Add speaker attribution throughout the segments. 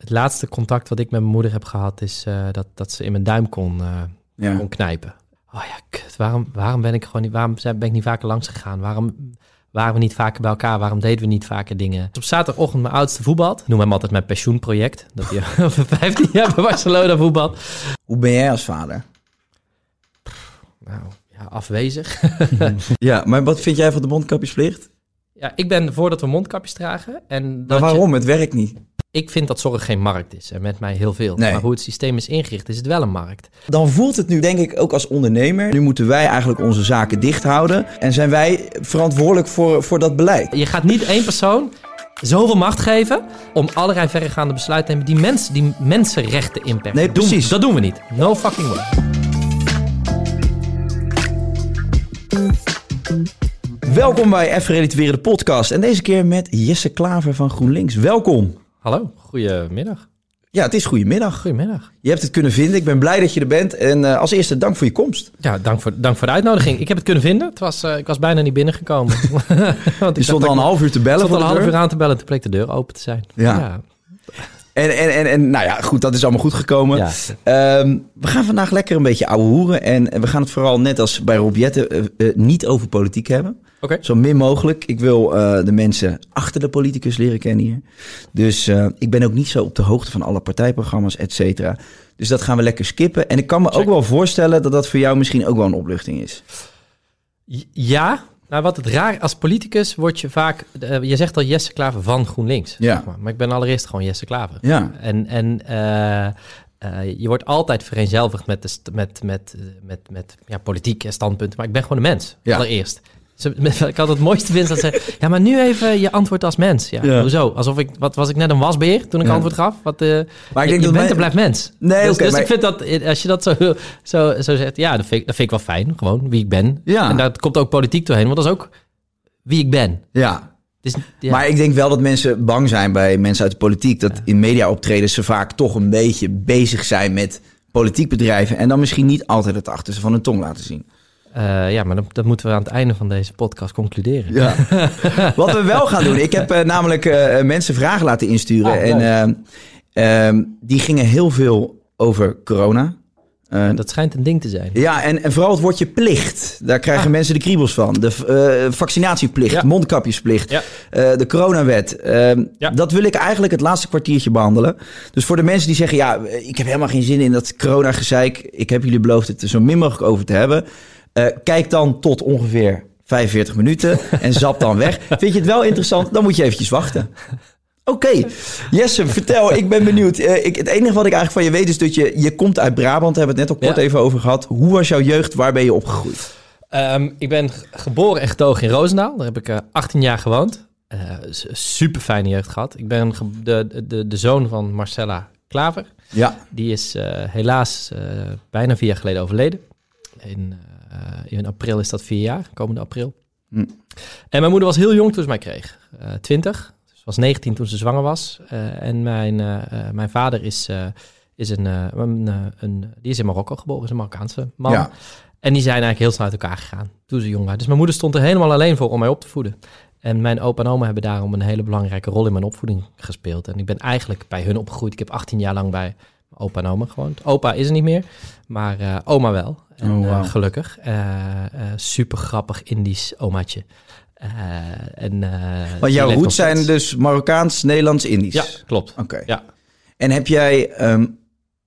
Speaker 1: Het laatste contact wat ik met mijn moeder heb gehad is eh, dat, dat ze in mijn duim kon, eh,
Speaker 2: Ja.
Speaker 1: kon knijpen. Oh ja, kut. Waarom, waarom ben ik gewoon niet, waarom ben ik niet vaker langs gegaan? Waarom waren we niet vaker bij elkaar? Waarom deden we niet vaker dingen? Op zaterdagochtend mijn oudste voetbal. Noem hem altijd mijn pensioenproject. Dat hij over 15 jaar bij Barcelona voetbal.
Speaker 2: Hoe ben jij als vader?
Speaker 1: Nou, ja, afwezig.
Speaker 2: Ja, maar wat vind jij van de mondkapjesplicht?
Speaker 1: ja, ik ben voor dat we mondkapjes dragen. En
Speaker 2: Maar
Speaker 1: dat je-
Speaker 2: waarom? Het werkt niet.
Speaker 1: Ik vind dat zorg geen markt is. En met mij heel veel.
Speaker 2: Nee.
Speaker 1: Maar hoe het systeem is ingericht, is het wel een markt.
Speaker 2: Dan voelt het nu denk ik ook als ondernemer. Nu moeten wij eigenlijk onze zaken dicht houden. En zijn wij verantwoordelijk voor, voor dat beleid.
Speaker 1: Je gaat niet één persoon zoveel macht geven om allerlei verregaande besluiten te nemen die, mensen die mensenrechten inperken.
Speaker 2: Nee,
Speaker 1: doen-
Speaker 2: precies.
Speaker 1: dat doen we niet. No fucking way.
Speaker 2: Welkom bij Even Relativeren de podcast. En deze keer met Jesse Klaver van GroenLinks. Welkom.
Speaker 1: Hallo, goedemiddag.
Speaker 2: Ja, het is goedemiddag.
Speaker 1: Goedemiddag.
Speaker 2: Je hebt het kunnen vinden. Ik ben blij dat je er bent. En eh, als eerste dank voor je komst.
Speaker 1: Ja, dank voor, dank voor de uitnodiging. Ik heb het kunnen vinden. Het was, eh, ik was bijna niet binnengekomen. Want
Speaker 2: Je stond al een half uur te
Speaker 1: Ik
Speaker 2: bellen
Speaker 1: stond
Speaker 2: voor
Speaker 1: al een half uur aan te bellen. Toen bleek de deur open te zijn.
Speaker 2: Ja. En, en, en, en nou ja, goed, dat is allemaal goed gekomen.
Speaker 1: Ja.
Speaker 2: Ehm, we gaan vandaag lekker een beetje ouwe hoeren. En, we gaan het vooral net als bij Rob Jetten eh, eh, niet over politiek hebben. Zo min mogelijk. Ik wil eh, de mensen achter de politicus leren kennen hier. Dus eh, ik ben ook niet zo op de hoogte van alle partijprogramma's, et cetera. Dus dat gaan we lekker skippen. En ik kan me ook wel voorstellen dat dat voor jou misschien ook wel een opluchting is.
Speaker 1: Ja, nou wat het raar... Als politicus word je vaak... eh, je zegt al Jesse Klaver van GroenLinks.
Speaker 2: Ja.
Speaker 1: zeg maar. maar ik ben allereerst gewoon Jesse Klaver.
Speaker 2: Ja.
Speaker 1: En, en je wordt altijd vereenzelvigd met, de met, met, met, met ja, politieke standpunten. Maar ik ben gewoon een mens,
Speaker 2: Ja.
Speaker 1: allereerst. Ze- ik altijd het mooiste vind, dat ze... Ja, maar nu even je antwoord als mens. Ja,
Speaker 2: Ja.
Speaker 1: Hoezo? Alsof ik... Wat was ik net een wasbeer toen ik
Speaker 2: Ja.
Speaker 1: antwoord gaf? Wat, eh,
Speaker 2: Maar ik
Speaker 1: je
Speaker 2: denk
Speaker 1: je
Speaker 2: dat
Speaker 1: bent
Speaker 2: mijn-
Speaker 1: en blijft mens.
Speaker 2: Nee,
Speaker 1: dus dus
Speaker 2: maar-
Speaker 1: ik vind dat, eh, als je dat zo, zo, zo zegt... Ja, dat vind, ik, dat vind ik wel fijn. Gewoon wie ik ben.
Speaker 2: Ja.
Speaker 1: En daar komt ook politiek doorheen. Want dat is ook wie ik ben.
Speaker 2: Ja.
Speaker 1: Ja.
Speaker 2: Maar ik denk wel dat mensen bang zijn bij mensen uit de politiek. Dat in media optredens ze vaak toch een beetje bezig zijn met politiek bedrijven. En dan misschien niet altijd het achterste van hun tong laten zien.
Speaker 1: Eh, ja, maar dat, dat moeten we aan het einde van deze podcast concluderen.
Speaker 2: Ja. Wat we wel gaan doen. Ik heb eh, namelijk eh, mensen vragen laten insturen.
Speaker 1: Ah,
Speaker 2: en ehm, die gingen heel veel over corona.
Speaker 1: Dat schijnt een ding te zijn.
Speaker 2: ja, en, en vooral het woordje plicht. Daar krijgen
Speaker 1: Ah.
Speaker 2: mensen de kriebels van. De vaccinatieplicht,
Speaker 1: Ja.
Speaker 2: mondkapjesplicht,
Speaker 1: Ja.
Speaker 2: de coronawet. Ehm,
Speaker 1: Ja.
Speaker 2: Dat wil ik eigenlijk het laatste kwartiertje behandelen. Dus voor de mensen die zeggen... ja, ik heb helemaal geen zin in dat coronagezeik. Ik heb jullie beloofd het er zo min mogelijk over te hebben. Eh, kijk dan tot ongeveer 45 minuten en zap dan weg. Vind je het wel interessant? Dan moet je eventjes wachten. Oké, Jesse, vertel. Ik ben benieuwd. Eh, ik, het enige wat ik eigenlijk van je weet is dat je, je komt uit Brabant. Daar hebben we het net al kort
Speaker 1: Ja.
Speaker 2: even over gehad. Hoe was jouw jeugd? Waar ben je opgegroeid?
Speaker 1: Ehm, ik ben geboren en getogen in Roosendaal. Daar heb ik eh, 18 jaar gewoond. S- super fijne jeugd gehad. Ik ben de, de, de zoon van Marcella Klaver.
Speaker 2: Ja,
Speaker 1: Die is helaas bijna vier jaar geleden overleden. In, in april is dat vier jaar, komende april.
Speaker 2: Hm.
Speaker 1: En mijn moeder was heel jong toen ze mij kreeg. Eh 20. Ze was 19 toen ze zwanger was. Eh, en mijn, eh, eh, mijn vader is, eh, is een, eh, een, eh, een... Die is in Marokko geboren, is een Marokkaanse man.
Speaker 2: Ja.
Speaker 1: En die zijn eigenlijk heel snel uit elkaar gegaan toen ze jong waren. Dus mijn moeder stond er helemaal alleen voor om mij op te voeden. En mijn opa en oma hebben daarom een hele belangrijke rol in mijn opvoeding gespeeld. En ik ben eigenlijk bij hun opgegroeid. Ik heb 18 jaar lang bij opa en oma gewoond. Opa is er niet meer, maar eh, oma wel. En,
Speaker 2: Oh,
Speaker 1: eh, gelukkig. Eh, eh, super grappig Indisch omaatje. En,
Speaker 2: jouw roots zijn dus Marokkaans, Nederlands, Indisch.
Speaker 1: Ja, klopt.
Speaker 2: Oké.
Speaker 1: Ja.
Speaker 2: En heb jij ehm,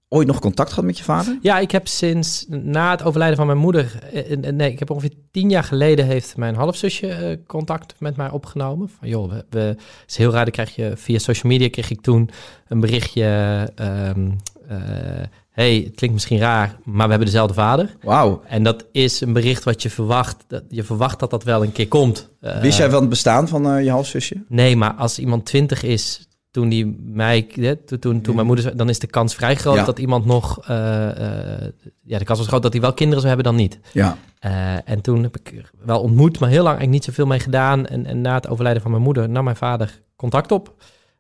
Speaker 2: ooit nog contact gehad met je vader?
Speaker 1: Ja, ik heb sinds na het overlijden van mijn moeder... nee, ik heb ongeveer tien jaar geleden... heeft mijn halfzusje contact met mij opgenomen. Van joh, we, is heel raar. Dan krijg je via social media kreeg ik toen een berichtje... ehm, eh, hey, het klinkt misschien raar, maar we hebben dezelfde vader.
Speaker 2: Wauw.
Speaker 1: En dat is een bericht wat je verwacht. Dat, je verwacht dat dat wel een keer komt. Eh,
Speaker 2: Wist jij van het bestaan van eh, je halfzusje?
Speaker 1: Nee, maar als iemand twintig is, toen die mij, hè, toen, toen, toen mijn moeder, dan is de kans vrij groot
Speaker 2: Ja.
Speaker 1: dat iemand nog, eh, ja, de kans was groot dat hij wel kinderen zou hebben dan niet.
Speaker 2: Ja.
Speaker 1: En toen heb ik wel ontmoet, maar heel lang eigenlijk niet zoveel mee gedaan. En, en na het overlijden van mijn moeder nam mijn vader contact op.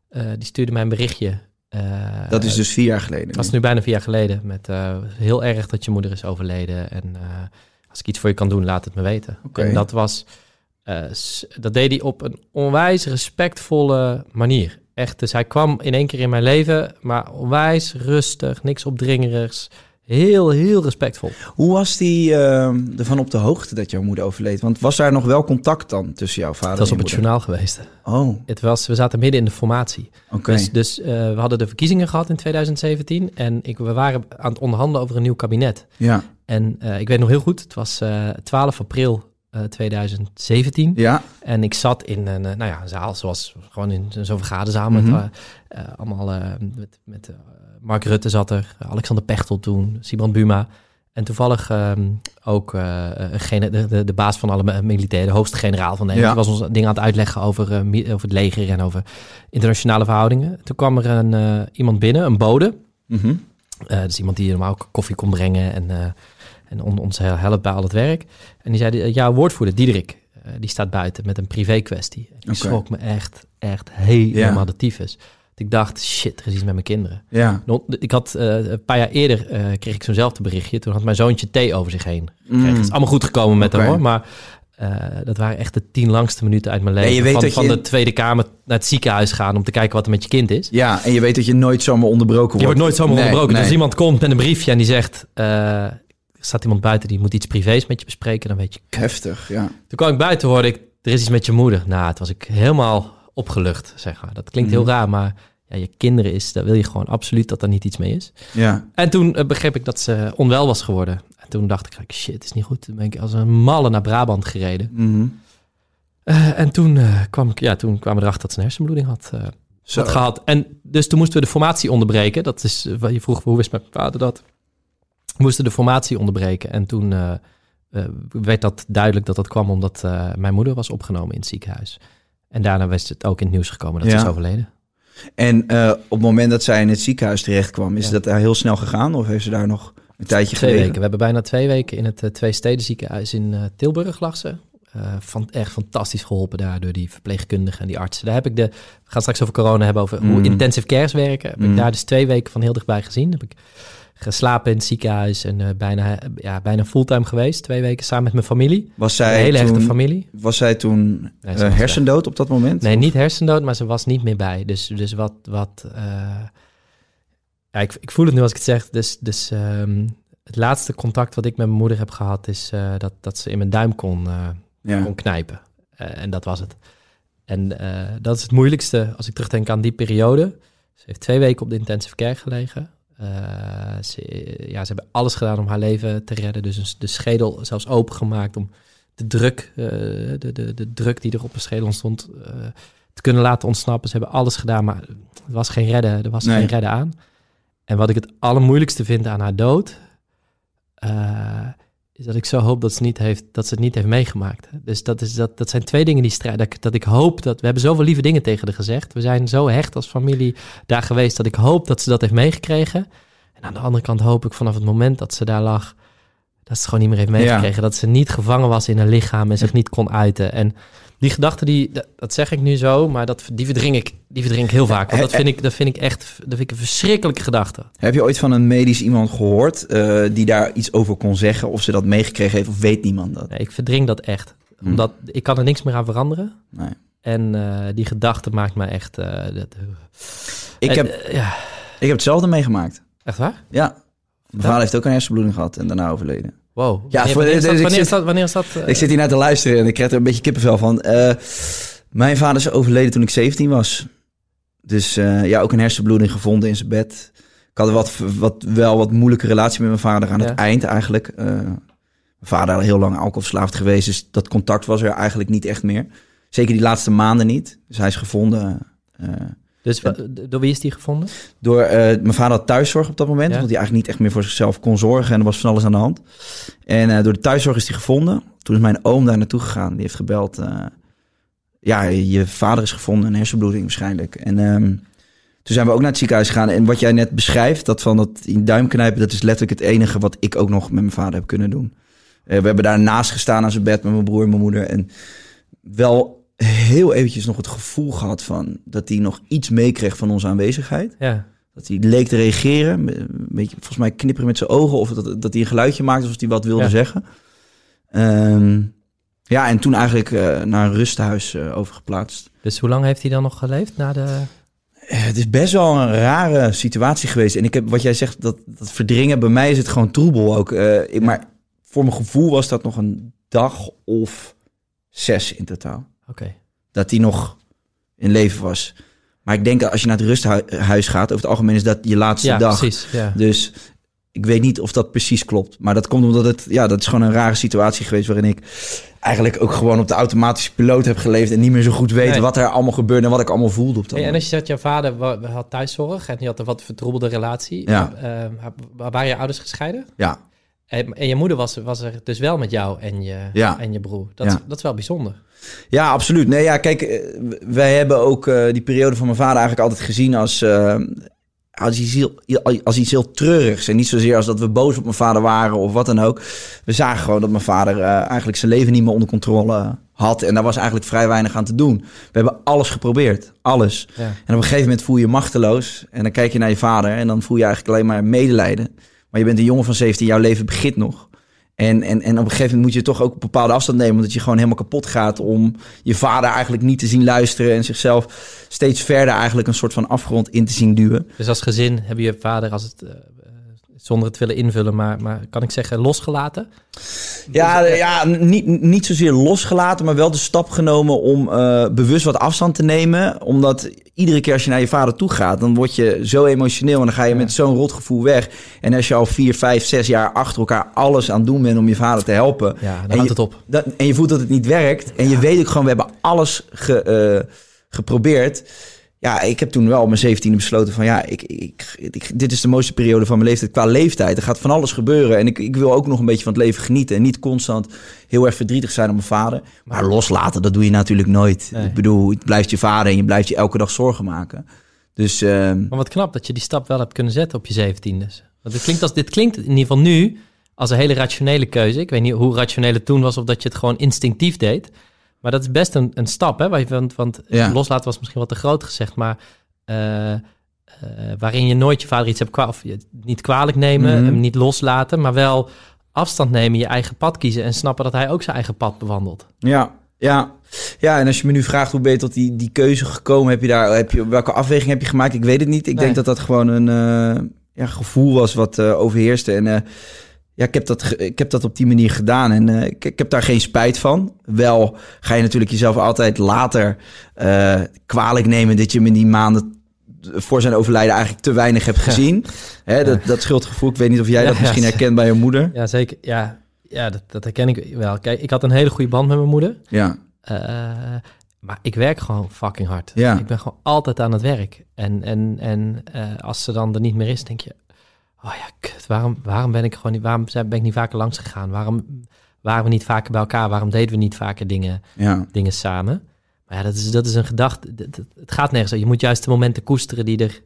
Speaker 1: Die stuurde mij een berichtje. Eh,
Speaker 2: Dat is dus vier jaar geleden.
Speaker 1: dat is nu bijna vier jaar geleden. Met eh, heel erg dat je moeder is overleden. En eh, als ik iets voor je kan doen, laat het me weten.
Speaker 2: Oké.
Speaker 1: En dat was, dat deed hij op een onwijs respectvolle manier. Echt, dus hij kwam in één keer in mijn leven, maar onwijs rustig, niks opdringerigs. Heel, heel respectvol.
Speaker 2: Hoe was die ehm, ervan op de hoogte dat jouw moeder overleed? Want was daar nog wel contact dan tussen jouw vader
Speaker 1: Het was
Speaker 2: en
Speaker 1: op
Speaker 2: je
Speaker 1: het
Speaker 2: moeder?
Speaker 1: journaal geweest.
Speaker 2: Oh,
Speaker 1: Het was, we zaten midden in de formatie.
Speaker 2: oké.
Speaker 1: Dus, dus eh, we hadden de verkiezingen gehad in 2017 en ik, we waren aan het onderhandelen over een nieuw kabinet.
Speaker 2: Ja.
Speaker 1: En eh, ik weet nog heel goed, het was eh 12 april eh, 2017.
Speaker 2: Ja.
Speaker 1: En ik zat in een, nou ja, een zaal, zoals gewoon in zo'n vergaderzaal met
Speaker 2: Mhm.
Speaker 1: allemaal met, met Mark Rutte zat er, Alexander Pechtel toen, Simon Buma. En toevallig ehm, ook eh, gene- de, de, de baas van alle mi- militairen, de hoogste generaal van Nederland.
Speaker 2: Ja.
Speaker 1: Die was ons dingen aan het uitleggen over, eh, over het leger en over internationale verhoudingen. Toen kwam er een, eh, iemand binnen, een bode. Eh dus iemand die normaal ook koffie kon brengen en, eh, en on- ons helpt bij al het werk. En die zei, eh, jouw woordvoerder, Diederik, eh, die staat buiten met een privé kwestie. Die schrok me echt, echt helemaal
Speaker 2: Ja.
Speaker 1: de tyfus. Dat ik dacht, shit, er is iets met mijn kinderen.
Speaker 2: Ja.
Speaker 1: Ik had eh, een paar jaar eerder eh, kreeg ik zo'nzelfde berichtje. Toen had mijn zoontje thee over zich heen.
Speaker 2: Mm.
Speaker 1: Het is allemaal goed gekomen met hem hoor. Maar eh, dat waren echt de tien langste minuten uit mijn leven.
Speaker 2: je weet
Speaker 1: van van
Speaker 2: je-
Speaker 1: de Tweede Kamer naar het ziekenhuis gaan om te kijken wat er met je kind is.
Speaker 2: Ja, en je weet dat je nooit zomaar onderbroken wordt.
Speaker 1: Je wordt nooit zomaar
Speaker 2: Nee,
Speaker 1: onderbroken.
Speaker 2: nee.
Speaker 1: Als iemand komt met een briefje en die zegt... er staat iemand buiten die moet iets privés met je bespreken, dan weet je...
Speaker 2: Heftig, ja.
Speaker 1: Toen kwam ik buiten, hoorde ik, er is iets met je moeder. Nou, het was ik helemaal opgelucht, zeg maar. Dat klinkt heel
Speaker 2: Mhm.
Speaker 1: raar, maar ja, je kinderen is, daar wil je gewoon absoluut dat er niet iets mee is.
Speaker 2: Ja.
Speaker 1: En toen eh, begreep ik dat ze onwel was geworden. En toen dacht ik, shit, het is niet goed. Toen ben ik als een malle naar Brabant gereden.
Speaker 2: Mhm.
Speaker 1: Eh, en toen, eh, kwam ik, ja, toen kwamen we erachter dat ze een hersenbloeding had, had gehad. En dus toen moesten we de formatie onderbreken. Dat is wat je vroeg, hoe wist mijn vader dat? We moesten de formatie onderbreken. En toen werd dat duidelijk dat dat kwam omdat mijn moeder was opgenomen in het ziekenhuis. En daarna was het ook in het nieuws gekomen dat
Speaker 2: Ja.
Speaker 1: ze is overleden.
Speaker 2: En eh, op het moment dat zij in het ziekenhuis terecht kwam, is
Speaker 1: Ja.
Speaker 2: dat daar heel snel gegaan? Of heeft ze daar nog een tijdje
Speaker 1: Twee
Speaker 2: gelegen?
Speaker 1: weken. We hebben bijna twee weken in het uh, Twee Steden ziekenhuis in eh, Tilburg lag ze. Van, echt fantastisch geholpen daar door die verpleegkundigen en die artsen. Daar heb ik de, we gaan straks over corona hebben, over hoe
Speaker 2: Mm.
Speaker 1: intensive cares werken. Heb
Speaker 2: Mm.
Speaker 1: ik daar dus twee weken van heel dichtbij gezien. Heb ik geslapen in het ziekenhuis en eh, bijna, ja, bijna fulltime geweest. Twee weken samen met mijn familie.
Speaker 2: Was
Speaker 1: Een
Speaker 2: zij,
Speaker 1: hele hechte
Speaker 2: toen,
Speaker 1: familie.
Speaker 2: was zij toen
Speaker 1: Nee,
Speaker 2: eh, hersendood op dat moment?
Speaker 1: Nee, niet hersendood, maar ze was niet meer bij. Dus, dus wat... wat eh, ja, ik, ik voel het nu als ik het zeg. Dus, dus ehm, het laatste contact wat ik met mijn moeder heb gehad... is dat, dat ze in mijn duim kon,
Speaker 2: Ja.
Speaker 1: kon knijpen. En dat was het. En dat is het moeilijkste als ik terugdenk aan die periode. Ze heeft twee weken op de intensive care gelegen. Eh, ze, ja, ze hebben alles gedaan om haar leven te redden. Dus de schedel zelfs opengemaakt om de druk, eh, de, de, de druk die er op de schedel stond, eh, te kunnen laten ontsnappen. Ze hebben alles gedaan, maar er was geen redden, er was
Speaker 2: Nee.
Speaker 1: geen redden aan. En wat ik het allermoeilijkste vind aan haar dood, eh, is dat ik zo hoop dat ze, niet heeft, dat ze het niet heeft meegemaakt. Dus dat, is, dat, dat zijn twee dingen die strijden. Dat, ik- dat ik hoop dat... We hebben zoveel lieve dingen tegen haar gezegd. We zijn zo hecht als familie daar geweest... dat ik hoop dat ze dat heeft meegekregen. En aan de andere kant hoop ik vanaf het moment dat ze daar lag... dat ze het gewoon niet meer heeft meegekregen. Dat ze niet gevangen was in haar lichaam en zich niet kon uiten. En die gedachte, die, dat, zeg ik nu zo... maar dat, die, verdring ik, die verdring ik heel vaak. Want dat vind ik, dat vind ik echt dat vind ik een verschrikkelijke gedachte.
Speaker 2: Heb je ooit van een medisch iemand gehoord eh, die daar iets over kon zeggen? Of ze dat meegekregen heeft of weet niemand dat?
Speaker 1: Nee, ik verdring dat echt.
Speaker 2: Hm.
Speaker 1: Omdat ik kan er niks meer aan veranderen.
Speaker 2: Nee.
Speaker 1: En eh, die gedachte maakt me echt... eh, dat,
Speaker 2: Ik,
Speaker 1: En,
Speaker 2: heb,
Speaker 1: ja,
Speaker 2: ik heb hetzelfde meegemaakt.
Speaker 1: echt waar?
Speaker 2: Ja. Mijn vader heeft ook een hersenbloeding gehad en daarna overleden.
Speaker 1: Wow.
Speaker 2: Ja,
Speaker 1: wanneer, wanneer is dat?
Speaker 2: ik
Speaker 1: Wanneer is
Speaker 2: zit-
Speaker 1: dat? Wanneer is dat
Speaker 2: Ik zit hier naar te luisteren en ik krijg er een beetje kippenvel van. Eh, mijn vader is overleden toen ik 17 was. Dus eh, ja, ook een hersenbloeding gevonden in zijn bed. Ik had wat, wat, wel wat moeilijke relatie met mijn vader aan
Speaker 1: Ja.
Speaker 2: het eind eigenlijk. Eh, mijn vader al heel lang alcoholverslaafd geweest, dus dat contact was er eigenlijk niet echt meer. Zeker die laatste maanden niet. Dus hij is gevonden
Speaker 1: Dus door wie is die gevonden?
Speaker 2: door... eh, mijn vader had thuiszorg op dat moment,
Speaker 1: Ja.
Speaker 2: omdat hij eigenlijk niet echt meer voor zichzelf kon zorgen. En er was van alles aan de hand. En eh, door de thuiszorg is hij gevonden. Toen is mijn oom daar naartoe gegaan. Die heeft gebeld. eh, ja, je vader is gevonden, een hersenbloeding waarschijnlijk. En ehm, toen zijn we ook naar het ziekenhuis gegaan. En wat jij net beschrijft, dat van dat in duim knijpen, dat is letterlijk het enige wat ik ook nog met mijn vader heb kunnen doen. We hebben daarnaast gestaan aan zijn bed met mijn broer en mijn moeder. En wel heel eventjes nog het gevoel gehad van dat hij nog iets meekreeg van onze aanwezigheid.
Speaker 1: Ja.
Speaker 2: Dat hij leek te reageren. Een beetje, volgens mij knipperen met zijn ogen. Of dat, dat hij een geluidje maakte alsof hij wat wilde
Speaker 1: Ja.
Speaker 2: zeggen. Ehm, ja, en toen eigenlijk eh, naar een rusthuis eh, overgeplaatst.
Speaker 1: Dus hoe lang heeft hij dan nog geleefd na de...
Speaker 2: Eh, Het is best wel een rare situatie geweest. En ik heb wat jij zegt, dat, dat verdringen, bij mij is het gewoon troebel ook. Ik, Maar voor mijn gevoel was dat nog een dag of zes in totaal.
Speaker 1: Oké.
Speaker 2: Dat hij nog in leven was. Maar ik denk dat als je naar het rusthuis gaat, over het algemeen is dat je laatste
Speaker 1: Ja,
Speaker 2: dag.
Speaker 1: precies. Ja.
Speaker 2: Dus ik weet niet of dat precies klopt. Maar dat komt omdat het, ja, dat is gewoon een rare situatie geweest waarin ik eigenlijk ook gewoon op de automatische piloot heb geleefd en niet meer zo goed weet
Speaker 1: Nee.
Speaker 2: wat er allemaal gebeurde en wat ik allemaal voelde op dat
Speaker 1: Hey, en
Speaker 2: moment.
Speaker 1: als je zegt, jouw vader had thuiszorg en die had een wat vertroebelde relatie.
Speaker 2: Ja.
Speaker 1: Eh, wa- waren je ouders gescheiden?
Speaker 2: Ja,
Speaker 1: En, je moeder was, was er dus wel met jou en je,
Speaker 2: Ja.
Speaker 1: en je broer. Dat,
Speaker 2: Ja.
Speaker 1: dat is wel bijzonder.
Speaker 2: ja, absoluut. Nee, ja, kijk, eh, wij hebben ook eh, die periode van mijn vader eigenlijk altijd gezien als, eh, als, iets heel, als iets heel treurigs. En niet zozeer als dat we boos op mijn vader waren of wat dan ook. We zagen gewoon dat mijn vader eigenlijk zijn leven niet meer onder controle had. En daar was eigenlijk vrij weinig aan te doen. We hebben alles geprobeerd. Alles.
Speaker 1: Ja.
Speaker 2: En op een gegeven moment voel je je machteloos. En dan kijk je naar je vader en dan voel je eigenlijk alleen maar medelijden. Maar je bent een jongen van 17, jouw leven begint nog. En, en, en op een gegeven moment moet je toch ook een bepaalde afstand nemen. Omdat je gewoon helemaal kapot gaat om je vader eigenlijk niet te zien luisteren. En zichzelf steeds verder eigenlijk een soort van afgrond in te zien duwen.
Speaker 1: Dus als gezin heb je vader, als het, eh, zonder het willen invullen, maar, maar kan ik zeggen, losgelaten?
Speaker 2: Ja, ja niet, niet zozeer losgelaten, maar wel de stap genomen om eh, bewust wat afstand te nemen. Omdat iedere keer als je naar je vader toe gaat, dan word je zo emotioneel en dan ga je
Speaker 1: Ja.
Speaker 2: met zo'n rotgevoel weg. En als je al vier, vijf, zes jaar achter elkaar alles aan het doen bent om je vader te helpen.
Speaker 1: Ja, dan
Speaker 2: en
Speaker 1: houdt
Speaker 2: je,
Speaker 1: het op.
Speaker 2: en je voelt dat het niet werkt. En je weet ook gewoon, we hebben alles ge, eh, geprobeerd. Ja, ik heb toen wel op mijn 17e besloten van ja, ik, ik, ik- dit is de mooiste periode van mijn leeftijd qua leeftijd. Er gaat van alles gebeuren en ik, ik wil ook nog een beetje van het leven genieten. En niet constant heel erg verdrietig zijn om mijn vader. Maar loslaten, dat doe je natuurlijk nooit.
Speaker 1: Nee.
Speaker 2: Ik bedoel, het blijft je vader en je blijft je elke dag zorgen maken. Dus ehm,
Speaker 1: Maar wat knap dat je die stap wel hebt kunnen zetten op je 17 dus. Want dit klinkt, als, dit klinkt in ieder geval nu als een hele rationele keuze. Ik weet niet hoe rationeel het toen was of dat je het gewoon instinctief deed. Maar dat is best een, een stap, hè? Want, want
Speaker 2: Ja.
Speaker 1: loslaten was misschien wat te groot gezegd, maar eh, eh, waarin je nooit je vader iets hebt kwa of je- niet kwalijk nemen,
Speaker 2: Mhm.
Speaker 1: hem niet loslaten, maar wel afstand nemen, je eigen pad kiezen en snappen dat hij ook zijn eigen pad bewandelt.
Speaker 2: Ja, ja. Ja, en als je me nu vraagt hoe ben je tot die, die keuze gekomen, heb je daar, heb je, welke afweging heb je gemaakt? Ik weet het niet. Ik
Speaker 1: Nee.
Speaker 2: denk dat dat gewoon een eh, ja, gevoel was wat eh, overheerste. En ja, ik heb, dat, ik heb dat op die manier gedaan en eh, ik, ik heb daar geen spijt van. Wel ga je natuurlijk jezelf altijd later eh, kwalijk nemen dat je hem in die maanden voor zijn overlijden eigenlijk te weinig hebt gezien. Hè, dat, dat schuldgevoel, ik weet niet of jij
Speaker 1: Ja,
Speaker 2: dat misschien herkent bij je moeder.
Speaker 1: Ja, zeker. Ja, ja dat, dat herken ik wel. Kijk, ik had een hele goede band met mijn moeder.
Speaker 2: Ja,
Speaker 1: Eh, maar ik werk gewoon fucking hard.
Speaker 2: Ja.
Speaker 1: Ik ben gewoon altijd aan het werk. En, en, en als ze dan er niet meer is, denk je... Oh ja, kut, waarom, waarom ben ik gewoon niet... Waarom ben ik niet vaker langs gegaan? Waarom waren we niet vaker bij elkaar? Waarom deden we niet vaker dingen,
Speaker 2: ja,
Speaker 1: dingen samen? Maar ja, dat is, dat is een gedachte. Het gaat nergens. Je moet juist de momenten koesteren die er,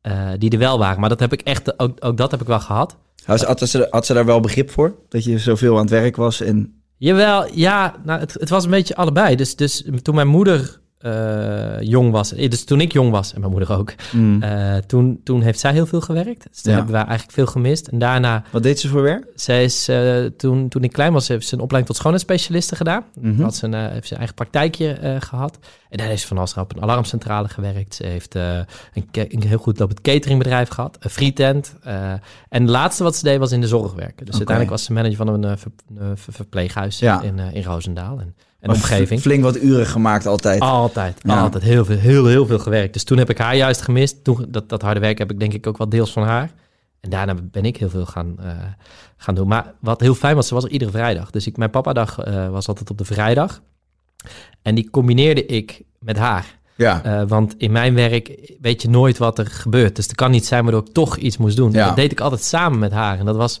Speaker 1: eh, die er wel waren. Maar dat heb ik echt... Ook, ook dat heb ik wel gehad.
Speaker 2: Had, had, ze, had ze daar wel begrip voor? Dat je zoveel aan het werk was en...
Speaker 1: Jawel, ja, nou, het, het was een beetje allebei. Dus, dus toen mijn moeder eh, jong was, eh, dus toen ik jong was, en mijn moeder ook,
Speaker 2: Mm.
Speaker 1: eh, toen, toen heeft zij heel veel gewerkt. Dus toen
Speaker 2: Ja.
Speaker 1: hebben wij eigenlijk veel gemist. En daarna,
Speaker 2: Wat deed ze voor werk?
Speaker 1: zij is, toen, toen ik klein was, heeft ze een opleiding tot schoonheidsspecialiste gedaan.
Speaker 2: Mhm.
Speaker 1: Had ze een, heeft ze een eigen praktijkje eh, gehad. En daar heeft ze van alles op een alarmcentrale gewerkt. Ze heeft een, een heel goed lopend cateringbedrijf gehad, een frietent. en het laatste wat ze deed was in de zorg werken. Dus uiteindelijk was ze manager van een, ver- een ver- verpleeghuis
Speaker 2: Ja.
Speaker 1: in, in Roosendaal en, en omgeving.
Speaker 2: Flink wat uren gemaakt altijd.
Speaker 1: Altijd,
Speaker 2: Ja.
Speaker 1: altijd heel veel, heel, heel veel gewerkt. Dus toen heb ik haar juist gemist. Toen, dat, dat harde werk heb ik denk ik ook wel deels van haar. En daarna ben ik heel veel gaan, eh, gaan doen. Maar wat heel fijn was, ze was er iedere vrijdag. Dus ik, mijn papa-dag eh, was altijd op de vrijdag. En die combineerde ik met haar.
Speaker 2: Ja.
Speaker 1: Eh, want in mijn werk weet je nooit wat er gebeurt. Dus het kan niet zijn waardoor ik toch iets moest doen.
Speaker 2: Ja.
Speaker 1: Dat deed ik altijd samen met haar. En dat was,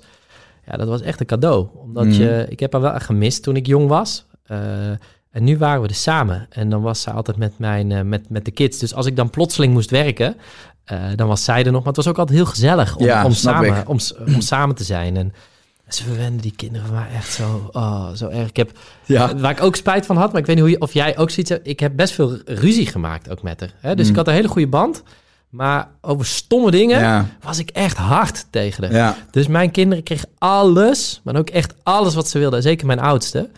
Speaker 1: ja, dat was echt een cadeau. Omdat
Speaker 2: Mhm.
Speaker 1: je, ik heb haar wel gemist toen ik jong was. Eh, en nu waren we er samen. En dan was ze altijd met, mijn, eh, met, met de kids. Dus als ik dan plotseling moest werken, eh, dan was zij er nog. Maar het was ook altijd heel gezellig om,
Speaker 2: Ja,
Speaker 1: om, samen, om, samen te zijn. En ze verwenden die kinderen van mij echt zo, oh, zo erg. Ik heb,
Speaker 2: Ja.
Speaker 1: Waar ik ook spijt van had, maar ik weet niet hoe je, of jij ook zoiets hebt. Ik heb best veel ruzie gemaakt ook met haar. Hè? Dus
Speaker 2: Mm.
Speaker 1: ik had een hele goede band. Maar over stomme dingen
Speaker 2: Ja.
Speaker 1: was ik echt hard tegen haar.
Speaker 2: Ja.
Speaker 1: Dus mijn kinderen kregen alles, maar ook echt alles wat ze wilden. Zeker mijn oudste.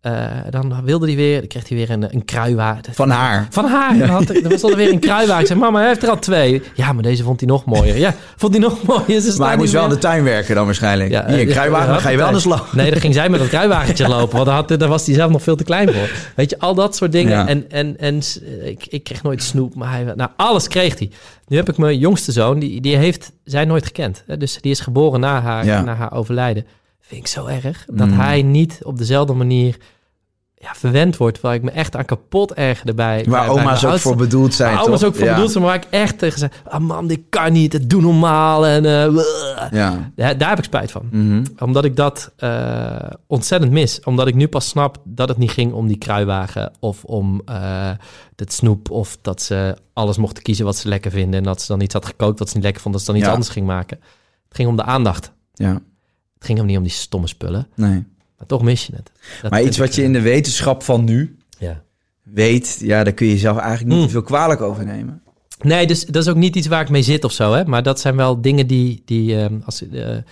Speaker 1: Eh, dan wilde hij weer, dan kreeg hij weer een, een kruiwagen.
Speaker 2: Van haar.
Speaker 1: Van haar. Dan had er was er weer een kruiwagen. Ik zei, mama, hij heeft er al twee. Ja, maar deze vond hij nog mooier. Ja, vond hij nog mooier. Ze
Speaker 2: Maar hij moest wel in de tuin werken dan waarschijnlijk.
Speaker 1: ja,
Speaker 2: Hier, een
Speaker 1: eh,
Speaker 2: kruiwagen,
Speaker 1: ja,
Speaker 2: dan ga je wel aan de slag.
Speaker 1: Nee, dan ging zij met dat kruiwagentje lopen. Want dan had, daar was hij zelf nog veel te klein voor. Weet je, al dat soort dingen.
Speaker 2: Ja.
Speaker 1: En, en, en ik, ik kreeg nooit snoep, maar hij, nou, alles kreeg hij. Nu heb ik mijn jongste zoon, die, die heeft zij nooit gekend. Dus die is geboren na haar, na haar overlijden. Vind ik zo erg dat
Speaker 2: Mm.
Speaker 1: hij niet op dezelfde manier ja, verwend wordt. Waar ik me echt aan kapot ergerde bij.
Speaker 2: Waar
Speaker 1: bij
Speaker 2: oma's ook voor bedoeld zijn,
Speaker 1: Waar oma's ook voor
Speaker 2: Ja.
Speaker 1: bedoeld zijn, maar waar ik echt tegen zei... Ah man, dit kan niet, het doe normaal. En, eh,
Speaker 2: Ja.
Speaker 1: daar, daar heb ik spijt van
Speaker 2: Mhm.
Speaker 1: omdat ik dat eh, ontzettend mis. Omdat ik nu pas snap dat het niet ging om die kruiwagen of om eh het snoep. Of dat ze alles mochten kiezen wat ze lekker vinden. En dat ze dan iets had gekookt wat ze niet lekker vond. Dat ze dan iets
Speaker 2: Ja.
Speaker 1: anders ging maken. Het ging om de aandacht.
Speaker 2: Ja.
Speaker 1: Het ging hem niet om die stomme spullen.
Speaker 2: Nee.
Speaker 1: Maar toch mis je het. Dat
Speaker 2: Maar iets wat je in de wetenschap van nu
Speaker 1: Ja.
Speaker 2: weet, ja, daar kun je jezelf eigenlijk niet
Speaker 1: Mm.
Speaker 2: te veel kwalijk over nemen.
Speaker 1: Nee, dus dat is ook niet iets waar ik mee zit of zo. Hè? Maar dat zijn wel dingen die, die, ehm, als, eh, eh,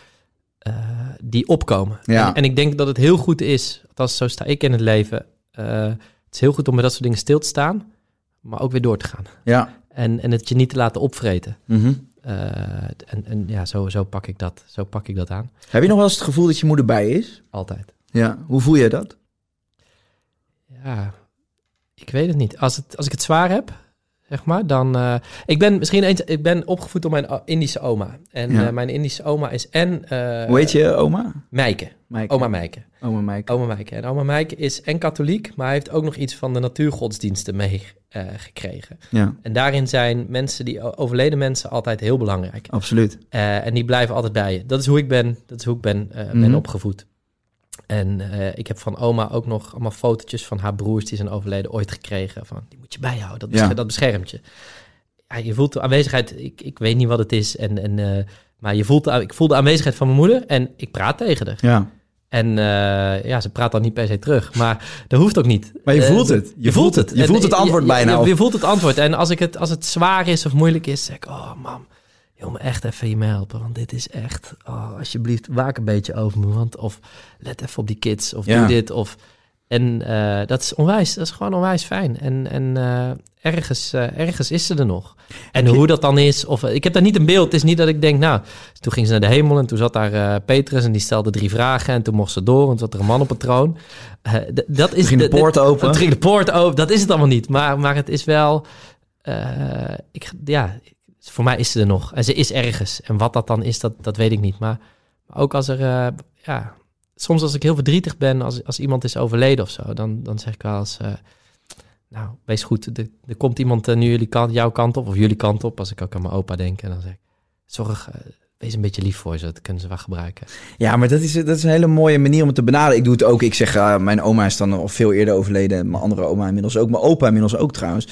Speaker 1: die opkomen.
Speaker 2: Ja.
Speaker 1: En, en ik denk dat het heel goed is, althans zo sta ik in het leven. eh, het is heel goed om met dat soort dingen stil te staan, maar ook weer door te gaan.
Speaker 2: Ja.
Speaker 1: En, en het je niet te laten opvreten.
Speaker 2: Mhm.
Speaker 1: En, en ja, zo, zo, pak ik dat, zo pak ik dat aan.
Speaker 2: Heb je nog wel eens het gevoel dat je moeder bij is?
Speaker 1: Altijd.
Speaker 2: Ja. Hoe voel je dat?
Speaker 1: Ja, ik weet het niet. Als, het, als ik het zwaar heb, zeg maar, dan... eh, ik ben misschien eens... Ik ben opgevoed door mijn Indische oma. En
Speaker 2: Ja.
Speaker 1: eh, mijn Indische oma is en... eh,
Speaker 2: Hoe heet je oma?
Speaker 1: Meike.
Speaker 2: Meike.
Speaker 1: Oma Meike.
Speaker 2: Oma Meike.
Speaker 1: Oma Meike. En oma Meike is en katholiek, maar hij heeft ook nog iets van de natuurgodsdiensten meegekregen. gekregen.
Speaker 2: Ja,
Speaker 1: en daarin zijn mensen die overleden mensen altijd heel belangrijk.
Speaker 2: absoluut.
Speaker 1: En die blijven altijd bij je. Dat is hoe ik ben, dat is hoe ik ben, ben
Speaker 2: Mhm.
Speaker 1: opgevoed. En eh, ik heb van oma ook nog allemaal fotootjes van haar broers die zijn overleden ooit gekregen. Van, die moet je bijhouden, dat, bescher-
Speaker 2: Ja.
Speaker 1: dat beschermt je. Ja, je voelt de aanwezigheid, ik, ik weet niet wat het is. En, en, eh, maar je voelt ik voel de aanwezigheid van mijn moeder en ik praat tegen haar.
Speaker 2: Ja.
Speaker 1: En eh, ja, ze praat dan niet per se terug. Maar dat hoeft ook niet.
Speaker 2: Maar je voelt het. Je voelt het. Je voelt het antwoord bijna.
Speaker 1: Je, je voelt het antwoord. En als, ik het, als het zwaar is of moeilijk is, zeg ik... Oh, mam, je wil me echt even hiermee helpen. Want dit is echt... Oh, alsjeblieft, waak een beetje over me. Want, of let even op die kids. Of
Speaker 2: Ja.
Speaker 1: doe dit. Of, en eh, dat is onwijs. Dat is gewoon onwijs fijn. En, en eh, ergens, eh, ergens is ze er nog. En hoe dat dan is... Of, ik heb daar niet een beeld. Het is niet dat ik denk... Nou, toen ging ze naar de hemel en toen zat daar Petrus... en die stelde drie vragen en toen mocht ze door... en toen zat er een man op het troon. D- dat is
Speaker 2: ging de poort open.
Speaker 1: Toen ging de poort open. Dat is het allemaal niet. Maar, maar het is wel... ik, ja, voor mij is ze er nog. En ze is ergens. En wat dat dan is, dat, dat weet ik niet. Maar, ook als er... eh, ja, soms als ik heel verdrietig ben... als, als iemand is overleden of zo... dan, dan zeg ik wel eens... eh, nou, wees goed. Er, komt iemand eh, nu jullie kant, jouw kant op... of jullie kant op, als ik ook aan mijn opa denk. En dan zeg ik... Zorg... Wees een beetje lief voor ze, dat kunnen ze wel gebruiken.
Speaker 2: Ja, maar dat is, dat is een hele mooie manier om het te benaderen. Ik doe het ook. Ik zeg, mijn oma is dan al veel eerder overleden. Mijn andere oma inmiddels ook. Mijn opa inmiddels ook trouwens.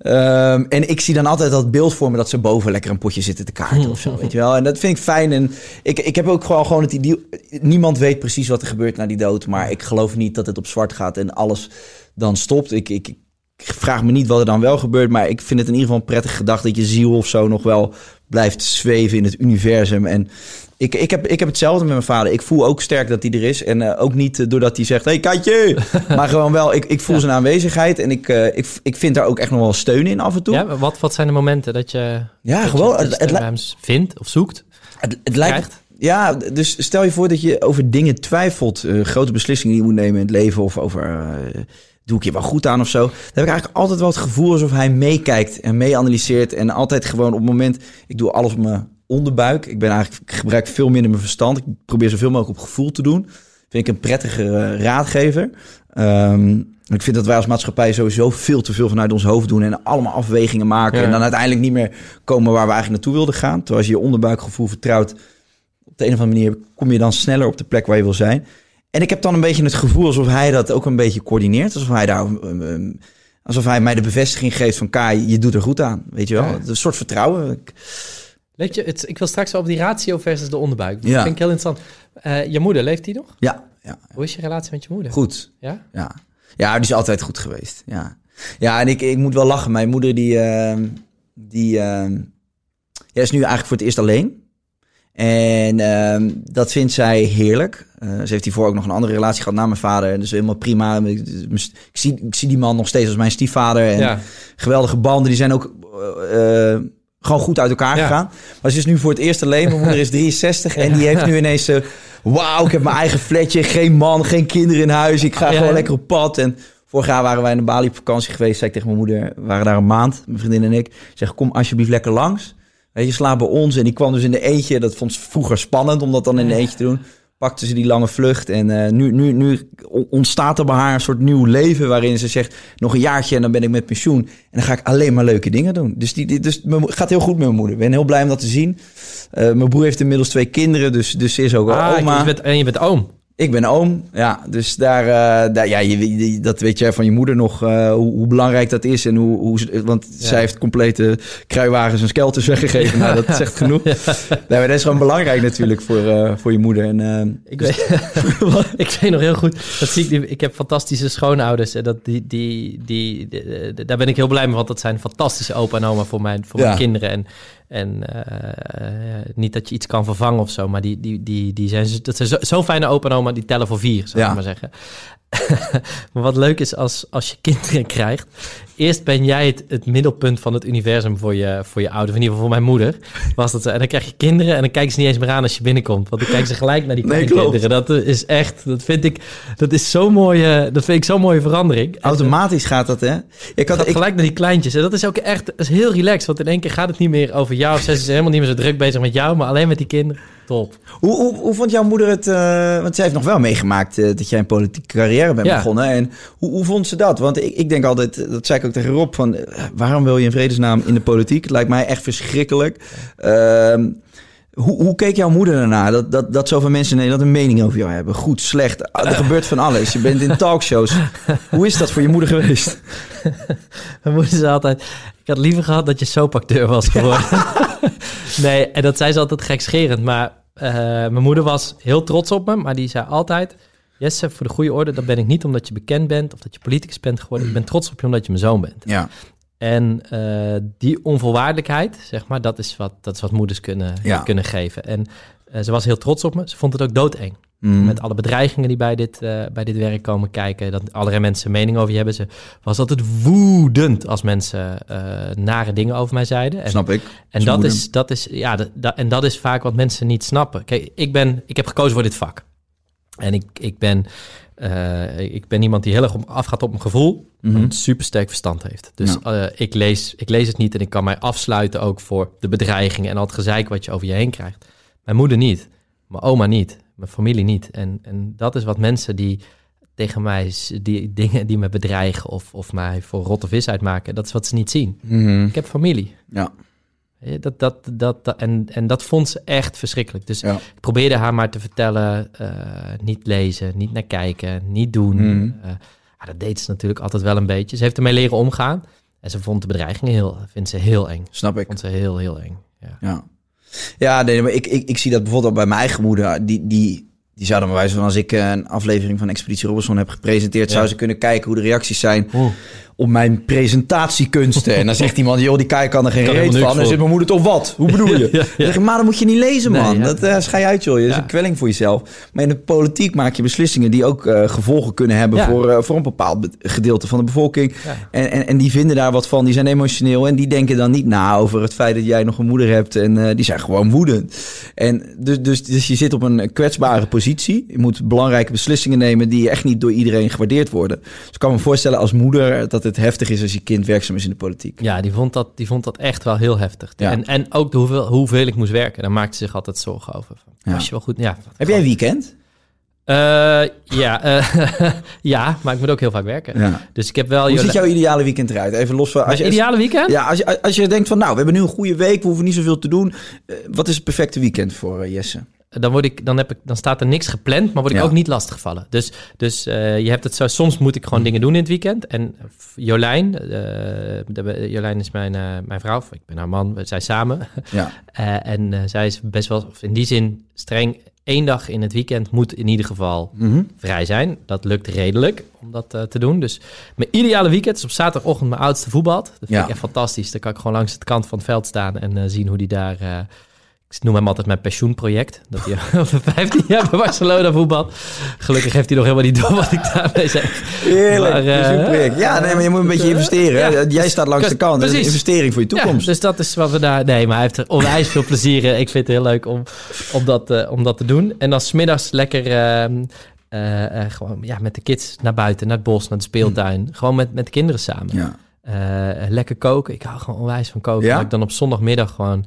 Speaker 2: Ehm, en ik zie dan altijd dat beeld voor me dat ze boven lekker een potje zitten te kaarten of zo, weet je wel. En dat vind ik fijn. En ik, ik heb ook gewoon, gewoon het idee... Niemand weet precies wat er gebeurt na die dood. Maar ik geloof niet dat het op zwart gaat en alles dan stopt. Ik, ik, ik vraag me niet wat er dan wel gebeurt, maar ik vind het in ieder geval een prettige gedachte dat je ziel of zo nog wel blijft zweven in het universum. En ik, ik, heb, ik heb hetzelfde met mijn vader. Ik voel ook sterk dat hij er is. En eh, ook niet eh, doordat hij zegt, hey Katje! maar gewoon wel, ik, ik voel zijn aanwezigheid. En ik, eh, ik, ik vind daar ook echt nog wel steun in af en toe.
Speaker 1: Ja, wat, wat zijn de momenten dat je,
Speaker 2: Ja,
Speaker 1: dat
Speaker 2: gewoon,
Speaker 1: je
Speaker 2: het- het
Speaker 1: hem vindt of zoekt?
Speaker 2: Het, het lijkt... Ja, dus stel je voor dat je over dingen twijfelt. grote beslissingen die je moet nemen in het leven. Of over, doe ik je wel goed aan of zo. Dan heb ik eigenlijk altijd wel het gevoel alsof hij meekijkt en meeanalyseert. En altijd gewoon op het moment... Ik doe alles op mijn onderbuik. Ik, ben eigenlijk, ik gebruik veel minder mijn verstand. Ik probeer zoveel mogelijk op gevoel te doen. Vind ik een prettige eh, raadgever. Ehm, ik vind dat wij als maatschappij sowieso veel te veel vanuit ons hoofd doen. En allemaal afwegingen maken.
Speaker 1: Ja.
Speaker 2: En dan uiteindelijk niet meer komen waar we eigenlijk naartoe wilden gaan. Terwijl als je je onderbuikgevoel vertrouwt op de een of andere manier kom je dan sneller op de plek waar je wil zijn. En ik heb dan een beetje het gevoel alsof hij dat ook een beetje coördineert. Alsof hij daar, um, um, alsof hij mij de bevestiging geeft van Kai, je doet er goed aan. Weet je wel?
Speaker 1: Ja.
Speaker 2: Een soort vertrouwen. Ik-
Speaker 1: Weet je, het, ik wil straks wel op die ratio versus de onderbuik. Dat
Speaker 2: Ja.
Speaker 1: vind ik heel interessant. Eh, je moeder, leeft die nog?
Speaker 2: Ja, ja,
Speaker 1: Hoe is je relatie met je moeder?
Speaker 2: goed.
Speaker 1: Ja?
Speaker 2: Ja. ja, die is altijd goed geweest. Ja, ja en ik, ik moet wel lachen. Mijn moeder die, ehm, die ehm, ja, is nu eigenlijk voor het eerst alleen. En ehm, dat vindt zij heerlijk. Eh, ze heeft hiervoor ook nog een andere relatie gehad na mijn vader. Dus helemaal prima. Ik, ik zie, ik zie die man nog steeds als mijn stiefvader. En
Speaker 1: Ja.
Speaker 2: geweldige banden. Die zijn ook eh, gewoon goed uit elkaar
Speaker 1: Ja.
Speaker 2: gegaan. Maar ze is nu voor het eerst alleen. Mijn moeder is 63 en die heeft nu ineens zo... Wauw, ik heb mijn eigen flatje. Geen man, geen kinderen in huis. Ik ga
Speaker 1: Ja,
Speaker 2: gewoon lekker op pad. En vorig jaar waren wij in de Bali op vakantie geweest. Zei ik tegen mijn moeder, we waren daar een maand. Mijn vriendin en ik. Ik zeg, kom alsjeblieft lekker langs. Weet je, slaap bij ons. En die kwam dus in de eentje. Dat vond ze vroeger spannend om dat dan in de eentje te doen. Pakte ze die lange vlucht. En eh, nu, nu, nu ontstaat er bij haar een soort nieuw leven. Waarin ze zegt, nog een jaartje en dan ben ik met pensioen. En dan ga ik alleen maar leuke dingen doen. Dus, die, die- dus het gaat heel goed met mijn moeder. Ik ben heel blij om dat te zien. Eh, mijn broer heeft inmiddels twee kinderen. Dus, dus ze is ook
Speaker 1: Ah,
Speaker 2: oma.
Speaker 1: je bent, en je bent oom.
Speaker 2: Ik ben oom, ja. Dus daar, eh, daar ja, je, je- dat weet jij van je moeder nog, eh, hoe, hoe belangrijk dat is. En hoe, hoe want zij heeft complete kruiwagens en skelters weggegeven. Nou, dat zegt genoeg. Nee, maar dat is gewoon belangrijk natuurlijk voor, eh, voor je moeder. En,
Speaker 1: Ik weet, ik weet nog heel goed, dat zie ik, ik heb fantastische schoonouders. En dat die, die, die, daar ben ik heel blij mee, want dat zijn fantastische opa en oma voor mijn, voor
Speaker 2: Ja.
Speaker 1: mijn kinderen. En, en eh, eh, niet dat je iets kan vervangen of zo, maar die, die, die, die zijn, dat zijn zo- zo'n fijne opa en oma, die tellen voor vier, zou
Speaker 2: Ja.
Speaker 1: ik maar zeggen. maar wat leuk is als, als je kinderen krijgt, eerst ben jij het, het middelpunt van het universum voor je, voor je ouders. In ieder geval voor mijn moeder was dat zo. En dan krijg je kinderen en dan kijken ze niet eens meer aan als je binnenkomt. Want dan kijken ze gelijk naar die
Speaker 2: Nee,
Speaker 1: kinderen. Dat is echt, dat vind ik, dat is zo'n mooie, dat vind ik zo'n mooie verandering. En
Speaker 2: automatisch gaat dat, hè? Ik
Speaker 1: ze
Speaker 2: had, ik,
Speaker 1: gelijk naar die kleintjes. En dat is ook echt dat is heel relaxed. Want in één keer gaat het niet meer over jou. Zij is helemaal niet meer zo druk bezig met jou, maar alleen met die kinderen. Top.
Speaker 2: hoe, hoe, hoe vond jouw moeder het? eh, want zij heeft nog wel meegemaakt eh, dat jij een politieke carrière bent
Speaker 1: Ja.
Speaker 2: begonnen. En hoe, hoe vond ze dat? Want ik, ik denk altijd, dat zei ik ook tegen Rob, van eh, waarom wil je in vredesnaam in de politiek? Het lijkt mij echt verschrikkelijk. Ehm, hoe, hoe keek jouw moeder ernaar? Dat, dat, dat zoveel mensen in Nederland een mening over jou hebben. Goed, slecht. Ah, Er gebeurt van alles. Je bent in talkshows. Hoe is dat voor je moeder geweest?
Speaker 1: Mijn moeder zei altijd, ik had liever gehad dat je soapacteur was geworden. nee, en dat zei ze altijd gekscherend. Maar eh, mijn moeder was heel trots op me. Maar die zei altijd, Jesse, voor de goede orde, dat ben ik niet omdat je bekend bent of dat je politicus bent geworden. Ik ben trots op je omdat je mijn zoon bent.
Speaker 2: Ja,
Speaker 1: En eh, die onvoorwaardelijkheid, zeg maar, dat is wat, dat is wat moeders kunnen,
Speaker 2: Ja.
Speaker 1: kunnen geven. En eh, ze was heel trots op me. Ze vond het ook doodeng.
Speaker 2: Mm.
Speaker 1: Met alle bedreigingen die bij dit, eh, bij dit werk komen kijken. Dat allerlei mensen een mening over je hebben. Ze was altijd woedend als mensen nare dingen over mij zeiden. En,
Speaker 2: snap ik.
Speaker 1: en dat is, dat, is, ja, dat, dat- en dat is vaak wat mensen niet snappen. Kijk, ik, ben, ik heb gekozen voor dit vak. En ik, ik, ben, eh, ik ben iemand die heel erg afgaat op mijn gevoel.
Speaker 2: Mhm.
Speaker 1: En een supersterk verstand heeft. Dus eh, ik, lees, ik lees het niet en ik kan mij afsluiten ook voor de bedreigingen en al het gezeik wat je over je heen krijgt. Mijn moeder niet. Mijn oma niet. Mijn familie niet. En, en dat is wat mensen die tegen mij, die dingen die me bedreigen of, of mij voor rotte vis uitmaken, dat is wat ze niet zien.
Speaker 2: Mhm.
Speaker 1: Ik heb familie.
Speaker 2: Ja,
Speaker 1: Dat, dat, dat, dat- en, en dat vond ze echt verschrikkelijk. Dus
Speaker 2: ja.
Speaker 1: ik probeerde haar maar te vertellen, eh, niet lezen, niet naar kijken, niet doen. Ja, dat deed ze natuurlijk altijd wel een beetje. Ze heeft ermee leren omgaan. En ze vond de bedreigingen heel, vindt ze heel eng.
Speaker 2: snap ik.
Speaker 1: Vond ze heel, heel eng. Ja.
Speaker 2: Ja, ja nee, maar ik, ik, ik zie dat bijvoorbeeld bij mijn eigen moeder. Die, die, die zouden maar wijzen van als ik een aflevering van Expeditie Robinson heb gepresenteerd, zou ze kunnen kijken hoe de reacties zijn op mijn presentatiekunsten. en dan zegt iemand, joh, die kijk kan er geen
Speaker 1: Kan
Speaker 2: reet van. En zit mijn moeder toch wat? Hoe bedoel je?
Speaker 1: Ja, ja.
Speaker 2: Dan zeg ik, maar dat moet je niet lezen, man.
Speaker 1: Nee, ja.
Speaker 2: Dat uh, schij uit, joh. Dat is een kwelling voor jezelf. Maar in de politiek maak je beslissingen die ook eh, gevolgen kunnen hebben
Speaker 1: Ja.
Speaker 2: voor, eh, voor een bepaald be- gedeelte van de bevolking.
Speaker 1: Ja.
Speaker 2: En, en, en die vinden daar wat van. Die zijn emotioneel. En die denken dan niet na over het feit dat jij nog een moeder hebt. En eh, die zijn gewoon woedend. En dus, dus, dus je zit op een kwetsbare positie. Je moet belangrijke beslissingen nemen die echt niet door iedereen gewaardeerd worden. Dus ik kan me voorstellen als moeder dat het heftig is als je kind werkzaam is in de politiek.
Speaker 1: Ja, die vond dat, die vond dat echt wel heel heftig.
Speaker 2: Ja.
Speaker 1: En, en ook de hoeveel, hoeveel ik moest werken. Daar maakte ze zich altijd zorgen over.
Speaker 2: Ja.
Speaker 1: Was je wel goed? Ja.
Speaker 2: Heb jij een weekend?
Speaker 1: Eh, ja, eh, ja, maar ik moet ook heel vaak werken.
Speaker 2: Ja.
Speaker 1: Dus ik heb wel...
Speaker 2: Hoe ziet jouw ideale weekend eruit? Even los van... Als je,
Speaker 1: ideale weekend?
Speaker 2: Ja, als je, als je denkt van nou, we hebben nu een goede week, we hoeven niet zoveel te doen. Eh, wat is het perfecte weekend voor Jesse?
Speaker 1: Dan, word ik, dan, heb ik, dan staat er niks gepland, maar word ik
Speaker 2: Ja.
Speaker 1: ook niet lastiggevallen. Dus, dus eh, je hebt het zo, soms moet ik gewoon dingen doen in het weekend. En Jolijn, eh, de- Jolijn is mijn, mijn vrouw, ik ben haar man, we zijn samen.
Speaker 2: Ja.
Speaker 1: En zij is best wel, of in die zin, streng. Eén dag in het weekend moet in ieder geval
Speaker 2: Mhm.
Speaker 1: vrij zijn. Dat lukt redelijk om dat te doen. Dus mijn ideale weekend is op zaterdagochtend mijn oudste voetbalt. Dat vind
Speaker 2: Ja.
Speaker 1: ik echt fantastisch. Dan kan ik gewoon langs de kant van het veld staan en zien hoe die daar... ik noem hem altijd mijn pensioenproject. Dat hij over 15 jaar bij Barcelona voetbalt. Gelukkig heeft hij nog helemaal niet door wat ik daarmee zeg.
Speaker 2: Heerlijk,
Speaker 1: Maar, eh,
Speaker 2: pensioenproject. Ja, nee, maar je moet een beetje investeren.
Speaker 1: Ja.
Speaker 2: Jij staat langs de kant. Dat is een investering voor je toekomst.
Speaker 1: Ja, dus dat is wat we daar... Nee, maar hij heeft er onwijs veel plezier in. Ik vind het heel leuk om, om, dat, eh, om dat te doen. En dan smiddags lekker... ehm, eh, gewoon ja, met de kids naar buiten, naar het bos, naar de speeltuin. Gewoon met, met de kinderen samen.
Speaker 2: Ja.
Speaker 1: Lekker koken. Ik hou gewoon onwijs van koken.
Speaker 2: Ja?
Speaker 1: Dat ik dan op zondagmiddag gewoon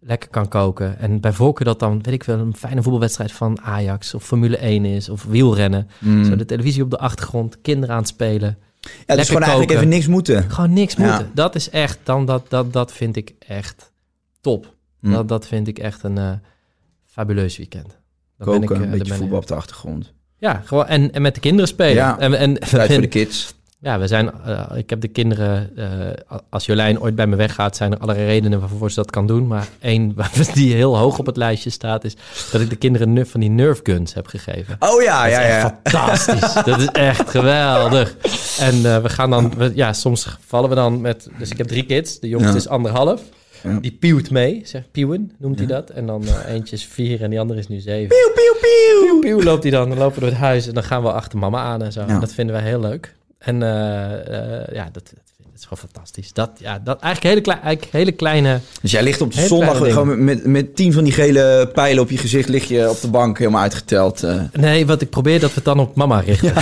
Speaker 1: lekker kan koken. En bij voorkeur dat dan, weet ik wel, een fijne voetbalwedstrijd van Ajax of Formule 1 is of wielrennen.
Speaker 2: Mm.
Speaker 1: Zo de televisie op de achtergrond, kinderen aan het spelen.
Speaker 2: Ja, dus gewoon eigenlijk even niks moeten.
Speaker 1: Gewoon niks
Speaker 2: Ja.
Speaker 1: moeten. Dat is echt, dan, dat, dat, dat vind ik echt top.
Speaker 2: Mm.
Speaker 1: Dat, dat vind ik echt een eh, fabuleus weekend. Dan
Speaker 2: Koken,
Speaker 1: ben ik, eh,
Speaker 2: een beetje voetbal op de achtergrond.
Speaker 1: Ja, gewoon en, en met de kinderen spelen.
Speaker 2: Ja.
Speaker 1: En, en,
Speaker 2: Tijd voor de kids.
Speaker 1: Ja, we zijn, eh, ik heb de kinderen, eh, als Jolijn ooit bij me weggaat, zijn er allerlei redenen waarvoor ze dat kan doen. Maar één die heel hoog op het lijstje staat, is dat ik de kinderen van die Nerf guns heb gegeven.
Speaker 2: Oh ja, ja, ja.
Speaker 1: fantastisch. dat is echt geweldig. En eh, we gaan dan, we- ja, soms vallen we dan met, dus ik heb drie kids. De jongste
Speaker 2: Ja.
Speaker 1: is anderhalf.
Speaker 2: Ja.
Speaker 1: Die pieuwt mee, zeg pieuwen noemt hij dat. En dan eentje is vier en die andere is nu zeven.
Speaker 2: Pieuw, pieuw, pieuw.
Speaker 1: Pieuw loopt hij dan, dan lopen we door het huis en dan gaan we achter mama aan en zo.
Speaker 2: Ja.
Speaker 1: Dat vinden wij heel leuk. En eh, eh, ja, dat, is gewoon fantastisch. Dat, ja, dat eigenlijk hele, eigenlijk hele kleine...
Speaker 2: Dus jij ligt op de zondag gewoon met, met tien van die gele pijlen op je gezicht, lig je op de bank helemaal uitgeteld. eh.
Speaker 1: Nee, wat ik probeer dat we het dan op mama richten.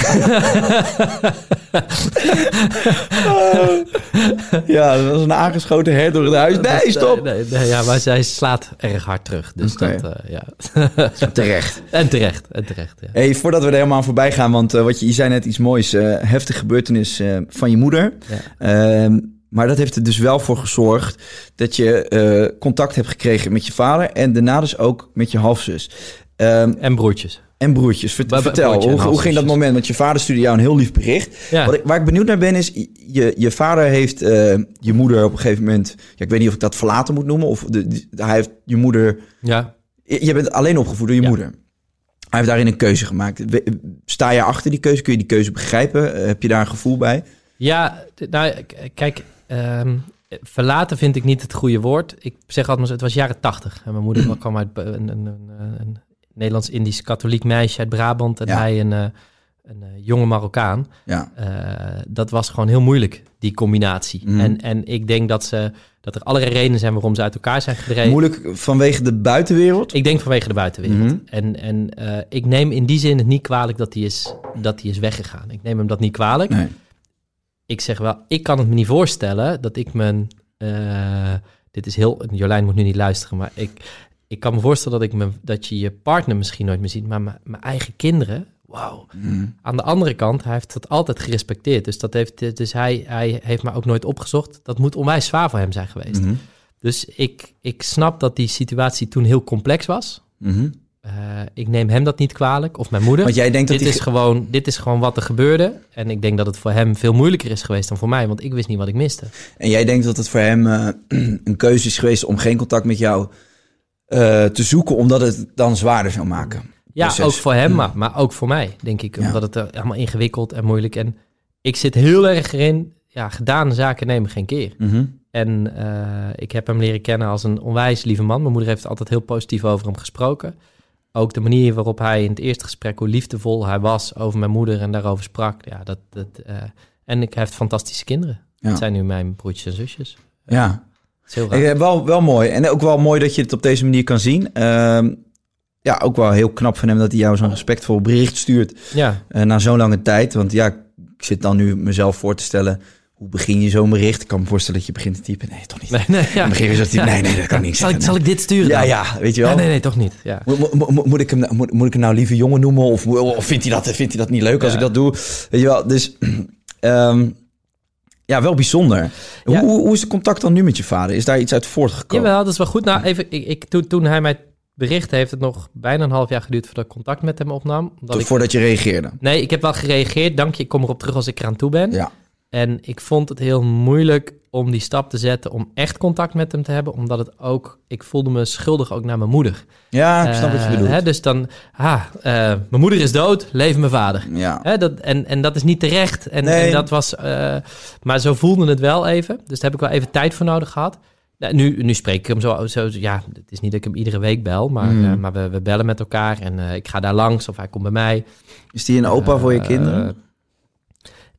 Speaker 2: Ja, dat was een aangeschoten hert door het huis. Nee, stop!
Speaker 1: Nee, nee, ja, maar zij slaat erg hard terug. Dus dat, eh, ja.
Speaker 2: Terecht.
Speaker 1: en terecht, en terecht, ja.
Speaker 2: Hey, voordat we er helemaal aan voorbij gaan, want eh, wat je, je zei net iets moois. heftige gebeurtenis van je moeder.
Speaker 1: ja.
Speaker 2: Ehm, maar dat heeft er dus wel voor gezorgd dat je eh, contact hebt gekregen met je vader en daarna dus ook met je halfzus. Ehm,
Speaker 1: En broertjes.
Speaker 2: en broertjes. Vertel,
Speaker 1: broertje en
Speaker 2: hoe, hoe ging dat moment? Want je vader stuurde jou een heel lief bericht.
Speaker 1: Ja.
Speaker 2: Wat ik, waar ik benieuwd naar ben is, je, je vader heeft eh, je moeder op een gegeven moment... Ja, ik weet niet of ik dat verlaten moet noemen. Of de, hij heeft je moeder...
Speaker 1: ja.
Speaker 2: Je je bent alleen opgevoed door je
Speaker 1: Ja.
Speaker 2: moeder. Hij heeft daarin een keuze gemaakt. Sta je achter die keuze? Kun je die keuze begrijpen? Eh, Heb je daar een gevoel bij?
Speaker 1: Ja, nou, kijk, ehm, verlaten vind ik niet het goede woord. Ik zeg altijd, het was jaren tachtig. En mijn moeder kwam uit een, een, een, een Nederlands-Indisch katholiek meisje uit Brabant. En
Speaker 2: Ja.
Speaker 1: hij een, eh, een eh, jonge Marokkaan.
Speaker 2: Ja.
Speaker 1: Eh, dat was gewoon heel moeilijk, die combinatie.
Speaker 2: Mhm.
Speaker 1: En, en ik denk dat, ze, dat er allerlei redenen zijn waarom ze uit elkaar zijn gedreven.
Speaker 2: Moeilijk vanwege de buitenwereld?
Speaker 1: Ik denk vanwege de buitenwereld.
Speaker 2: Mhm.
Speaker 1: En, en ik neem in die zin het niet kwalijk dat hij is, dat is weggegaan. Ik neem hem dat niet kwalijk.
Speaker 2: Nee.
Speaker 1: Ik zeg wel, ik kan het me niet voorstellen dat ik mijn... eh, dit is heel... Jolijn moet nu niet luisteren, maar ik, ik kan me voorstellen dat, ik me, dat je je partner misschien nooit meer ziet. Maar mijn, eigen kinderen, wauw.
Speaker 2: Mhm.
Speaker 1: Aan de andere kant, hij heeft dat altijd gerespecteerd. Dus, dat heeft, dus hij, hij heeft me ook nooit opgezocht. Dat moet onwijs zwaar voor hem zijn geweest.
Speaker 2: Mhm.
Speaker 1: Dus ik, ik snap dat die situatie toen heel complex was.
Speaker 2: Mhm.
Speaker 1: Eh, ik neem hem dat niet kwalijk, of mijn moeder.
Speaker 2: Want jij denkt dat
Speaker 1: dit,
Speaker 2: die...
Speaker 1: is gewoon, dit is gewoon wat er gebeurde. En ik denk dat het voor hem veel moeilijker is geweest dan voor mij, want ik wist niet wat ik miste.
Speaker 2: En jij denkt dat het voor hem eh, een keuze is geweest om geen contact met jou eh, te zoeken, omdat het dan zwaarder zou maken.
Speaker 1: Ja,
Speaker 2: proces.
Speaker 1: ook voor hem,
Speaker 2: Mm.
Speaker 1: maar, maar ook voor mij, denk ik.
Speaker 2: Ja.
Speaker 1: Omdat het eh, allemaal ingewikkeld en moeilijk. En ik zit heel erg erin, ja, gedane zaken nemen geen keer.
Speaker 2: Mhm.
Speaker 1: En ik heb hem leren kennen als een onwijs lieve man. Mijn moeder heeft altijd heel positief over hem gesproken. Ook de manier waarop hij in het eerste gesprek, hoe liefdevol hij was over mijn moeder en daarover sprak. Ja, dat, dat, eh, en ik heeft fantastische kinderen.
Speaker 2: Ja.
Speaker 1: Dat zijn nu mijn broertjes en zusjes.
Speaker 2: Ja.
Speaker 1: Dat is heel raar.
Speaker 2: Eh, wel, wel mooi. En ook wel mooi dat je het op deze manier kan zien. Ehm, ja, ook wel heel knap van hem dat hij jou zo'n respectvol bericht stuurt
Speaker 1: Ja,
Speaker 2: eh, na zo'n lange tijd. Want ja, ik zit dan nu mezelf voor te stellen. Hoe begin je zo'n bericht? Ik kan me voorstellen dat je begint te typen. Nee, toch niet.
Speaker 1: nee, nee, ja.
Speaker 2: Dan begin je zo te typen. Nee, nee, dat kan niet
Speaker 1: Zal, ik, zal ik dit sturen
Speaker 2: Ja,
Speaker 1: dan?
Speaker 2: ja, weet je wel.
Speaker 1: Ja, nee, nee, toch niet. Ja.
Speaker 2: Moet, moet, ik hem, moet, moet ik hem nou lieve jongen noemen? Of, of vindt, hij dat, vindt hij dat niet leuk als ik dat doe? Weet je wel, dus... ehm, ja, wel bijzonder. Hoe, hoe is het contact dan nu met je vader? Is daar iets uit voortgekomen?
Speaker 1: Jawel, dat is wel goed. Nou, even, ik, ik, toen, toen hij mij berichtte, heeft het nog bijna een half jaar geduurd voordat ik contact met hem opnam. Omdat
Speaker 2: Tot
Speaker 1: ik,
Speaker 2: Voordat je reageerde.
Speaker 1: nee, ik heb wel gereageerd. Dank je, ik kom erop terug als ik eraan toe ben.
Speaker 2: Ja.
Speaker 1: En ik vond het heel moeilijk om die stap te zetten om echt contact met hem te hebben. Omdat het ook, ik voelde me schuldig ook naar mijn moeder.
Speaker 2: Ja, ik snap wat je
Speaker 1: Eh,
Speaker 2: bedoelt.
Speaker 1: Hè, dus dan, ah, eh, mijn moeder is dood, leef mijn vader.
Speaker 2: ja.
Speaker 1: Hè, dat, en, en dat is niet terecht. En,
Speaker 2: Nee.
Speaker 1: en dat was, eh, maar zo voelde het wel even. Dus daar heb ik wel even tijd voor nodig gehad. Nou, nu, nu spreek ik hem zo, zo. Ja, het is niet dat ik hem iedere week bel, maar,
Speaker 2: Mm.
Speaker 1: eh, maar we, we bellen met elkaar. En ik ga daar langs of hij komt bij mij.
Speaker 2: Is die een opa voor je kinderen?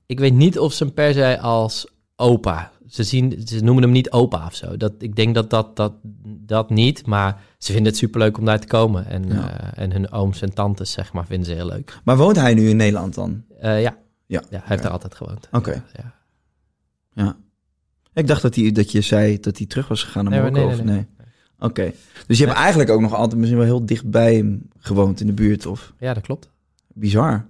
Speaker 1: Ik weet niet of ze hem per se als opa. Ze, zien, ze noemen hem niet opa of zo. Dat, ik denk dat dat, dat dat niet. Maar ze vinden het superleuk om daar te komen. En,
Speaker 2: Ja.
Speaker 1: eh, en hun ooms en tantes, zeg maar, vinden ze heel leuk.
Speaker 2: Maar woont hij nu in Nederland dan?
Speaker 1: Eh, ja.
Speaker 2: Ja.
Speaker 1: ja, hij heeft er altijd gewoond.
Speaker 2: Oké.
Speaker 1: Ja.
Speaker 2: Ja. Ik dacht dat, hij, dat je zei dat hij terug was gegaan naar
Speaker 1: Nee,
Speaker 2: Marokko.
Speaker 1: nee, nee,
Speaker 2: nee? Oké. Dus je hebt eigenlijk ook nog altijd misschien wel heel dicht bij hem gewoond in de buurt. Of
Speaker 1: ja, dat klopt.
Speaker 2: bizar.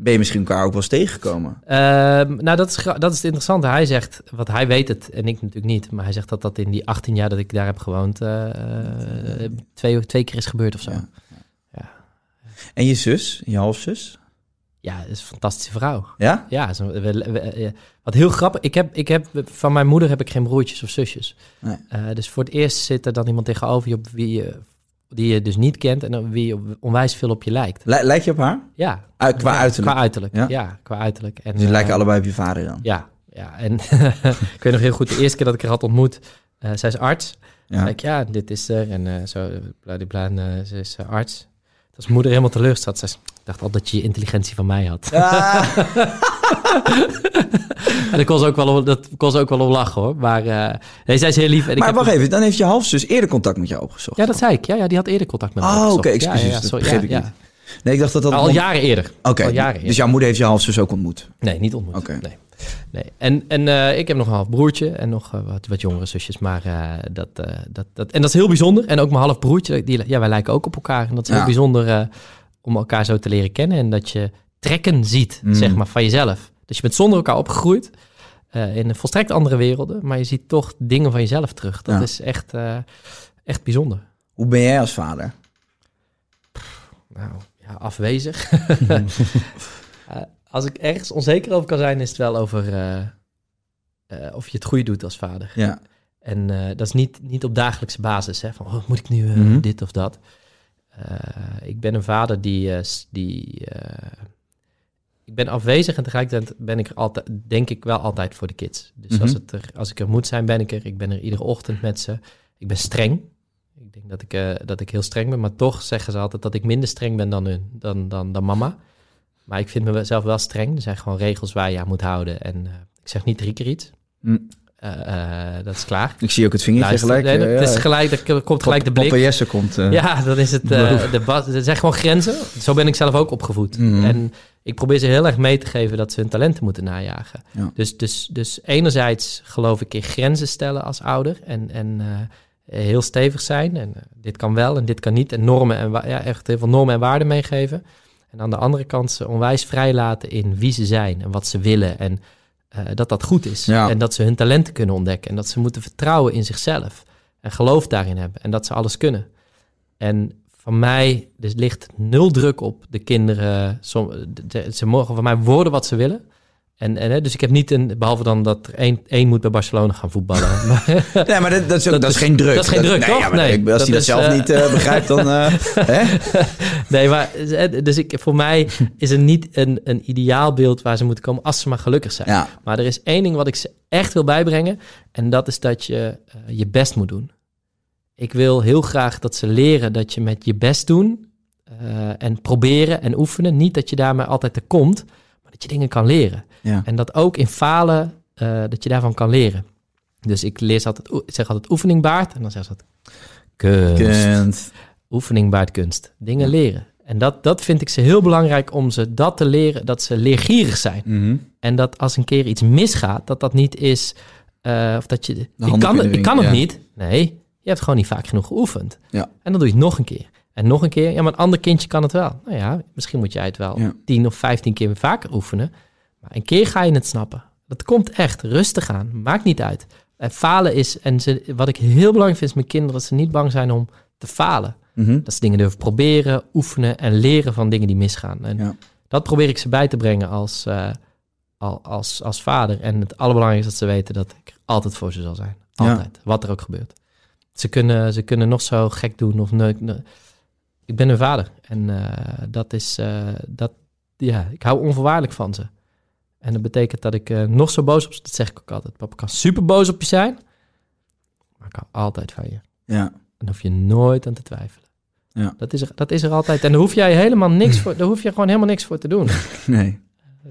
Speaker 2: Ben je misschien elkaar ook wel eens tegengekomen?
Speaker 1: Ehm, nou, dat is, dat is het interessante. Hij zegt, wat hij weet het en ik natuurlijk niet, maar hij zegt dat dat in die 18 jaar dat ik daar heb gewoond, eh, twee, twee keer is gebeurd of zo.
Speaker 2: Ja.
Speaker 1: Ja,
Speaker 2: En je zus, je halfzus?
Speaker 1: ja dat is een fantastische vrouw.
Speaker 2: Ja?
Speaker 1: Ja, we- we- eh, wat heel grappig. Ik heb, ik heb, van mijn moeder heb ik geen broertjes of zusjes.
Speaker 2: Nee.
Speaker 1: Eh, dus voor het eerst zit er dan iemand tegenover je op wie je, die je dus niet kent en dan wie onwijs veel op je lijkt.
Speaker 2: Li- lijk je op haar?
Speaker 1: Ja.
Speaker 2: Uit- qua
Speaker 1: Ja,
Speaker 2: uiterlijk?
Speaker 1: Qua uiterlijk,
Speaker 2: Ja?
Speaker 1: ja. qua uiterlijk. En,
Speaker 2: Dus die lijken
Speaker 1: eh,
Speaker 2: allebei op je vader dan?
Speaker 1: Ja, ja. En ik weet nog heel goed, de eerste keer dat ik haar had ontmoet, eh zij is arts.
Speaker 2: Ja.
Speaker 1: Ik, ja, dit is er. En eh, zo, bladibla, ze is arts. Dat moeder helemaal teleurgesteld. Ze dacht altijd dat je je intelligentie van mij had.
Speaker 2: Ah,
Speaker 1: en kon ze ook wel dat kon ze ook wel om lachen, hoor. Maar eh, nee, zij is heel lief. En ik
Speaker 2: maar
Speaker 1: heb-
Speaker 2: wacht even, dan heeft je halfzus eerder contact met jou opgezocht.
Speaker 1: Ja, dat zei ik. Ja, ja, die had eerder contact met me.
Speaker 2: Oh, oké, excuses,
Speaker 1: Ja, ja,
Speaker 2: dat begreep ik
Speaker 1: ja.
Speaker 2: Nee, ik dacht dat dat...
Speaker 1: Al jaren eerder.
Speaker 2: Oké,
Speaker 1: Al jaren
Speaker 2: dus jouw moeder heeft je halfzus ook ontmoet?
Speaker 1: Nee, niet ontmoet.
Speaker 2: Oké.
Speaker 1: Nee. nee. En, en eh, ik heb nog een half broertje en nog eh, wat, wat jongere zusjes. Maar eh, dat, eh, dat, dat... En dat is heel bijzonder. En ook mijn half broertje, die, ja, wij lijken ook op elkaar. En dat is heel bijzonder eh, om elkaar zo te leren kennen. En dat je trekken ziet,
Speaker 2: Mm.
Speaker 1: zeg maar, van jezelf. Dus je bent zonder elkaar opgegroeid. eh, in volstrekt andere werelden. Maar je ziet toch dingen van jezelf terug. Dat
Speaker 2: Ja.
Speaker 1: is echt, eh, echt bijzonder.
Speaker 2: Hoe ben jij als vader?
Speaker 1: Nou, ja, afwezig. Eh, als ik ergens onzeker over kan zijn, is het wel over of je het goede doet als vader.
Speaker 2: Ja.
Speaker 1: En dat is niet, niet op dagelijkse basis, hè, van oh, moet ik nu
Speaker 2: Mhm.
Speaker 1: dit of dat. Ik ben een vader die, die ik ben afwezig en tegelijkertijd ben ik er altijd, denk ik wel altijd voor de kids. Dus
Speaker 2: Mhm.
Speaker 1: als, het er, als ik er moet zijn, ben ik er. Ik ben er iedere ochtend met ze. Ik ben streng. Ik denk dat ik, eh, dat ik heel streng ben, maar toch zeggen ze altijd dat ik minder streng ben dan hun, dan, dan, dan mama. Maar ik vind mezelf wel streng. Er zijn gewoon regels waar je aan moet houden. En eh, ik zeg niet drie keer iets.
Speaker 2: Hm.
Speaker 1: Eh, dat is klaar.
Speaker 2: Ik zie ook het vingertje
Speaker 1: Luister,
Speaker 2: gelijk.
Speaker 1: nee, dat
Speaker 2: ja.
Speaker 1: is gelijk, er komt gelijk de blik.
Speaker 2: Papa Jesse komt.
Speaker 1: Ja, dan is het de bas. Er zijn gewoon grenzen. Zo ben ik zelf ook opgevoed.
Speaker 2: Mhm.
Speaker 1: En ik probeer ze heel erg mee te geven dat ze hun talenten moeten najagen.
Speaker 2: Ja.
Speaker 1: Dus, dus, dus enerzijds geloof ik in grenzen stellen als ouder en, en eh, heel stevig zijn. En eh, dit kan wel en dit kan niet. En normen en ja, echt heel veel normen en waarden meegeven. En aan de andere kant ze onwijs vrijlaten in wie ze zijn en wat ze willen. En eh, dat dat goed is.
Speaker 2: Ja.
Speaker 1: En dat ze hun talenten kunnen ontdekken. En dat ze moeten vertrouwen in zichzelf. En geloof daarin hebben. En dat ze alles kunnen. En van mij, er ligt nul druk op de kinderen. Som, ze mogen van mij worden wat ze willen. En, en, dus ik heb niet een, behalve dan dat er één, één moet bij Barcelona gaan voetballen. Maar,
Speaker 2: Nee, maar dat, dat, is, ook,
Speaker 1: Dat
Speaker 2: dat is
Speaker 1: is-
Speaker 2: geen druk.
Speaker 1: dat is geen druk,
Speaker 2: nee,
Speaker 1: toch?
Speaker 2: Ja, maar
Speaker 1: Nee,
Speaker 2: als hij dat zelf
Speaker 1: eh,
Speaker 2: niet eh, begrijpt, dan... eh, hè?
Speaker 1: nee, maar dus ik, voor mij is er niet een, een ideaalbeeld waar ze moeten komen als ze maar gelukkig zijn.
Speaker 2: Ja.
Speaker 1: Maar er is één ding wat ik ze echt wil bijbrengen. En dat is dat je je best moet doen. Ik wil heel graag dat ze leren dat je met je best doen eh, en proberen en oefenen. Niet dat je daarmee altijd er komt, maar dat je dingen kan leren.
Speaker 2: Ja.
Speaker 1: En dat ook in falen, eh, dat je daarvan kan leren. Dus ik leer ze altijd, zeg altijd oefening baart. En dan zeggen ze dat kunst. Oefening baart kunst. Dingen leren. En dat, dat vind ik ze heel belangrijk om ze dat te leren, dat ze leergierig zijn.
Speaker 2: Mhm.
Speaker 1: En dat als een keer iets misgaat, dat dat niet is, eh, of dat je, ik kan, het, ik kan het
Speaker 2: ja.
Speaker 1: niet. Nee, je hebt gewoon niet vaak genoeg geoefend.
Speaker 2: Ja.
Speaker 1: En dan doe je het nog een keer. En nog een keer. Ja, maar een ander kindje kan het wel. Nou ja, misschien moet jij het wel
Speaker 2: Ja.
Speaker 1: tien of vijftien keer vaker oefenen. Maar een keer ga je het snappen. Dat komt echt. Rustig aan. Maakt niet uit. En falen is, en ze, wat ik heel belangrijk vind is met kinderen, dat ze niet bang zijn om te falen.
Speaker 2: Mhm.
Speaker 1: Dat ze dingen durven proberen, oefenen en leren van dingen die misgaan. En
Speaker 2: Ja.
Speaker 1: dat probeer ik ze bij te brengen als, eh, al- als, als vader. En het allerbelangrijkste is dat ze weten dat ik altijd voor ze zal zijn.
Speaker 2: Ja.
Speaker 1: Altijd. Wat er ook gebeurt. Ze kunnen, ze kunnen nog zo gek doen of nee, nee. Ik ben hun vader. En eh, dat is, eh, dat, ja, ik hou onvoorwaardelijk van ze. En dat betekent dat ik eh, nog zo boos op ze, dat zeg ik ook altijd. Papa kan super boos op je zijn, maar ik hou altijd van je.
Speaker 2: Ja.
Speaker 1: En hoef je nooit aan te twijfelen.
Speaker 2: Ja.
Speaker 1: Dat, is er, dat is er altijd. En daar hoef jij helemaal niks voor. Daar hoef je gewoon helemaal niks voor te doen.
Speaker 2: Nee.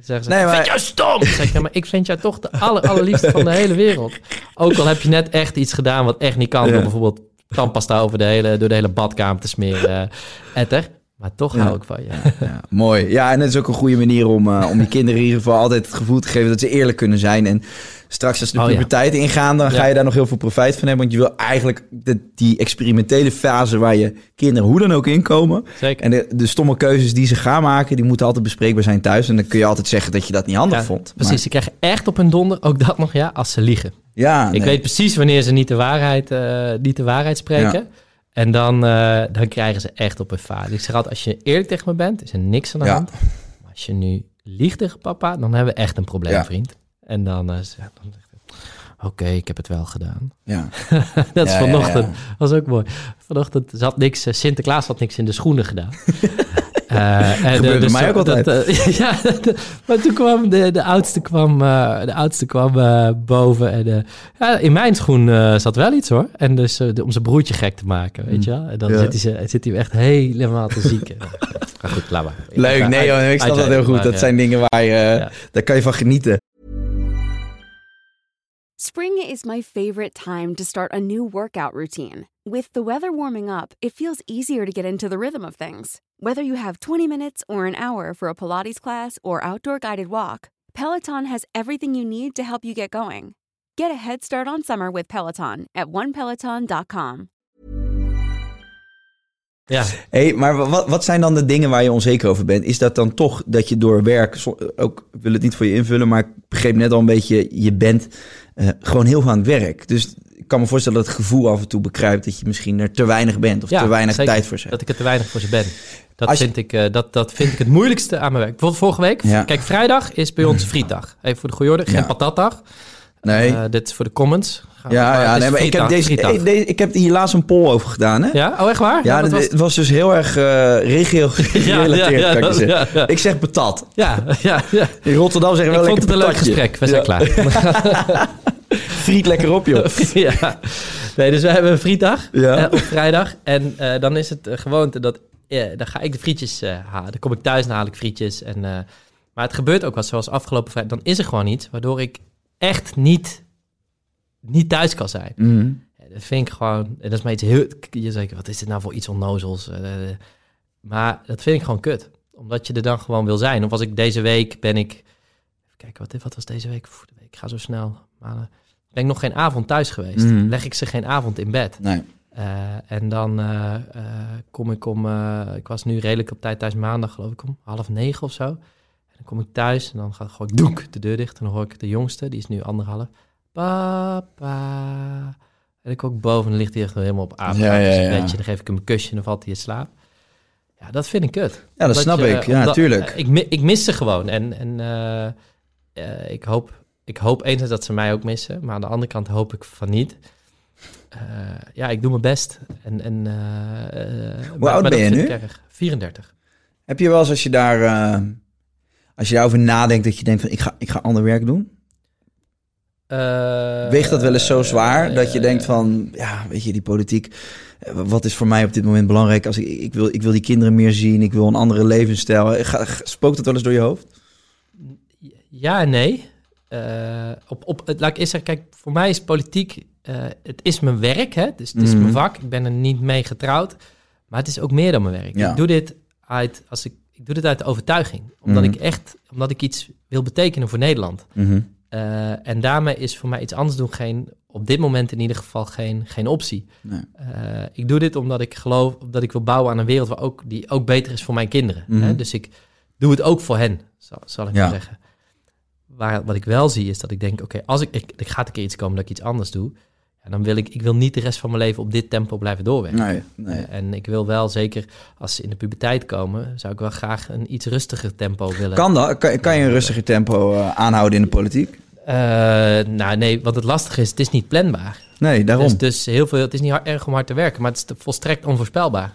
Speaker 1: Zeggen ze,
Speaker 2: Nee,
Speaker 1: ik
Speaker 2: maar-
Speaker 1: vind jou stom. Dan zeg ik, ja, maar ik vind jou toch de aller, allerliefste van de hele wereld. Ook al heb je net echt iets gedaan wat echt niet kan.
Speaker 2: Ja.
Speaker 1: Door bijvoorbeeld tandpasta over de hele, door de hele badkamer te smeren. eh, etter. Maar toch
Speaker 2: Ja.
Speaker 1: hou ik van je.
Speaker 2: Ja, mooi. Ja, en het is ook een goede manier om, eh, om je kinderen in ieder geval altijd het gevoel te geven dat ze eerlijk kunnen zijn. En straks als de
Speaker 1: Oh, ja.
Speaker 2: puberteit ingaan, dan
Speaker 1: Ja.
Speaker 2: ga je daar nog heel veel profijt van hebben. Want je wil eigenlijk de, die experimentele fase waar je kinderen hoe dan ook inkomen.
Speaker 1: Zeker.
Speaker 2: En de, de stomme keuzes die ze gaan maken, die moeten altijd bespreekbaar zijn thuis. En dan kun je altijd zeggen dat je dat niet handig
Speaker 1: Ja,
Speaker 2: vond.
Speaker 1: Precies, ze krijgen echt op hun donder, ook dat nog ja, als ze liegen.
Speaker 2: Ja,
Speaker 1: Ik
Speaker 2: nee.
Speaker 1: weet precies wanneer ze niet de waarheid, eh, niet de waarheid spreken. En dan, eh, dan krijgen ze echt op hun vader. Ik zeg altijd, als je eerlijk tegen me bent, is er niks aan de hand. Maar als je nu liegt tegen papa, dan hebben we echt een probleem,
Speaker 2: Ja.
Speaker 1: vriend. En dan, eh, zegt dan oké, ik heb het wel gedaan.
Speaker 2: Ja.
Speaker 1: Dat is
Speaker 2: Ja,
Speaker 1: vanochtend.
Speaker 2: ja.
Speaker 1: was ook mooi. Vanochtend zat niks, eh, Sinterklaas had niks in de schoenen gedaan. Eh, en,
Speaker 2: Gebeurde
Speaker 1: dus
Speaker 2: mij ook
Speaker 1: dat-
Speaker 2: altijd.
Speaker 1: eh, ja, dat- maar toen kwam de, de oudste kwam, eh, de oudste kwam eh, boven. En eh, ja, in mijn schoen eh, zat wel iets hoor. En dus eh, de- om zijn broertje gek te maken, weet je wel. En dan
Speaker 2: Ja.
Speaker 1: zit, hij, zit hij echt helemaal te zieken. maar goed, laat maar.
Speaker 2: Leuk, nee joh, ik snap dat heel goed. Dat zijn dingen waar je, eh,
Speaker 1: Ja.
Speaker 2: daar kan je van genieten.
Speaker 3: Spring is my favorite time to start a new workout routine. With the weather warming up, it feels easier to get into the rhythm of things. Whether you have 20 minutes or an hour for a Pilates class or outdoor guided walk, Peloton has everything you need to help you get going. Get a head start on summer with Peloton at onepeloton.com.
Speaker 1: Ja,
Speaker 2: Hey, maar wat, wat zijn dan de dingen waar je onzeker over bent? Is dat dan toch dat je door werk, zo- ook ik wil het niet voor je invullen, maar ik begreep net al een beetje, je bent eh, gewoon heel veel aan het werk. Dus ik kan me voorstellen dat het gevoel af en toe bekruipt dat je misschien er te weinig bent of
Speaker 1: ja,
Speaker 2: te weinig
Speaker 1: zeker.
Speaker 2: tijd voor hebt.
Speaker 1: Dat ik er te weinig voor ze ben. Dat,
Speaker 2: Als je-
Speaker 1: vind ik, eh, dat, dat vind ik het moeilijkste aan mijn werk. Bijvoorbeeld vorige week.
Speaker 2: Ja.
Speaker 1: Kijk, vrijdag is bij ons frietdag. Even voor de goeie orde. Geen patatdag.
Speaker 2: Nee.
Speaker 1: Eh, dit voor de comments. Gaan
Speaker 2: ja, ja nee, maar ik heb, deze, hey, deze- ik heb hier laatst een poll over gedaan. Hè?
Speaker 1: Ja? Oh, echt waar?
Speaker 2: Ja, dat-
Speaker 1: was
Speaker 2: het was dus heel erg eh regio gerelateerd,
Speaker 1: ja,
Speaker 2: kan ik zeggen.
Speaker 1: ja, ja.
Speaker 2: Ik zeg patat.
Speaker 1: Ja, ja, ja.
Speaker 2: In Rotterdam zeggen we
Speaker 1: Ik
Speaker 2: wel
Speaker 1: vond het een
Speaker 2: lekker
Speaker 1: leuk gesprek. We zijn klaar.
Speaker 2: Friet lekker op, joh.
Speaker 1: ja. Nee, dus we hebben een frietdag
Speaker 2: Ja.
Speaker 1: eh, op vrijdag. En eh, dan is het uh, gewoonte dat... eh, dan ga ik de frietjes eh, halen. Dan kom ik thuis en haal ik frietjes. En, eh, maar het gebeurt ook wat zoals afgelopen vrijdag. Dan is er gewoon iets waardoor ik echt niet, niet thuis kan zijn.
Speaker 2: Mhm.
Speaker 1: Dat vind ik gewoon... en Dat is maar iets heel... Je zegt, wat is dit nou voor iets onnozels? Eh, maar dat vind ik gewoon kut. Omdat je er dan gewoon wil zijn. Of als ik deze week ben ik... Even kijken, wat, wat was deze week? Week gaat zo snel. Maar eh, ben ik nog geen avond thuis geweest.
Speaker 2: Mhm.
Speaker 1: Leg ik ze geen avond in bed.
Speaker 2: Nee.
Speaker 1: Eh, en dan eh, eh, kom ik om... eh, ik was nu redelijk op tijd thuis maandag, geloof ik, om half negen of zo. Kom ik thuis en dan gaat gewoon doek de deur dicht. En dan hoor ik de jongste, die is nu anderhalf. Papa. En ik ook boven en ligt hij echt helemaal op aap.
Speaker 2: Ja, ja,
Speaker 1: dan geef ik hem een kusje en dan valt hij in slaap. Ja, dat vind ik kut.
Speaker 2: Ja, dat
Speaker 1: Omdat
Speaker 2: snap
Speaker 1: je-
Speaker 2: ik. Ja,
Speaker 1: omdat-
Speaker 2: tuurlijk.
Speaker 1: eh, ik, ik mis ze gewoon. En, en, eh, eh, ik, hoop, ik hoop enerzijds dat ze mij ook missen, maar aan de andere kant hoop ik van niet. Ja, ik doe mijn best. En, en, eh, maar-
Speaker 2: oud
Speaker 1: maar
Speaker 2: ben je nu?
Speaker 1: ik erg. 34.
Speaker 2: Heb je wel eens als je daar, als je daarover nadenkt, dat je denkt van ik ga, ik ga ander werk doen?
Speaker 1: Eh,
Speaker 2: Weegt dat wel eens zo zwaar dat je
Speaker 1: eh,
Speaker 2: denkt van, ja, weet je, die politiek, eh, wat is voor mij op dit moment belangrijk? Als ik, ik, wil, ik wil die kinderen meer zien, ik wil een andere levensstijl. Eh, Ga, spookt dat wel eens door je hoofd?
Speaker 1: Ja en nee. Eh, op, op, laat ik eerst zeggen, kijk, voor mij is politiek, eh, het is mijn werk, hè? dus het is
Speaker 2: Mhm.
Speaker 1: mijn vak. Ik ben er niet mee getrouwd, maar het is ook meer dan mijn werk.
Speaker 2: Ja.
Speaker 1: Ik doe dit uit, als ik, ik doe dit uit de overtuiging, omdat
Speaker 2: Mhm.
Speaker 1: ik echt, omdat ik iets wil betekenen voor Nederland. Eh, en daarmee is voor mij iets anders doen geen, op dit moment in ieder geval geen, geen optie.
Speaker 2: Nee.
Speaker 1: Eh, ik doe dit omdat ik geloof dat ik wil bouwen aan een wereld waar ook, die ook beter is voor mijn kinderen.
Speaker 2: Mhm.
Speaker 1: Hè? Dus ik doe het ook voor hen, zal, zal ik
Speaker 2: Ja.
Speaker 1: maar zeggen. Waar, wat ik wel zie is dat ik denk, oké, als ik, ik, ik gaat een keer iets komen dat ik iets anders doe, ja, dan wil ik, ik wil niet de rest van mijn leven op dit tempo blijven doorwerken.
Speaker 2: Nee, nee.
Speaker 1: En ik wil wel zeker, als ze in de puberteit komen, zou ik wel graag een iets rustiger tempo willen.
Speaker 2: Kan dat? Kan, kan je een rustiger tempo eh, aanhouden in de politiek?
Speaker 1: Eh, nou nee, wat het lastige is, het is niet planbaar.
Speaker 2: Nee, daarom.
Speaker 1: Dus, dus heel veel, het is niet hard- erg om hard te werken, maar het is volstrekt onvoorspelbaar.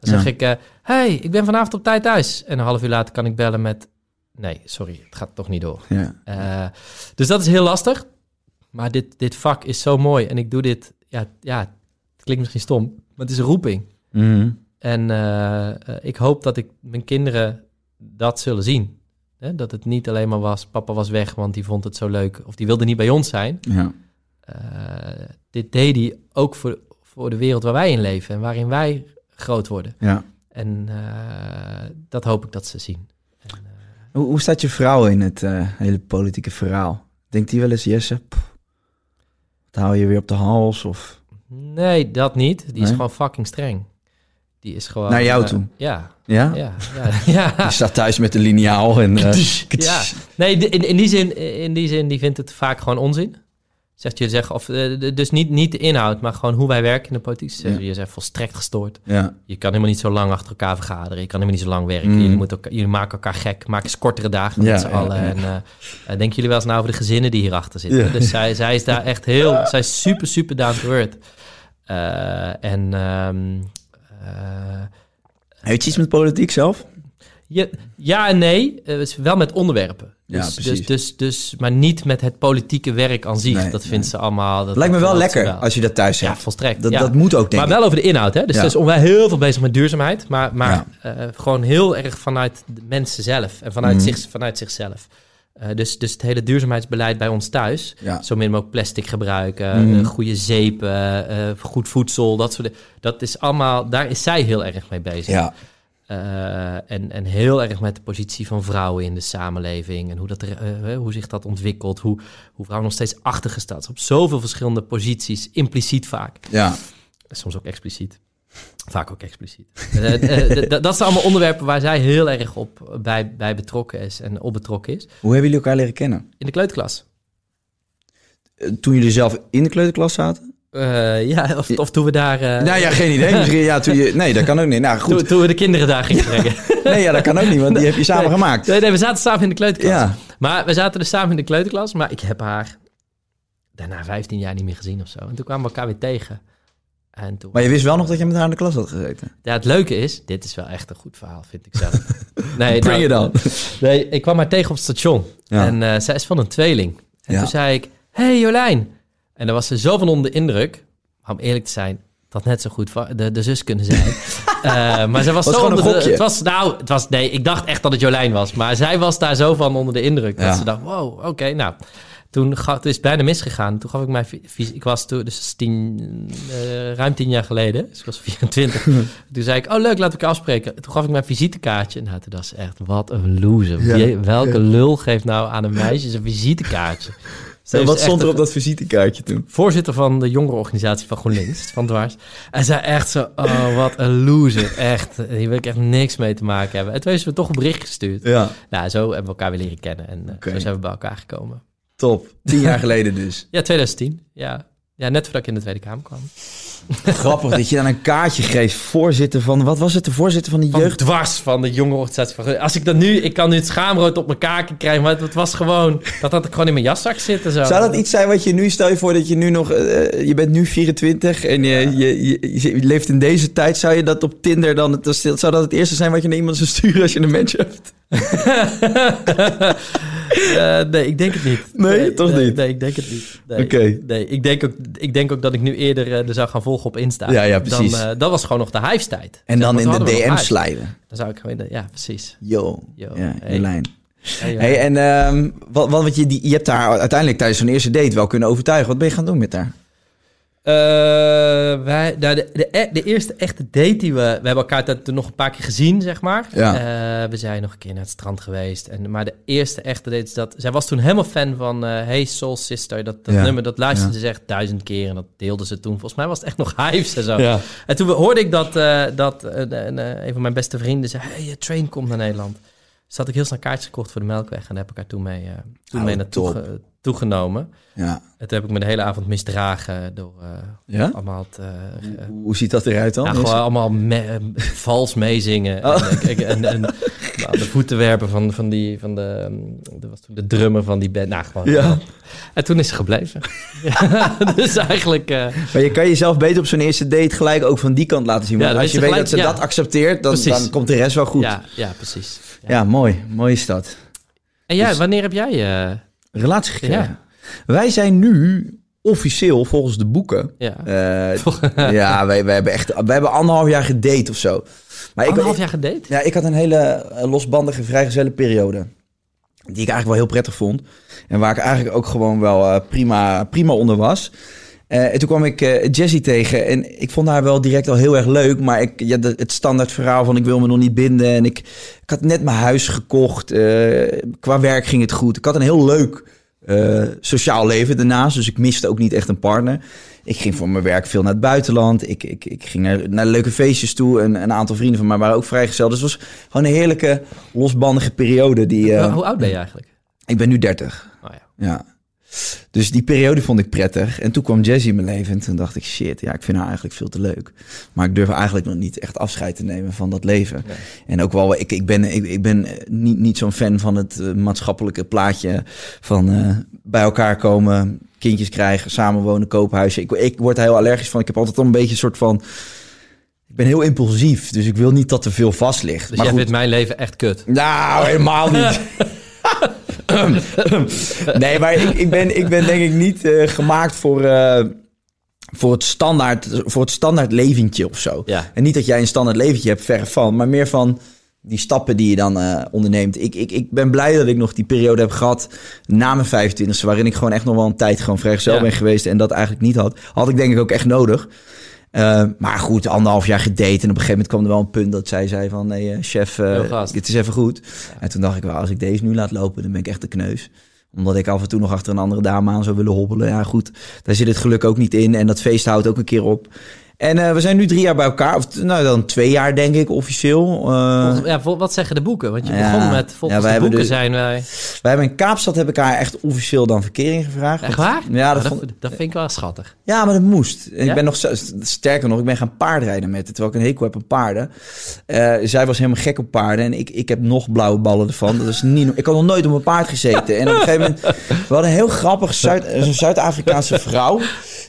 Speaker 1: Dan
Speaker 2: Ja.
Speaker 1: zeg ik, eh hey, ik ben vanavond op tijd thuis. En een half uur later kan ik bellen met, nee, sorry, het gaat toch niet door.
Speaker 2: ja.
Speaker 1: Dus dat is heel lastig. Maar dit, dit vak is zo mooi en ik doe dit, ja, ja, het klinkt misschien stom, maar het is een roeping.
Speaker 2: Mhm.
Speaker 1: En eh, eh, ik hoop dat ik mijn kinderen dat zullen zien. Hè? Dat het niet alleen maar was, papa was weg, want die vond het zo leuk. Of die wilde niet bij ons zijn.
Speaker 2: ja.
Speaker 1: Eh, dit deed hij ook voor, voor de wereld waar wij in leven en waarin wij groot worden.
Speaker 2: ja.
Speaker 1: En dat hoop ik dat ze zien. En,
Speaker 2: Hoe, hoe staat je vrouw in het hele politieke verhaal? Denkt die wel eens, Jesse, pff, wat hou je weer op de hals? Of...
Speaker 1: nee, dat niet. Die is gewoon fucking streng. Die is gewoon...
Speaker 2: Naar jou
Speaker 1: eh,
Speaker 2: toe?
Speaker 1: Ja,
Speaker 2: Ja?
Speaker 1: ja, ja. ja.
Speaker 2: Je staat thuis met de lineaal en... eh,
Speaker 1: Ja, nee, in, in, die zin, in die zin, die vindt het vaak gewoon onzin. Zegt je zeggen, of eh, dus niet, niet de inhoud, maar gewoon hoe wij werken in de politiek. Ze zeggen,
Speaker 2: Ja.
Speaker 1: Je zegt volstrekt gestoord.
Speaker 2: ja.
Speaker 1: Je kan helemaal niet zo lang achter elkaar vergaderen. Je kan helemaal niet zo lang werken.
Speaker 2: Mm.
Speaker 1: Jullie, moeten elkaar, jullie maken elkaar gek. Maak eens kortere dagen
Speaker 2: Ja,
Speaker 1: met z'n allen. En eh, denken jullie wel eens na over de gezinnen die hierachter zitten? Dus zij, zij is daar echt heel... Zij is super, super down to earth. Eh, en... eh,
Speaker 2: Heeft je iets met politiek zelf?
Speaker 1: ja, ja en nee, wel met onderwerpen.
Speaker 2: Ja,
Speaker 1: Dus,
Speaker 2: precies.
Speaker 1: dus, dus, dus, maar niet met het politieke werk aan zich.
Speaker 2: Nee,
Speaker 1: dat
Speaker 2: nee.
Speaker 1: vindt ze allemaal. Dat,
Speaker 2: Lijkt me wel
Speaker 1: ze
Speaker 2: lekker als je dat thuis
Speaker 1: Ja,
Speaker 2: hebt.
Speaker 1: volstrekt.
Speaker 2: dat,
Speaker 1: ja.
Speaker 2: dat moet ook, denk
Speaker 1: maar wel over de inhoud, hè? Dus
Speaker 2: Ja.
Speaker 1: er is onwijs heel veel bezig met duurzaamheid, maar, maar
Speaker 2: Ja.
Speaker 1: eh, gewoon heel erg vanuit de mensen zelf en vanuit,
Speaker 2: Mhm.
Speaker 1: zich, vanuit zichzelf. Eh, dus, dus het hele duurzaamheidsbeleid bij ons thuis,
Speaker 2: Ja.
Speaker 1: zo min mogelijk plastic gebruiken,
Speaker 2: Mhm.
Speaker 1: eh, goede zeepen, goed voedsel, dat soort dingen. Dat is allemaal, daar is zij heel erg mee bezig.
Speaker 2: Ja.
Speaker 1: Eh, en, en heel erg met de positie van vrouwen in de samenleving en hoe, dat er, eh, hoe zich dat ontwikkelt, hoe, hoe vrouwen nog steeds achtergesteld zijn op zoveel verschillende posities, impliciet vaak.
Speaker 2: ja.
Speaker 1: Soms ook expliciet. Vaak ook expliciet. Eh, eh, dat zijn allemaal onderwerpen waar zij heel erg op bij, bij betrokken is en op betrokken is.
Speaker 2: Hoe hebben jullie elkaar leren kennen?
Speaker 1: In de kleuterklas.
Speaker 2: Eh, Toen jullie zelf in de kleuterklas zaten?
Speaker 1: Eh, ja, of, of toen we daar... eh,
Speaker 2: nou ja, geen idee. Misschien, ja, toen je, nee, dat kan ook niet. Nou
Speaker 1: toen,
Speaker 2: goed.
Speaker 1: toen we de kinderen daar gingen brengen.
Speaker 2: Nee, ja, dat kan ook niet, want die heb je samen
Speaker 1: Nee.
Speaker 2: gemaakt.
Speaker 1: nee, nee, we zaten samen in de kleuterklas.
Speaker 2: Ja.
Speaker 1: Maar we zaten dus samen in de kleuterklas. Maar ik heb haar daarna 15 jaar niet meer gezien of zo. En toen kwamen we elkaar weer tegen. En toen,
Speaker 2: Maar je wist wel nog dat je met haar in de klas had gezeten.
Speaker 1: Ja, het leuke is, dit is wel echt een goed verhaal, vind ik zelf. Nee,
Speaker 2: Bring
Speaker 1: nou,
Speaker 2: it on.
Speaker 1: Nee, ik kwam haar tegen op het station.
Speaker 2: Ja.
Speaker 1: En eh, zij is van een tweeling. En
Speaker 2: Ja.
Speaker 1: toen zei ik, hey Jolijn. En dan was ze zo van onder de indruk. Om eerlijk te zijn, had net zo goed de, de zus kunnen zijn. Eh, maar ze was,
Speaker 2: Was
Speaker 1: zo onder de. Het was, nou, het was, nee, ik dacht echt dat het Jolijn was. Maar zij was daar zo van onder de indruk.
Speaker 2: Ja.
Speaker 1: Dat ze dacht, wow, oké, nou. Toen ga, het is het bijna misgegaan. Toen gaf ik mijn... Ik was toen, dus dat tien, eh, ruim tien jaar geleden. Dus ik was 24. toen zei ik, oh leuk, we elkaar afspreken. Toen gaf ik mijn visitekaartje. Nou, toen dacht ze echt, wat een loser.
Speaker 2: Ja.
Speaker 1: Welke lul geeft nou aan een meisje zijn visitekaartje?
Speaker 2: En wat stond er op dat visitekaartje toen?
Speaker 1: Voorzitter van de jongerenorganisatie van GroenLinks, van Dwars. En zei echt zo, oh wat een loser. Echt, hier wil ik echt niks mee te maken hebben. En toen heeft ze me toch een bericht gestuurd.
Speaker 2: Ja,
Speaker 1: Nou, zo hebben we elkaar weer leren kennen. En eh, zo zijn we bij elkaar gekomen.
Speaker 2: top. Tien jaar geleden dus.
Speaker 1: Ja, 2010. Ja, Ja, net voordat ik in de Tweede Kamer kwam.
Speaker 2: Grappig dat je dan een kaartje geeft. Voorzitter van, wat was het? De voorzitter van de
Speaker 1: Van
Speaker 2: jeugd.
Speaker 1: dwars van de jonge organisatie. Als ik dat nu, ik kan nu het schaamrood op mijn kaken krijgen, maar het was gewoon, dat had ik gewoon in mijn jaszak zitten zo.
Speaker 2: Zou dat iets zijn wat je nu, stel je voor dat je nu nog, eh, je bent nu 24 en je, je, je, je leeft in deze tijd, zou je dat op Tinder dan, zou dat het eerste zijn wat je naar iemand zou sturen als je een match hebt?
Speaker 1: Eh, nee, ik denk het niet.
Speaker 2: Nee, toch
Speaker 1: nee,
Speaker 2: niet?
Speaker 1: Nee, ik denk het niet. Nee,
Speaker 2: Oké.
Speaker 1: Nee, ik denk, ook, ik denk ook dat ik nu eerder eh, er zou gaan volgen op Insta.
Speaker 2: Ja, ja, precies.
Speaker 1: Dan, eh, dat was gewoon nog de hives-tijd.
Speaker 2: En
Speaker 1: Zeg
Speaker 2: dan in de DM
Speaker 1: hives.
Speaker 2: slijden.
Speaker 1: Dan zou ik gewoon, ja, precies.
Speaker 2: Yo.
Speaker 1: Yo.
Speaker 2: Ja,
Speaker 1: Hey. Hey,
Speaker 2: Hey, en ehm, wat, wat, wat je, die, je hebt daar uiteindelijk tijdens zo'n eerste date wel kunnen overtuigen. Wat ben je gaan doen met haar?
Speaker 1: Eh, wij, nou, de, de, e- de eerste echte date die we... We hebben elkaar toen- nog een paar keer gezien, zeg maar.
Speaker 2: Ja.
Speaker 1: Eh, we zijn nog een keer naar het strand geweest. En, maar de eerste echte date is dat... Zij was toen helemaal fan van eh, Hey Soul Sister. Dat, dat
Speaker 2: Ja.
Speaker 1: nummer, dat luisterde
Speaker 2: Ja.
Speaker 1: ze echt duizend keer. En dat deelde ze toen. Volgens mij was het echt nog hives en zo.
Speaker 2: Ja.
Speaker 1: En toen hoorde ik dat, dat een, een van mijn beste vrienden zei... Hey, je train komt naar Nederland. Dus had ik heel snel kaartjes gekocht voor de Melkweg. En daar heb ik haar toen mee, toen
Speaker 2: Oh,
Speaker 1: mee naartoe toegenomen.
Speaker 2: Ja.
Speaker 1: En toen heb ik me de hele avond misdragen door... eh,
Speaker 2: Ja?
Speaker 1: allemaal het, eh,
Speaker 2: Hoe, hoe ziet dat eruit dan? Is-
Speaker 1: gewoon allemaal me- eh, vals meezingen.
Speaker 2: Oh.
Speaker 1: En, ik- en, en, nou, de voeten werpen van, van, die, van de, um, dat was toen de drummer van die band. Nou, gewoon,
Speaker 2: Ja.
Speaker 1: En toen is ze gebleven. ja, dus eigenlijk...
Speaker 2: Maar je kan jezelf beter op zo'n eerste date gelijk ook van die kant laten zien. Want als je
Speaker 1: weet
Speaker 2: dat ze dat accepteert, dan, dan komt de rest wel goed. Ja,
Speaker 1: ja, ja, precies. Ja.
Speaker 2: mooi. Mooi is dat.
Speaker 1: En jij,
Speaker 2: Dus-
Speaker 1: wanneer heb jij...
Speaker 2: Relatie gekregen.
Speaker 1: Ja.
Speaker 2: Wij zijn nu officieel volgens de boeken.
Speaker 1: ja,
Speaker 2: eh, ja, wij, wij, hebben echt, wij hebben anderhalf jaar gedate of zo. Maar ik,
Speaker 1: anderhalf
Speaker 2: ik,
Speaker 1: jaar gedate?
Speaker 2: ja, ik had een hele eh, losbandige, vrijgezelle periode. Die ik eigenlijk wel heel prettig vond. En waar ik eigenlijk ook gewoon wel eh, prima, prima onder was. Eh, en toen kwam ik eh, Jessie tegen en ik vond haar wel direct al heel erg leuk. Maar ik, ja, het standaard verhaal van ik wil me nog niet binden. En ik, ik had net mijn huis gekocht. eh, qua werk ging het goed. Ik had een heel leuk sociaal leven daarnaast. Dus ik miste ook niet echt een partner. Ik ging voor mijn werk veel naar het buitenland. Ik, ik, ik ging naar, naar leuke feestjes toe. En een aantal vrienden van mij waren ook vrijgesteld. Dus het was gewoon een heerlijke, losbandige periode. Die,
Speaker 1: Hoe- Hoe oud ben je eigenlijk?
Speaker 2: ik ben nu 30.
Speaker 1: Oh, ja.
Speaker 2: Ja. Dus die periode vond ik prettig. En toen kwam Jessie in mijn leven. En toen dacht ik, shit, ja, ik vind haar eigenlijk veel te leuk. Maar ik durf eigenlijk nog niet echt afscheid te nemen van dat leven.
Speaker 1: Nee.
Speaker 2: En ook wel, ik, ik ben, ik, ik ben niet, niet zo'n fan van het eh, maatschappelijke plaatje van eh, bij elkaar komen, kindjes krijgen, samenwonen, koophuisje. Ik, ik word daar heel allergisch van. Ik heb altijd al een beetje een soort van... Ik ben heel impulsief, dus ik wil niet dat er veel vast ligt.
Speaker 1: Dus
Speaker 2: maar
Speaker 1: jij
Speaker 2: goed,
Speaker 1: vindt mijn leven echt kut?
Speaker 2: nou, helemaal niet. nee, maar ik, ik, ben, ik ben denk ik niet eh, gemaakt voor, eh, voor, het standaard, voor het standaard leventje of zo.
Speaker 1: Ja.
Speaker 2: En niet dat jij een standaard leventje hebt, verre van. Maar meer van die stappen die je dan eh, onderneemt. Ik, ik, ik ben blij dat ik nog die periode heb gehad na mijn 25e... waarin ik gewoon echt nog wel een tijd gewoon vrijgezel
Speaker 1: Ja.
Speaker 2: ben geweest... en dat eigenlijk niet had. Had ik denk ik ook echt nodig. Eh, maar goed, anderhalf jaar gedate. En op een gegeven moment kwam er wel een punt dat zij zei van... nee, eh, chef, eh, dit is even goed. En toen dacht ik wel, als ik deze nu laat lopen, dan ben ik echt de kneus. Omdat ik af en toe nog achter een andere dame aan zou willen hobbelen. Ja goed, daar zit het geluk ook niet in. En dat feest houdt ook een keer op. En eh, we zijn nu drie jaar bij elkaar. Of nou, dan twee jaar denk ik, officieel.
Speaker 1: Volgens- ja, wat zeggen de boeken? Want je
Speaker 2: Ja.
Speaker 1: begon met, volgens
Speaker 2: Ja,
Speaker 1: de
Speaker 2: hebben
Speaker 1: boeken
Speaker 2: dus-
Speaker 1: zijn wij...
Speaker 2: wij hebben in Kaapstad heb ik haar echt officieel dan verkering gevraagd.
Speaker 1: Echt waar?
Speaker 2: Ja, dat,
Speaker 1: dat,
Speaker 2: vond,
Speaker 1: dat vind ik wel schattig.
Speaker 2: ja, maar dat moest. En? Ik ben nog sterker nog, ik ben gaan paardrijden met het, terwijl ik een hekel heb aan paarden. Eh, zij was helemaal gek op paarden en ik, ik heb nog blauwe ballen ervan. Dat is niet, ik had nog nooit op een paard gezeten. En op een gegeven moment, we hadden een heel grappig Zuid, een Zuid-Afrikaanse vrouw.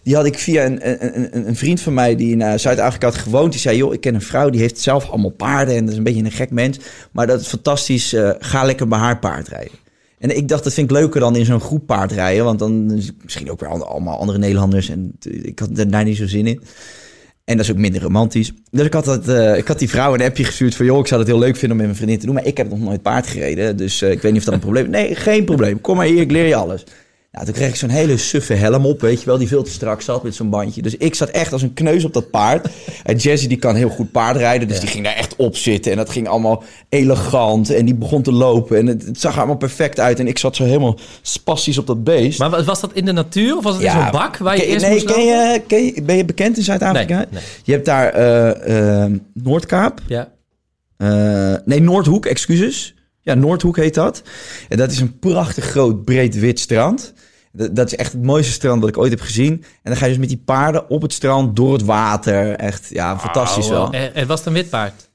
Speaker 2: Die had ik via een, een, een, vriend van mij die in eh, Zuid-Afrika had gewoond. Die zei, joh, ik ken een vrouw die heeft zelf allemaal paarden. En dat is een beetje een gek mens. Maar dat is fantastisch. eh, ga lekker bij haar paard rijden. En ik dacht, dat vind ik leuker dan in zo'n groep paardrijden. Want dan misschien ook weer allemaal andere Nederlanders. En ik had daar niet zo zin in. En dat is ook minder romantisch. Dus ik had, eh, ik had die vrouw een appje gestuurd van... joh, ik zou het heel leuk vinden om met mijn vriendin te doen... maar ik heb nog nooit paard gereden, dus ik weet niet of dat een probleem is. Nee, geen probleem. Kom maar hier, ik leer je alles. Nou, toen kreeg ik zo'n hele suffe helm op, weet je wel... die veel te strak zat met zo'n bandje. Dus ik zat echt als een kneus op dat paard. En Jessie die kan heel goed paardrijden, dus die ging daar echt op zitten. En dat ging allemaal elegant en die begon te lopen. En het, het zag er allemaal perfect uit. En ik zat zo helemaal spastisch op dat beest.
Speaker 1: Maar wa- was dat in de natuur of was het in zo'n bak waar je
Speaker 2: Ken-
Speaker 1: eerst
Speaker 2: nee,
Speaker 1: moest
Speaker 2: ken je, ken je, ben je bekend in Zuid-Afrika?
Speaker 1: Nee, nee.
Speaker 2: Je hebt daar eh, eh, Noordkaap.
Speaker 1: Ja.
Speaker 2: Eh, nee, Noordhoek, excuses. Ja, Noordhoek heet dat. En dat is een prachtig groot, breed, wit strand. Dat, dat is echt het mooiste strand dat ik ooit heb gezien. En dan ga je dus met die paarden op het strand, door het water. Echt, ja, fantastisch wel.
Speaker 1: En, en was het een wit paard?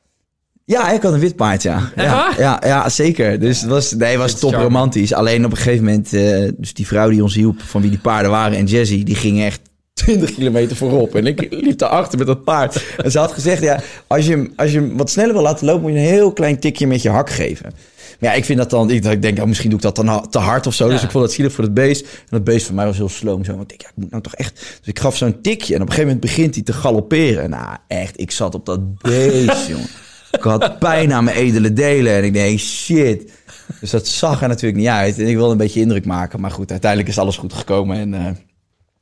Speaker 2: Ja, ik had een wit paard, ja.
Speaker 1: Echt
Speaker 2: ja,
Speaker 1: waar?
Speaker 2: ja, ja, zeker. Dus het was, nee, het was top romantisch. Alleen op een gegeven moment, eh, dus die vrouw die ons hielp, van wie die paarden waren, en Jessie, die ging echt 20 kilometer voorop. En ik liep daarachter met dat paard. En ze had gezegd, ja, als je, hem- als je hem wat sneller wil laten lopen, moet je een heel klein tikje met je hak geven. Maar ja, ik vind dat dan, ik, ik denk, oh, misschien doe ik dat dan te hard of zo. Dus ik vond het zielig voor het beest. En dat beest van mij was heel sloom zo. Want ik denk, ja, ik moet nou toch echt... Dus ik gaf zo'n tikje en op een gegeven moment begint hij te galopperen. Nou, echt, ik zat op dat beest, jongen. Ik had pijn aan mijn edele delen en ik denk, shit. Dus dat zag er natuurlijk niet uit. En ik wilde een beetje indruk maken. Maar goed, uiteindelijk is alles goed gekomen. En eh,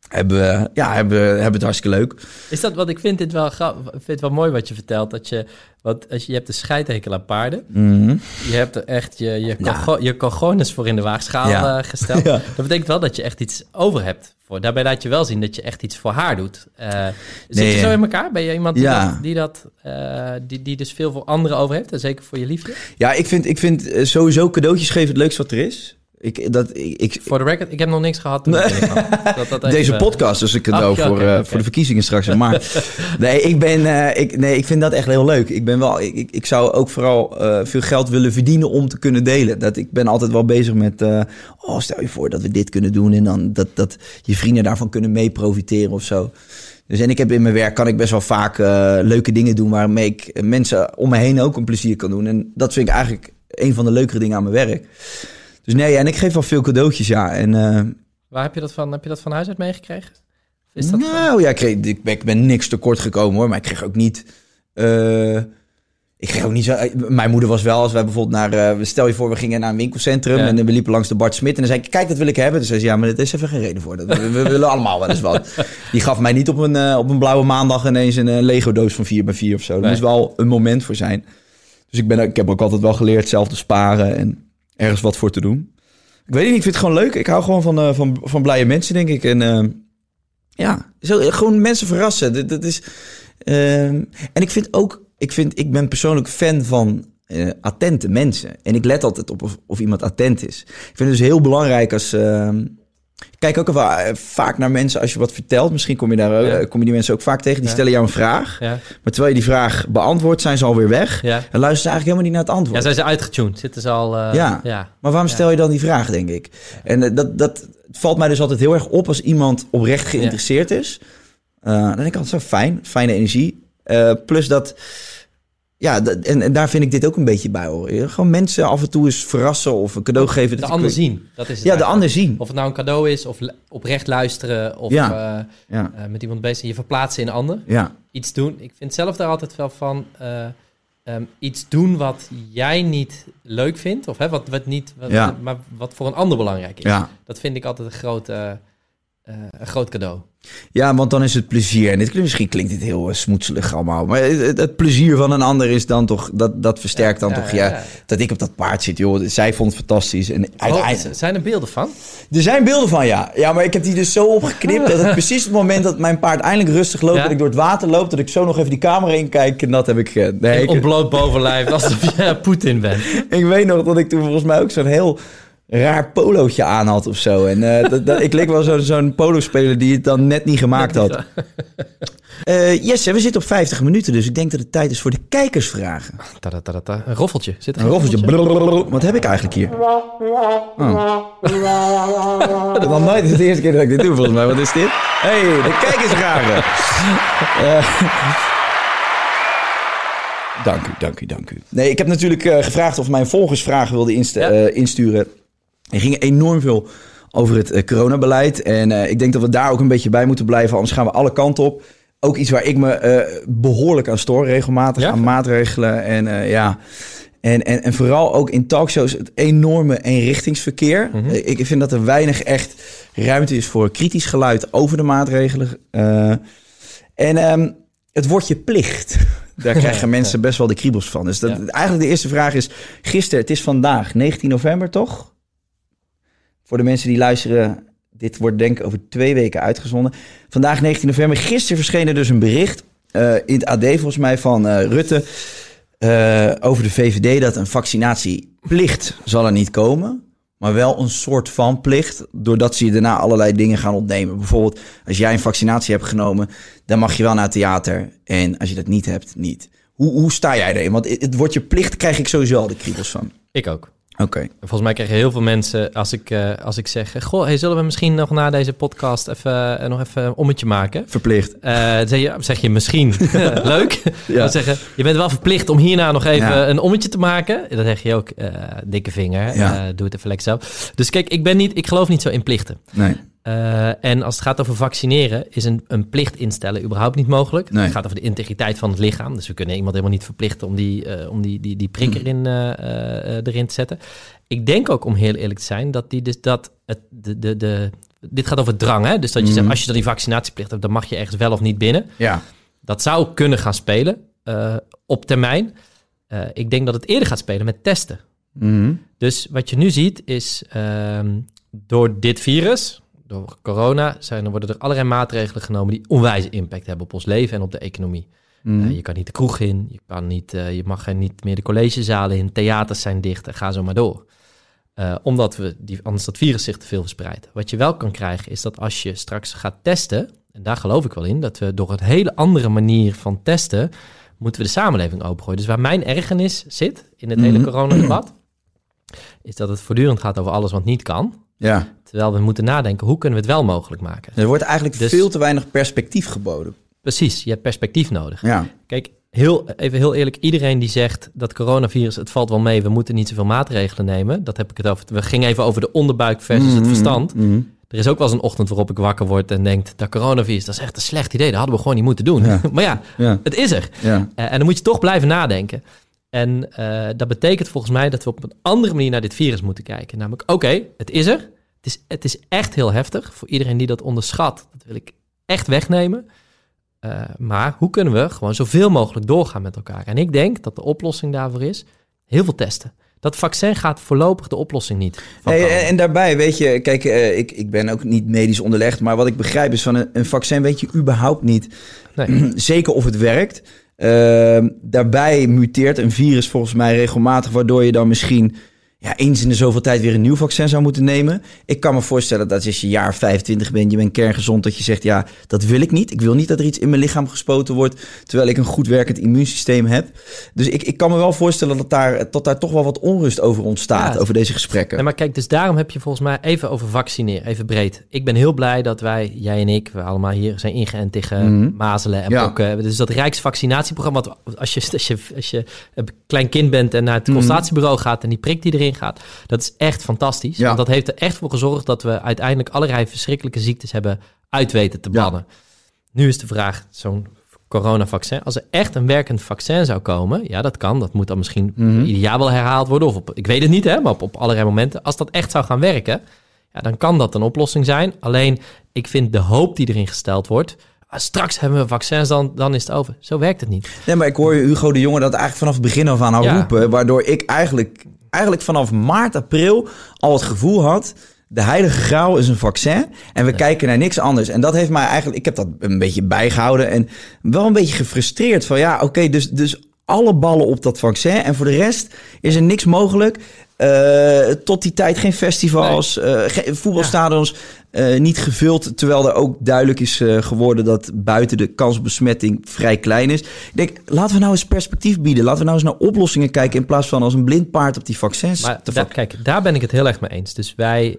Speaker 2: hebben, we- ja, hebben, hebben het hartstikke leuk.
Speaker 1: Is dat wat ik vind dit wel gra- ik vind het wel mooi wat je vertelt dat je want als je, je hebt de scheidhekel aan paarden.
Speaker 2: Mhm.
Speaker 1: Je hebt er echt je je,
Speaker 2: Ja.
Speaker 1: cogo- je cojones voor in de waagschaal
Speaker 2: Ja.
Speaker 1: eh, gesteld.
Speaker 2: Ja.
Speaker 1: Dat betekent wel dat je echt iets over hebt. Voor. Daarbij laat je wel zien dat je echt iets voor haar doet. Eh, zit je zo in elkaar? Ben je iemand die, dat, die, dat, eh, die, die dus veel voor anderen over heeft? En zeker voor je liefje?
Speaker 2: Ja, ik vind, ik vind sowieso cadeautjes geven het leukste wat er is. Ik, dat, ik, ik,
Speaker 1: Voor de record, ik heb nog niks gehad. ik. Dat, dat
Speaker 2: Deze
Speaker 1: even-
Speaker 2: podcast dus een cadeau
Speaker 1: Oh, ja,
Speaker 2: voor, eh, voor de verkiezingen straks. Maar nee, ik ben, eh, ik, nee, ik vind dat echt heel leuk. Ik ben wel, ik, ik- ik zou ook vooral eh, veel geld willen verdienen om te kunnen delen. Dat ik ben altijd wel bezig met, oh, stel je voor dat we dit kunnen doen en dan dat, dat je vrienden daarvan kunnen mee profiteren of zo. Dus en ik heb in mijn werk kan ik best wel vaak leuke dingen doen waarmee ik mensen om me heen ook een plezier kan doen. En dat vind ik eigenlijk een van de leukere dingen aan mijn werk. Dus nee, en ik geef wel veel cadeautjes, ja. En eh,
Speaker 1: Waar heb je dat van? Heb je dat van huis uit meegekregen? Is dat van-
Speaker 2: nou ja, ik, kreeg, ik, ben, ik ben niks tekort gekomen hoor. Maar ik kreeg ook niet. eh, ik kreeg ook niet zo. Mijn moeder was wel, als wij bijvoorbeeld naar. eh, stel je voor, we gingen naar een winkelcentrum.
Speaker 1: Ja.
Speaker 2: En we liepen langs de Bart Smit. En dan zei ik: Kijk, dat wil ik hebben. Dus zei ze: Ja, maar dat is even geen reden voor. Dat, we, we willen allemaal wel eens wat. Die gaf mij niet op een, op een blauwe maandag ineens een Lego-doos van 4 bij 4 of zo.
Speaker 1: Nee.
Speaker 2: moest wel een moment voor zijn. Dus ik, ben, ik heb ook altijd wel geleerd zelf te sparen. En ergens wat voor te doen. Ik weet niet, ik vind het gewoon leuk. Ik hou gewoon van, eh, van, van blije mensen, denk ik. En eh, ja, zo, gewoon mensen verrassen. Dat, is, ehm, en ik vind ook, ik, vind, ik ben persoonlijk fan van eh, attente mensen. En ik let altijd op of, of iemand attent is. Ik vind het dus heel belangrijk als... ik kijk ook wel eh, vaak naar mensen als je wat vertelt. Misschien kom je, daar,
Speaker 1: Ja.
Speaker 2: eh, kom je die mensen ook vaak tegen. Die
Speaker 1: Ja.
Speaker 2: stellen jou een vraag.
Speaker 1: Ja,
Speaker 2: Maar terwijl je die vraag beantwoordt, zijn ze alweer weg. En luisteren ze eigenlijk helemaal niet naar het antwoord.
Speaker 1: ja, zijn ze uitgetuned? Zitten ze al... eh,
Speaker 2: Ja. Maar waarom stel je dan die vraag, denk ik? En dat, dat valt mij dus altijd heel erg op als iemand oprecht geïnteresseerd is. Dan denk ik altijd zo fijn, fijne energie. Plus dat, ja, en, en daar vind ik dit ook een beetje bij horen. Gewoon mensen af en toe eens verrassen of een cadeau geven.
Speaker 1: De
Speaker 2: dat
Speaker 1: ander zien. Dat is het
Speaker 2: Ja, de ander zien.
Speaker 1: Of het nou een cadeau is, of oprecht luisteren, of
Speaker 2: Ja.
Speaker 1: eh,
Speaker 2: Ja,
Speaker 1: eh, met iemand bezig zijn, je verplaatsen in een ander.
Speaker 2: ja,
Speaker 1: Iets doen. Ik vind zelf daar altijd wel van eh, ehm, iets doen wat jij niet leuk vindt, of hè, wat, wat niet, wat,
Speaker 2: Ja.
Speaker 1: maar wat voor een ander belangrijk is. Dat vind ik altijd een groot, eh, eh, een groot cadeau.
Speaker 2: ja, want dan is het plezier. En dit, klinkt- misschien klinkt dit heel uh, smoetselig allemaal. Maar het, plezier van een ander is dan toch, dat, dat versterkt dan
Speaker 1: Ja,
Speaker 2: toch,
Speaker 1: ja,
Speaker 2: dat ik op dat paard zit, joh. Zij vond het fantastisch. En
Speaker 1: Oh,
Speaker 2: uiteindelijk...
Speaker 1: zijn er beelden van?
Speaker 2: Er zijn beelden van, ja. Ja, maar ik heb die dus zo opgeknipt... dat het precies het moment dat mijn paard eindelijk rustig loopt... Dat ik door het water loop... dat ik zo nog even die camera inkijk... en dat heb ik... eh, nee,
Speaker 1: In
Speaker 2: ik,
Speaker 1: ontbloot bovenlijf, alsof je Poetin bent.
Speaker 2: ik weet nog dat ik toen volgens mij ook zo'n heel raar polootje aan had of zo. En eh, dat, dat, ik leek wel zo- zo'n polospeler die het dan net niet gemaakt had. Eh Jesse, we zitten op 50 minuten... dus ik denk dat het tijd is voor de kijkersvragen.
Speaker 1: Tadadadada. Een roffeltje. Zit er
Speaker 2: Een roffeltje. Wat heb ik eigenlijk hier? Oh. Dat is nooit de eerste keer dat ik dit doe, volgens mij. Wat is dit? hey, de kijkersvragen. Eh, dank u, dank u, dank u. Nee, ik heb natuurlijk gevraagd of mijn volgers vragen wilden inst-
Speaker 1: Ja.
Speaker 2: insturen. Er gingen enorm veel over het eh, coronabeleid. En eh, ik denk dat we daar ook een beetje bij moeten blijven. Anders gaan we alle kanten op. Ook iets waar ik me eh, behoorlijk aan stoor, regelmatig.
Speaker 1: Ja?
Speaker 2: Aan maatregelen. En ja... En, en, en vooral ook in talkshows het enorme eenrichtingsverkeer.
Speaker 1: Mhm.
Speaker 2: Ik vind dat er weinig echt ruimte is voor kritisch geluid over de maatregelen. En ehm, het woordje plicht. Daar krijgen mensen best wel de kriebels van. Dus dat,
Speaker 1: Ja.
Speaker 2: eigenlijk de eerste vraag is... Gisteren, het is vandaag, 19 november toch? Voor de mensen die luisteren... Dit wordt denk ik over twee weken uitgezonden. Vandaag 19 november. Gisteren verscheen er dus een bericht... eh, in het AD volgens mij van eh, Rutte... eh, over de VVD dat een vaccinatieplicht zal er niet komen. maar wel een soort van plicht, doordat ze je daarna allerlei dingen gaan ontnemen. Bijvoorbeeld, als jij een vaccinatie hebt genomen, dan mag je wel naar het theater. En als je dat niet hebt, niet. Hoe, hoe sta jij erin? Want het, het woordje plicht krijg ik sowieso al de kriebels van.
Speaker 1: Ik ook.
Speaker 2: Oké.
Speaker 1: Volgens mij krijgen heel veel mensen, als ik, eh, als ik zeg... Goh, hey, zullen we misschien nog na deze podcast even, eh, nog even een ommetje maken?
Speaker 2: Verplicht.
Speaker 1: Eh, dan zeg, je, zeg je misschien leuk.
Speaker 2: Ja.
Speaker 1: Dan zeggen, je bent wel verplicht om hierna nog even
Speaker 2: Ja.
Speaker 1: een ommetje te maken. Dan zeg je ook, dikke vinger,
Speaker 2: Ja.
Speaker 1: doe het even lekker zelf. Dus kijk, ik, ben niet, ik geloof niet zo in plichten.
Speaker 2: Nee.
Speaker 1: Eh, en als het gaat over vaccineren, is een, een plicht instellen überhaupt niet mogelijk.
Speaker 2: Nee.
Speaker 1: Het gaat over de integriteit van het lichaam. Dus we kunnen iemand helemaal niet verplichten om die, eh, om die, die, die prik erin, eh, eh, erin te zetten. Ik denk ook, om heel eerlijk te zijn, dat, die dus, dat het, de, de, de, dit gaat over drang. Hè? Dus dat je zegt, als je dan die vaccinatieplicht hebt, dan mag je ergens wel of niet binnen.
Speaker 2: Ja.
Speaker 1: Dat zou kunnen gaan spelen op termijn. Ik denk dat het eerder gaat spelen met testen.
Speaker 2: Mhm.
Speaker 1: Dus wat je nu ziet is, ehm, door dit virus, door corona, zijn, er worden er allerlei maatregelen genomen die onwijze impact hebben op ons leven en op de economie.
Speaker 2: Mhm.
Speaker 1: Eh, je kan niet de kroeg in, je, kan niet, eh, je mag er niet meer de collegezalen in, theaters zijn dicht en ga zo maar door. Eh, omdat we die, anders dat virus zich te veel verspreidt. Wat je wel kan krijgen is dat als je straks gaat testen, en daar geloof ik wel in, dat we door een hele andere manier van testen, moeten we de samenleving opengooien. Dus waar mijn ergernis zit in het hele
Speaker 2: Mhm.
Speaker 1: coronadebat, is dat het voortdurend gaat over alles wat niet kan.
Speaker 2: Ja.
Speaker 1: Terwijl we moeten nadenken, hoe kunnen we het wel mogelijk maken?
Speaker 2: Er wordt eigenlijk
Speaker 1: Dus-
Speaker 2: veel te weinig perspectief geboden.
Speaker 1: Precies, je hebt perspectief nodig.
Speaker 2: Ja.
Speaker 1: Kijk, heel, even heel eerlijk, iedereen die zegt dat coronavirus, het valt wel mee, we moeten niet zoveel maatregelen nemen. Dat heb ik het over. We gingen even over de onderbuik versus het
Speaker 2: Mhm.
Speaker 1: verstand.
Speaker 2: Mhm.
Speaker 1: Er is ook wel eens een ochtend waarop ik wakker word en denk, dat coronavirus, dat is echt een slecht idee. Dat hadden we gewoon niet moeten doen.
Speaker 2: Ja.
Speaker 1: maar ja,
Speaker 2: Ja.
Speaker 1: het is er.
Speaker 2: Ja.
Speaker 1: Eh, en dan moet je toch blijven nadenken. En eh, dat betekent volgens mij dat we op een andere manier naar dit virus moeten kijken. Namelijk, oké, het is er. Het is, het is echt heel heftig. Voor iedereen die dat onderschat, dat wil ik echt wegnemen. Eh, maar hoe kunnen we gewoon zoveel mogelijk doorgaan met elkaar? En ik denk dat de oplossing daarvoor is heel veel testen. Dat vaccin gaat voorlopig de oplossing niet.
Speaker 2: Hey, en daarbij, weet je, kijk, eh, ik, ik ben ook niet medisch onderlegd, maar wat ik begrijp is van een, een vaccin weet je überhaupt niet
Speaker 1: Nee.
Speaker 2: zeker of het werkt. Ehm, daarbij muteert een virus volgens mij regelmatig, waardoor je dan misschien ja, eens in de zoveel tijd weer een nieuw vaccin zou moeten nemen. Ik kan me voorstellen dat als je jaar 25 bent, je bent kerngezond, dat je zegt, ja, dat wil ik niet. Ik wil niet dat er iets in mijn lichaam gespoten wordt, terwijl ik een goed werkend immuunsysteem heb. Dus ik, ik kan me wel voorstellen dat daar, dat daar toch wel wat onrust over ontstaat,
Speaker 1: Ja.
Speaker 2: over deze gesprekken.
Speaker 1: Nee, maar kijk, dus daarom heb je volgens mij even over vaccineren, even breed. Ik ben heel blij dat wij, jij en ik, we allemaal hier zijn ingeënt tegen
Speaker 2: Mhm.
Speaker 1: mazelen en
Speaker 2: Ja.
Speaker 1: pokken. Dus dat Rijksvaccinatieprogramma, wat als je, als, je, als je een klein kind bent en naar het
Speaker 2: Mhm.
Speaker 1: consultatiebureau gaat en die prik die erin gaat, dat is echt fantastisch.
Speaker 2: Ja.
Speaker 1: Want dat heeft er echt voor gezorgd dat we uiteindelijk allerlei verschrikkelijke ziektes hebben uit weten te
Speaker 2: Ja.
Speaker 1: bannen. Nu is de vraag, zo'n coronavaccin, als er echt een werkend vaccin zou komen, ja, dat kan. Dat moet dan misschien
Speaker 2: Mhm.
Speaker 1: ieder jaar wel herhaald worden, of op, ik weet het niet, hè, maar op, op allerlei momenten. Als dat echt zou gaan werken, ja, dan kan dat een oplossing zijn. Alleen, ik vind de hoop die erin gesteld wordt, ah, straks hebben we vaccins, dan, dan is het over. Zo werkt het niet.
Speaker 2: Nee, maar ik hoor Hugo de Jonge dat eigenlijk vanaf het begin af aan al
Speaker 1: Ja.
Speaker 2: roepen. Waardoor ik eigenlijk, eigenlijk vanaf maart, april al het gevoel had... De heilige graal is een vaccin en we kijken naar niks anders. En dat heeft mij eigenlijk... Ik heb dat een beetje bijgehouden en wel een beetje gefrustreerd. Van ja, oké, dus, dus alle ballen op dat vaccin. En voor de rest is er niks mogelijk. Eh, tot die tijd geen festivals, eh, geen voetbalstadions eh, niet gevuld. Terwijl er ook duidelijk is eh, geworden dat buiten de kans op besmetting vrij klein is. Ik denk, laten we nou eens perspectief bieden. Laten we nou eens naar oplossingen kijken in plaats van als een blind paard op die vaccins
Speaker 1: Maar
Speaker 2: te
Speaker 1: daar- kijk, daar ben ik het heel erg mee eens. Dus wij,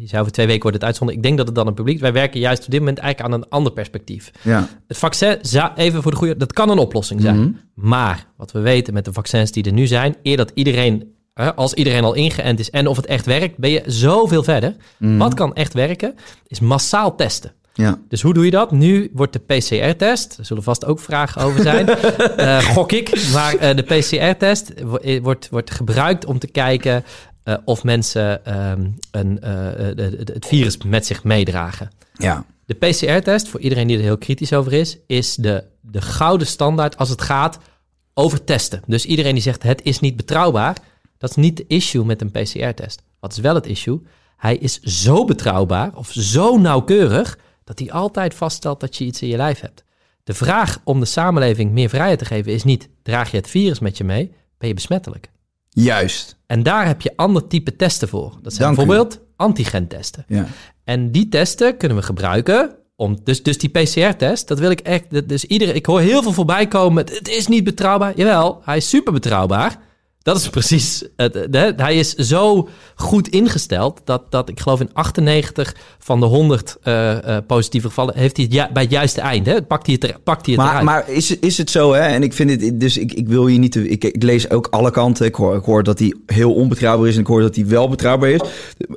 Speaker 1: je zou over twee weken worden het uitzonden. Ik denk dat het dan een publiek... Wij werken juist op dit moment eigenlijk aan een ander perspectief.
Speaker 2: Ja.
Speaker 1: Het vaccin, even voor de goede, dat kan een oplossing zijn.
Speaker 2: Mhm.
Speaker 1: Maar wat we weten met de vaccins die er nu zijn, eer dat iedereen, als iedereen al ingeënt is en of het echt werkt, ben je zoveel verder.
Speaker 2: Mhm.
Speaker 1: Wat kan echt werken, is massaal testen.
Speaker 2: Ja.
Speaker 1: Dus hoe doe je dat? Nu wordt de PCR-test, er zullen vast ook vragen over zijn, eh, gok ik. Maar eh, de PCR-test eh, wordt, wordt gebruikt om te kijken of mensen ehm, een, het virus met zich meedragen.
Speaker 2: Ja.
Speaker 1: De PCR-test, voor iedereen die er heel kritisch over is, is de, de gouden standaard als het gaat over testen. Dus iedereen die zegt het is niet betrouwbaar, dat is niet de issue met een PCR-test. Wat is wel het issue? Hij is zo betrouwbaar of zo nauwkeurig dat hij altijd vaststelt dat je iets in je lijf hebt. De vraag om de samenleving meer vrijheid te geven is niet: draag je het virus met je mee? Ben je besmettelijk?
Speaker 2: Juist.
Speaker 1: En daar heb je ander type testen voor. Dat zijn
Speaker 2: Dank
Speaker 1: bijvoorbeeld antigentesten.
Speaker 2: Ja.
Speaker 1: En die testen kunnen we gebruiken om... Dus, dus die PCR-test, dat wil ik echt... Dus iedereen, ik hoor heel veel voorbij komen met... Het is niet betrouwbaar. Jawel, hij is super betrouwbaar. Dat is precies... Het, hij is zo goed ingesteld... Dat, dat ik geloof in 98 van de 100 eh, eh, positieve gevallen... heeft hij het ju- bij het juiste eind. Hè? Pakt hij het, er, pakt hij het
Speaker 2: Maar,
Speaker 1: eruit.
Speaker 2: maar is, is het zo, hè? En ik vind het, dus ik, ik wil hier niet, te, ik, ik lees ook alle kanten. Ik hoor, ik hoor dat hij heel onbetrouwbaar is en ik hoor dat hij wel betrouwbaar is.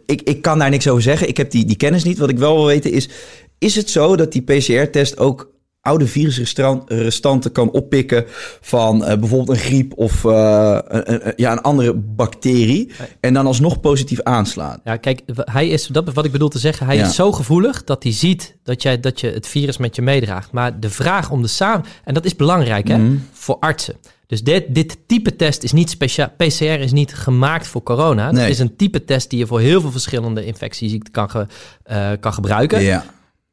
Speaker 2: Ik, ik kan daar niks over zeggen. Ik heb die, die kennis niet. Wat ik wel wil weten is, is het zo dat die PCR-test ook oude virusrestanten kan oppikken van eh, bijvoorbeeld een griep of eh, een, ja, een andere bacterie en dan alsnog positief aanslaan?
Speaker 1: Ja, kijk, hij is, dat wat ik bedoel te zeggen. Hij
Speaker 2: Ja.
Speaker 1: is zo gevoelig dat hij ziet dat, jij, dat je het virus met je meedraagt. Maar de vraag om de samen... En dat is belangrijk hè,
Speaker 2: Mhm.
Speaker 1: voor artsen. Dus dit, dit type test is niet speciaal... PCR is niet gemaakt voor corona.
Speaker 2: Nee.
Speaker 1: Het is een type test die je voor heel veel verschillende infectieziekten kan, ge- eh, kan gebruiken.
Speaker 2: Ja.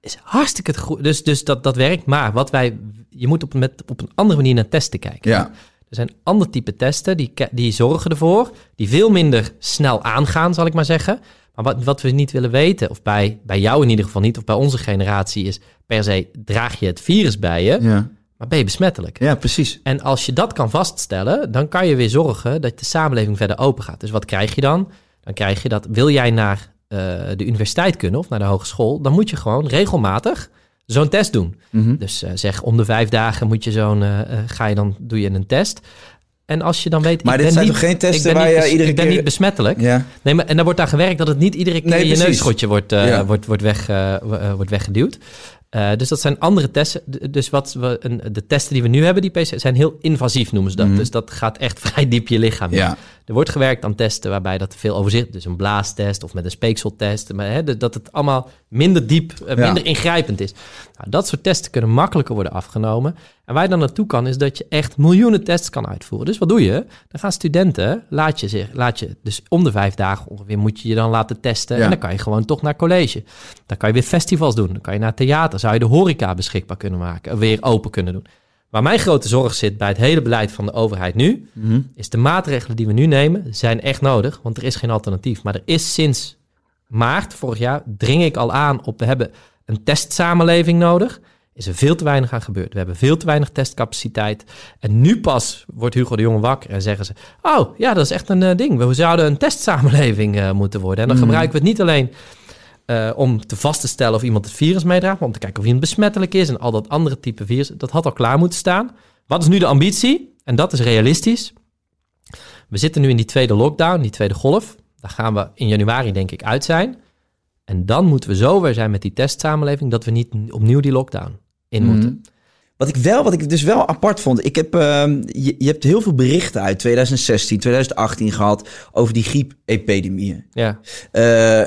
Speaker 1: Is hartstikke goed. Dus, dus dat, dat werkt. Maar wat wij... Je moet op, met, op een andere manier naar testen kijken.
Speaker 2: Ja.
Speaker 1: Er zijn ander type testen die, die zorgen ervoor, die veel minder snel aangaan, zal ik maar zeggen. Maar wat, wat we niet willen weten, of bij, bij jou in ieder geval niet, of bij onze generatie, is per se draag je het virus bij je,
Speaker 2: Ja.
Speaker 1: maar ben je besmettelijk.
Speaker 2: ja, precies.
Speaker 1: En als je dat kan vaststellen, dan kan je weer zorgen dat de samenleving verder open gaat. Dus wat krijg je dan? Dan krijg je dat, wil jij naar de universiteit kunnen of naar de hogeschool, dan moet je gewoon regelmatig zo'n test doen.
Speaker 2: Mhm.
Speaker 1: Dus eh, zeg om de vijf dagen moet je zo'n, eh, eh, ga je dan, doe je een test. En als je dan weet,
Speaker 2: Maar
Speaker 1: ik
Speaker 2: dit
Speaker 1: ben
Speaker 2: zijn
Speaker 1: niet,
Speaker 2: toch geen testen
Speaker 1: ik ben
Speaker 2: waar
Speaker 1: niet
Speaker 2: je iedere
Speaker 1: ik ben niet besmettelijk.
Speaker 2: Ja.
Speaker 1: Nee, maar, en daar wordt aan gewerkt dat het niet iedere keer
Speaker 2: Nee,
Speaker 1: je
Speaker 2: precies.
Speaker 1: neusschotje wordt, eh,
Speaker 2: Ja.
Speaker 1: wordt, wordt, weg, eh, eh, wordt weggeduwd. Eh, dus dat zijn andere testen. Dus wat we, een, de testen die we nu hebben, die PC, zijn heel invasief noemen ze dat. Dus dat gaat echt vrij diep je lichaam in. Er wordt gewerkt aan testen waarbij dat veel overzicht, dus een blaastest of met een speekseltest, maar hè, dat het allemaal minder diep, eh,
Speaker 2: Ja.
Speaker 1: minder ingrijpend is. Nou, dat soort testen kunnen makkelijker worden afgenomen. En waar je dan naartoe kan, is dat je echt miljoenen tests kan uitvoeren. Dus wat doe je? Dan gaan studenten, laat je zich, laat je, dus om de vijf dagen ongeveer moet je je dan laten testen.
Speaker 2: Ja.
Speaker 1: En dan kan je gewoon toch naar college. Dan kan je weer festivals doen. Dan kan je naar theater. Zou je de horeca beschikbaar kunnen maken, weer open kunnen doen. Waar mijn grote zorg zit bij het hele beleid van de overheid nu,
Speaker 2: Mhm.
Speaker 1: is de maatregelen die we nu nemen, zijn echt nodig, want er is geen alternatief. Maar er is sinds maart vorig jaar, dring ik al aan op, we hebben een testsamenleving nodig. Is er veel te weinig aan gebeurd. We hebben veel te weinig testcapaciteit. En nu pas wordt Hugo de Jonge wakker en zeggen ze... oh, ja, dat is echt een eh, ding. We zouden een testsamenleving eh, moeten worden. En dan gebruiken we het niet alleen eh, om te vast te stellen of iemand het virus meedraagt... maar om te kijken of iemand besmettelijk is en al dat andere type virus. Dat had al klaar moeten staan. Wat is nu de ambitie? En dat is realistisch. We zitten nu in die tweede lockdown, die tweede golf. Daar gaan we in januari denk ik uit zijn. En dan moeten we zo weer zijn met die testsamenleving... dat we niet opnieuw die lockdown in
Speaker 2: Mhm.
Speaker 1: moeten.
Speaker 2: Wat ik wel, wat ik dus wel apart vond. Ik heb, ehm, je, je hebt heel veel berichten uit 2016, 2018 gehad over die griepepidemieën.
Speaker 1: Ja.
Speaker 2: Eh,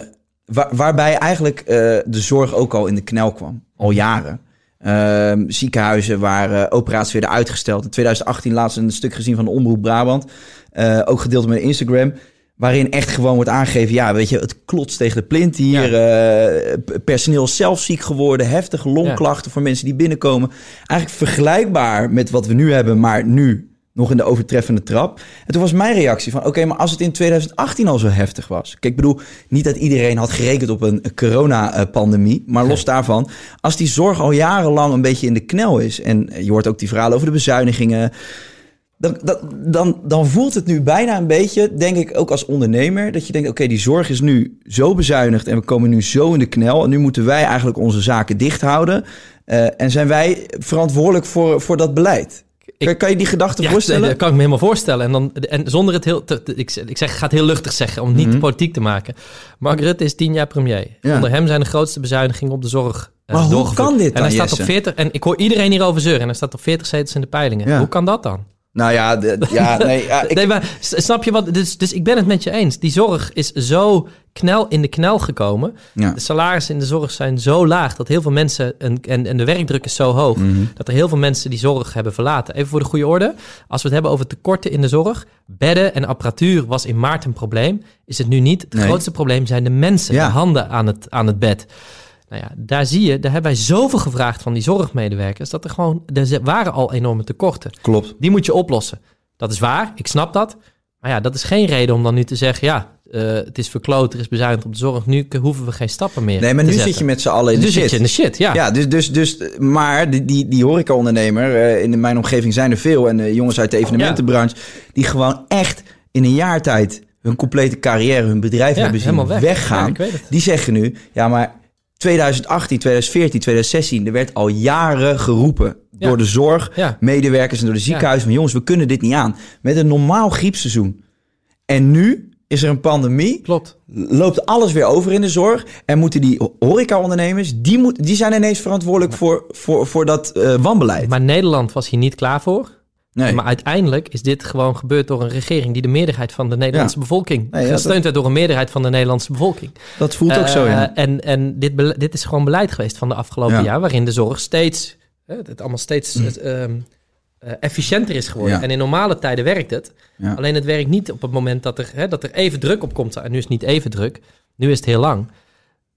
Speaker 2: waar, waarbij eigenlijk eh, de zorg ook al in de knel kwam. Al jaren. Ehm, ziekenhuizen waar eh, operaties werden uitgesteld. In 2018 laatst een stuk gezien van de Omroep Brabant. eh, ook gedeeld op mijn Instagram. Waarin echt gewoon wordt aangegeven... ja, weet je, het klotst tegen de plint hier. personeel zelf ziek geworden. Heftige longklachten voor mensen die binnenkomen. Eigenlijk vergelijkbaar met wat we nu hebben... maar nu nog in de overtreffende trap. En toen was mijn reactie van... oké, maar als het in 2018 al zo heftig was... Kijk, ik bedoel, niet dat iedereen had gerekend op een corona-pandemie... maar los daarvan, als die zorg al jarenlang een beetje in de knel is... en je hoort ook die verhalen over de bezuinigingen... Dan, dan, dan, dan voelt het nu bijna een beetje, denk ik ook als ondernemer... dat je denkt, oké, die zorg is nu zo bezuinigd... en we komen nu zo in de knel... en nu moeten wij eigenlijk onze zaken dicht houden... Eh, en zijn wij verantwoordelijk voor, voor dat beleid?
Speaker 1: Ik-
Speaker 2: kan, kan je die gedachte
Speaker 1: Ja,
Speaker 2: voorstellen?
Speaker 1: dat kan ik me helemaal voorstellen. En, dan, en zonder het heel... te- ik, ik zeg, ik ga het heel luchtig zeggen, om niet politiek te maken. Mark Rutte is tien jaar premier.
Speaker 2: Ja.
Speaker 1: Onder hem zijn de grootste bezuinigingen op de zorg eh,
Speaker 2: Maar hoe kan dit
Speaker 1: En
Speaker 2: dan,
Speaker 1: hij staat
Speaker 2: Jesse?
Speaker 1: op 40... En ik hoor iedereen hierover zeuren. En hij staat op 40 zetels in de peilingen.
Speaker 2: Ja.
Speaker 1: Hoe kan dat dan?
Speaker 2: Nou ja, de- ja, nee, ja, ik,
Speaker 1: Nee, maar snap je wat? Dus, dus ik ben het met je eens. Die zorg is zo knel in de knel gekomen.
Speaker 2: Ja.
Speaker 1: De salarissen in de zorg zijn zo laag dat heel veel mensen. En, en, en de werkdruk is zo hoog.
Speaker 2: Mhm.
Speaker 1: Dat er heel veel mensen die zorg hebben verlaten. Even voor de goede orde. Als we het hebben over tekorten in de zorg. Bedden en apparatuur was in maart een probleem. Is het nu niet. Het
Speaker 2: Nee.
Speaker 1: grootste probleem zijn de mensen.
Speaker 2: Ja.
Speaker 1: De handen aan het, aan het bed. Nou ja, daar zie je, daar hebben wij zoveel gevraagd van die zorgmedewerkers. Dat er gewoon, er waren al enorme tekorten.
Speaker 2: klopt.
Speaker 1: Die moet je oplossen. Dat is waar, ik snap dat. Maar ja, dat is geen reden om dan nu te zeggen... ja, eh, het is verkloot, er is bezuinigd op de zorg... nu hoeven we geen stappen meer
Speaker 2: Nee, maar nu
Speaker 1: zetten.
Speaker 2: zit je met z'n allen in de
Speaker 1: zit
Speaker 2: shit.
Speaker 1: je in de shit, ja.
Speaker 2: Ja, dus, dus, dus, maar die, die, die horecaondernemer, eh, in mijn omgeving zijn er veel. En eh, jongens uit de evenementenbranche, die gewoon echt in een jaar tijd hun complete carrière, hun bedrijf
Speaker 1: Ja,
Speaker 2: hebben zien
Speaker 1: weg.
Speaker 2: weggaan.
Speaker 1: Ja.
Speaker 2: Die zeggen nu, ja maar 2018, 2014, 2016, er werd al jaren geroepen
Speaker 1: Ja.
Speaker 2: door de zorg,
Speaker 1: Ja.
Speaker 2: medewerkers en door de ziekenhuizen van jongens, we kunnen dit niet aan. Met een normaal griepseizoen. En nu is er een pandemie
Speaker 1: Klopt.
Speaker 2: loopt alles weer over in de zorg. En moeten die horecaondernemers, die, moet, die zijn ineens verantwoordelijk voor, voor, voor dat eh, wanbeleid.
Speaker 1: Maar Nederland was hier niet klaar voor.
Speaker 2: Nee.
Speaker 1: Maar uiteindelijk is dit gewoon gebeurd door een regering... die de meerderheid van de Nederlandse
Speaker 2: Ja.
Speaker 1: bevolking...
Speaker 2: Nee, ja,
Speaker 1: gesteund werd door een meerderheid van de Nederlandse bevolking.
Speaker 2: dat voelt ook zo, ja.
Speaker 1: Eh, En, en dit, dit is gewoon beleid geweest van de afgelopen
Speaker 2: Ja.
Speaker 1: jaar, waarin de zorg steeds, het allemaal steeds het, ehm, eh, efficiënter is geworden. En in normale tijden werkt het. Alleen het werkt niet op het moment dat er, hè, dat er even druk op komt. En nu is het niet even druk, nu is het heel lang.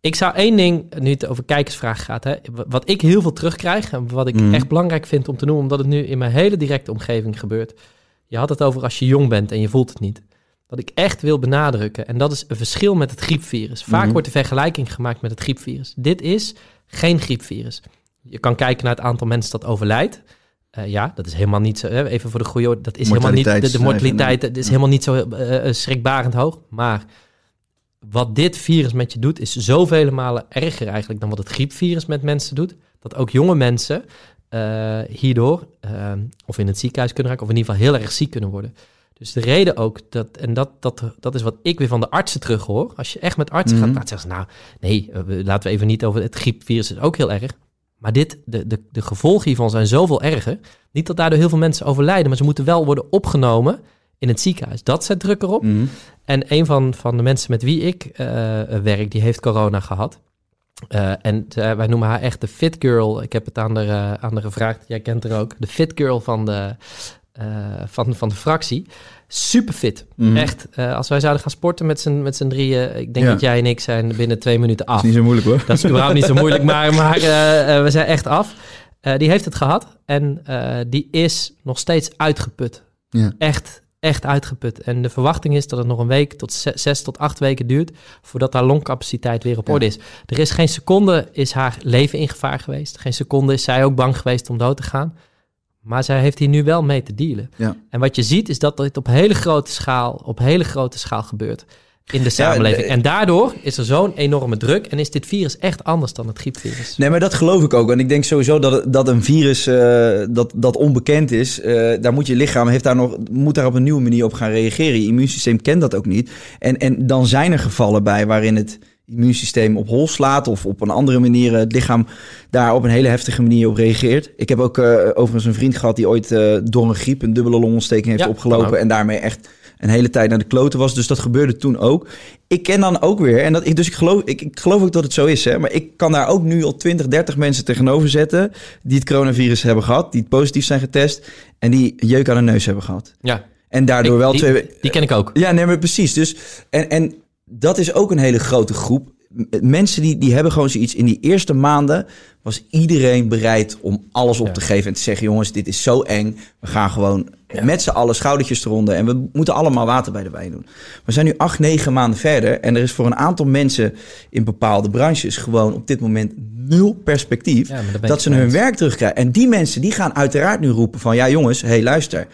Speaker 1: Ik zou één ding, nu het over kijkersvragen gaat, hè, wat ik heel veel terugkrijg en wat ik
Speaker 2: Mhm.
Speaker 1: echt belangrijk vind om te noemen, omdat het nu in mijn hele directe omgeving gebeurt. Je had het over als je jong bent en je voelt het niet. Wat ik echt wil benadrukken, en dat is een verschil met het griepvirus. Vaak
Speaker 2: Mhm.
Speaker 1: wordt de vergelijking gemaakt met het griepvirus. Dit is geen griepvirus. Je kan kijken naar het aantal mensen dat overlijdt. Eh, ja, dat is helemaal niet zo. Even voor de goede orde, dat is helemaal niet. De, mortaliteit dat is helemaal niet zo eh, eh, schrikbarend hoog. Maar wat dit virus met je doet, is zoveel malen erger eigenlijk dan wat het griepvirus met mensen doet. Dat ook jonge mensen eh, hierdoor eh, of in het ziekenhuis kunnen raken, of in ieder geval heel erg ziek kunnen worden. Dus de reden ook, dat, en dat, dat, dat is wat ik weer van de artsen terug hoor. Als je echt met artsen
Speaker 2: Mhm.
Speaker 1: gaat praten, zeggen ze nou, nee, eh, laten we even niet over het griepvirus, is ook heel erg. Maar dit, de, de, de gevolgen hiervan zijn zoveel erger. Niet dat daardoor heel veel mensen overlijden, maar ze moeten wel worden opgenomen in het ziekenhuis. Dat zet druk erop.
Speaker 2: Mhm.
Speaker 1: En een van, van de mensen met wie ik eh, werk, die heeft corona gehad. Eh, en eh, wij noemen haar echt de fit girl. Ik heb het aan haar, aan haar gevraagd. Jij kent haar ook. De fit girl van de, van, van de fractie. Super fit.
Speaker 2: Mhm.
Speaker 1: Echt. als wij zouden gaan sporten met z'n, met z'n drieën. Ik denk
Speaker 2: Ja.
Speaker 1: dat jij en ik zijn binnen twee minuten af.
Speaker 2: is niet zo moeilijk hoor.
Speaker 1: Dat is überhaupt niet zo moeilijk, maar, maar we zijn echt af. Die heeft het gehad en die is nog steeds uitgeput.
Speaker 2: Ja.
Speaker 1: Echt, echt uitgeput. En de verwachting is dat het nog een week tot ze- zes tot acht weken duurt voordat haar longcapaciteit weer op
Speaker 2: Ja.
Speaker 1: orde is. Er is geen seconde is haar leven in gevaar geweest. Geen seconde is zij ook bang geweest om dood te gaan. Maar zij heeft hier nu wel mee te dealen.
Speaker 2: Ja.
Speaker 1: En wat je ziet is dat dit op hele grote schaal, op hele grote schaal gebeurt in de samenleving. en daardoor is er zo'n enorme druk en is dit virus echt anders dan het griepvirus.
Speaker 2: Nee, maar dat geloof ik ook. En ik denk sowieso dat, dat een virus eh, dat, dat onbekend is, eh, daar moet je lichaam heeft daar nog, moet daar op een nieuwe manier op gaan reageren. Je immuunsysteem kent dat ook niet. En, en dan zijn er gevallen bij waarin het immuunsysteem op hol slaat of op een andere manier het lichaam daar op een hele heftige manier op reageert. Ik heb ook eh, overigens een vriend gehad die ooit eh, door een griep een dubbele longontsteking heeft
Speaker 1: Ja,
Speaker 2: opgelopen en daarmee echt een hele tijd naar de kloten was. Dus dat gebeurde toen ook. Ik ken dan ook weer, en dat, ik, dus ik geloof, ik, ik geloof ook dat het zo is, hè, maar ik kan daar ook nu al 20, 30 mensen tegenover zetten die het coronavirus hebben gehad, die positief zijn getest en die jeuk aan de neus hebben gehad.
Speaker 1: Ja,
Speaker 2: En daardoor
Speaker 1: Ik-
Speaker 2: wel
Speaker 1: die,
Speaker 2: twee.
Speaker 1: die ken ik ook.
Speaker 2: Ja, nee, maar precies. Dus, en, en dat is ook een hele grote groep. Mensen die, die hebben gewoon zoiets. In die eerste maanden was iedereen bereid om alles op
Speaker 1: Ja.
Speaker 2: te geven. En te zeggen, jongens, dit is zo eng. We gaan gewoon
Speaker 1: Ja.
Speaker 2: met z'n allen schoudertjes eronder. En we moeten allemaal water bij de wijn doen. We zijn nu acht, negen maanden verder. En er is voor een aantal mensen in bepaalde branches gewoon op dit moment nul perspectief.
Speaker 1: Ja,
Speaker 2: dat ze hun werk terugkrijgen. En die mensen die gaan uiteraard nu roepen van... ja jongens, hé hey, luister,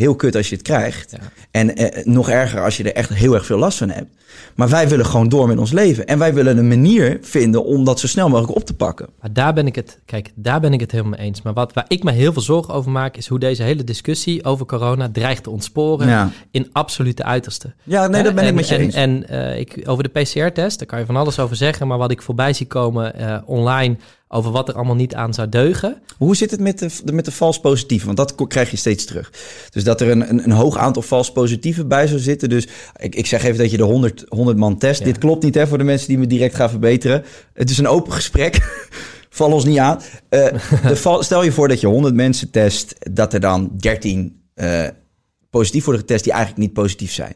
Speaker 2: heel kut als je het krijgt.
Speaker 1: Ja.
Speaker 2: En eh, nog erger als je er echt heel erg veel last van hebt. Maar wij willen gewoon door met ons leven. En wij willen een manier vinden om dat zo snel mogelijk op te pakken.
Speaker 1: Maar daar ben ik het, kijk, daar ben ik het helemaal mee eens. Maar wat, waar ik me heel veel zorgen over maak, is hoe deze hele discussie over corona dreigt te ontsporen
Speaker 2: Ja,
Speaker 1: in absolute uiterste.
Speaker 2: ja nee, dat ben ik met je
Speaker 1: en,
Speaker 2: eens.
Speaker 1: En eh, ik, over de PCR-test, daar kan je van alles over zeggen. Maar wat ik voorbij zie komen eh, online over wat er allemaal niet aan zou deugen.
Speaker 2: Hoe zit het met de, met de vals positieven? Want dat krijg je steeds terug. Dus dat er een, een, een hoog aantal vals positieven bij zou zitten. Dus ik, ik zeg even dat je de 100, 100 man test.
Speaker 1: Ja.
Speaker 2: Dit klopt niet hè, voor de mensen die me direct gaan verbeteren. Het is een open gesprek. Val ons niet aan. Eh, de val, stel je voor dat je 100 mensen test. Dat er dan 13 eh, positief worden getest die eigenlijk niet positief zijn.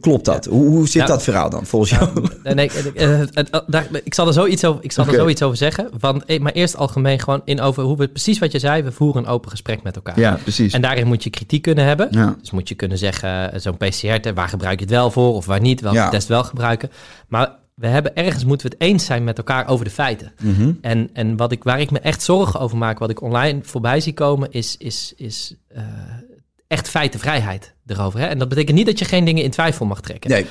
Speaker 2: Klopt dat? Hoe, hoe zit
Speaker 1: Ja.
Speaker 2: dat verhaal dan, volgens jou?
Speaker 1: Nee, nee, eh, eh, eh, ik zal er zoiets over, ik zal
Speaker 2: Oké.
Speaker 1: er zoiets over zeggen. Want, eh, maar eerst algemeen gewoon in over hoe we precies wat je zei. We voeren een open gesprek met elkaar.
Speaker 2: Ja, precies.
Speaker 1: En daarin moet je kritiek kunnen hebben.
Speaker 2: Ja.
Speaker 1: Dus moet je kunnen zeggen, eh, zo'n PCR-test, waar gebruik je het wel voor of waar niet? Welke
Speaker 2: Ja.
Speaker 1: test wel gebruiken? Maar we hebben ergens moeten we het eens zijn met elkaar over de feiten.
Speaker 2: Mhm.
Speaker 1: En, en wat ik, waar ik me echt zorgen over maak, wat ik online voorbij zie komen, is, is, is eh, echt feitenvrijheid erover. Hè? En dat betekent niet dat je geen dingen in twijfel mag trekken.
Speaker 2: Nee,
Speaker 1: of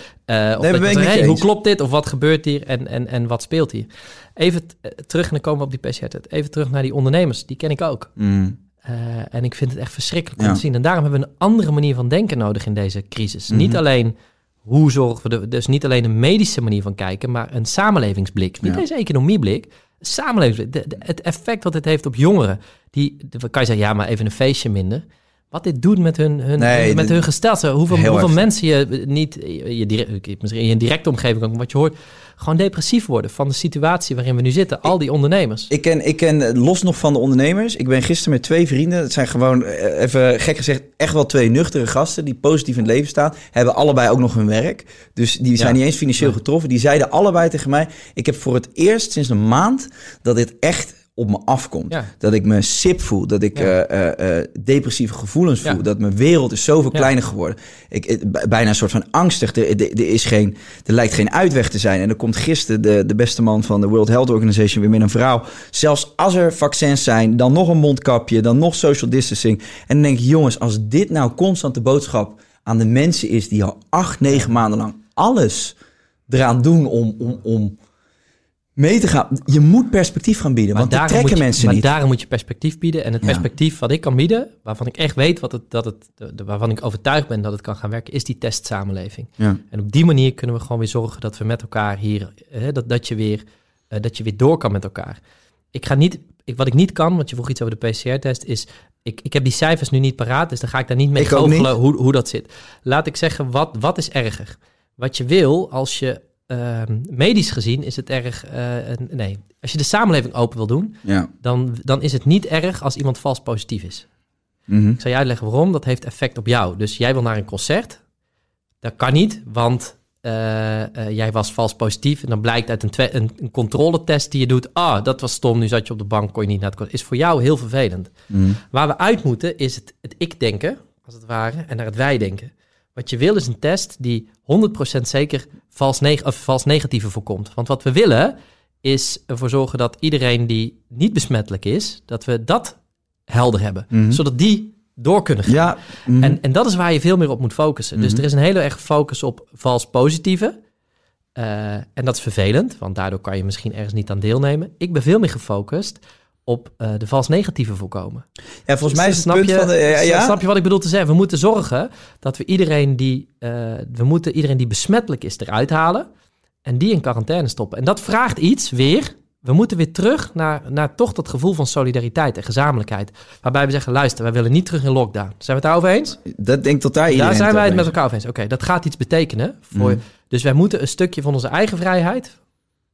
Speaker 2: Nee,
Speaker 1: dat je zegt, hey, hoe
Speaker 2: eens.
Speaker 1: klopt dit? Of wat gebeurt hier? En, en, en wat speelt hier? Even eh, terug, en dan komen we op die PCR. Even terug naar die ondernemers. Die ken ik ook.
Speaker 2: Mm.
Speaker 1: Eh, en ik vind het echt verschrikkelijk
Speaker 2: Ja.
Speaker 1: om te zien. En daarom hebben we een andere manier van denken nodig in deze crisis.
Speaker 2: Mhm.
Speaker 1: Niet alleen hoe zorgen we, de, dus niet alleen een medische manier van kijken, maar een samenlevingsblik. Niet
Speaker 2: Ja.
Speaker 1: deze economieblik, samenlevingsblik. De- de- het effect wat het heeft op jongeren. Die, de, kan je zeggen, ja, maar even een feestje minder. Wat dit doet met hun, hun,
Speaker 2: Nee,
Speaker 1: hun- met hun gesteldheid. Hoeveel, hoeveel mensen je niet, je, direct, misschien in je directe omgeving, ook wat je hoort, gewoon depressief worden van de situatie waarin we nu zitten. Al die ondernemers.
Speaker 2: Ik ken, ik ken, eh, los nog van de ondernemers, ik ben gisteren met twee vrienden, het zijn gewoon, eh, even gek gezegd, echt wel twee nuchtere gasten die positief in het leven staan, hebben allebei ook nog hun werk. Dus die zijn
Speaker 1: Ja.
Speaker 2: niet eens financieel getroffen. Die zeiden allebei tegen mij, ik heb voor het eerst sinds een maand dat dit echt op me afkomt.
Speaker 1: Ja.
Speaker 2: Dat ik me sip voel, dat ik
Speaker 1: Ja.
Speaker 2: eh, eh, eh, depressieve gevoelens voel,
Speaker 1: Ja.
Speaker 2: dat mijn wereld is zoveel kleiner geworden. Ik, bijna een soort van angstig. Er, er, er is geen, er lijkt geen uitweg te zijn. En er komt gisteren de, de beste man van de World Health Organization weer met een verhaal. Zelfs als er vaccins zijn, dan nog een mondkapje, dan nog social distancing. En dan denk ik, jongens, als dit nou constant de boodschap aan de mensen is die al acht, negen maanden lang alles eraan doen om, om, om mee te gaan. Je moet perspectief gaan bieden, want
Speaker 1: daarom
Speaker 2: trekken
Speaker 1: je,
Speaker 2: mensen
Speaker 1: maar
Speaker 2: niet.
Speaker 1: daarom moet je perspectief bieden. En het
Speaker 2: Ja.
Speaker 1: perspectief wat ik kan bieden, waarvan ik echt weet wat het, dat het, waarvan ik overtuigd ben dat het kan gaan werken, is die testsamenleving.
Speaker 2: Ja.
Speaker 1: En op die manier kunnen we gewoon weer zorgen dat we met elkaar hier, hè, dat, dat, je weer, eh, dat je weer door kan met elkaar. Ik ga niet, ik, wat ik niet kan, want je vroeg iets over de PCR-test, is, ik, ik heb die cijfers nu niet paraat, dus dan ga ik daar niet mee goochelen hoe, hoe dat zit. Laat ik zeggen, wat, wat is erger? Wat je wil, als je, ehm, medisch gezien is het erg, eh, nee, als je de samenleving open wil doen,
Speaker 2: Ja.
Speaker 1: dan, dan is het niet erg als iemand vals positief is.
Speaker 2: Mhm.
Speaker 1: Ik zal je uitleggen waarom. Dat heeft effect op jou. Dus jij wil naar een concert. Dat kan niet, want eh, eh, jij was vals positief. En dan blijkt uit een, een controletest die je doet... ah, dat was stom, nu zat je op de bank, kon je niet naar het concert. Is voor jou heel vervelend.
Speaker 2: Mhm.
Speaker 1: Waar we uit moeten is het, het ik-denken, als het ware, en naar het wij-denken. Wat je wil is een test die 100% zeker vals, neg of vals negatieve voorkomt. Want wat we willen is ervoor zorgen dat iedereen die niet besmettelijk is, dat we dat helder hebben.
Speaker 2: Mhm.
Speaker 1: Zodat die door kunnen gaan.
Speaker 2: Ja. mhm.
Speaker 1: En, en dat is waar je veel meer op moet focussen. Dus
Speaker 2: Mhm.
Speaker 1: er is een hele erg focus op vals positieve. Eh, en dat is vervelend, want daardoor kan je misschien ergens niet aan deelnemen. Ik ben veel meer gefocust op eh, de vals negatieve voorkomen.
Speaker 2: ja, volgens mij is het
Speaker 1: snap
Speaker 2: punt
Speaker 1: je,
Speaker 2: van de... Ja, ja.
Speaker 1: Snap je wat ik bedoel te zeggen? We moeten zorgen dat we iedereen die, eh, we moeten iedereen die besmettelijk is eruit halen en die in quarantaine stoppen. En dat vraagt iets weer. We moeten weer terug naar, naar toch dat gevoel van solidariteit en gezamenlijkheid. Waarbij we zeggen, luister, wij willen niet terug in lockdown. Zijn we het daarover eens?
Speaker 2: Dat denkt tot daar iedereen
Speaker 1: Daar zijn wij het met elkaar over eens. Oké, dat gaat iets betekenen. Voor,
Speaker 2: Mhm.
Speaker 1: Dus wij moeten een stukje van onze eigen vrijheid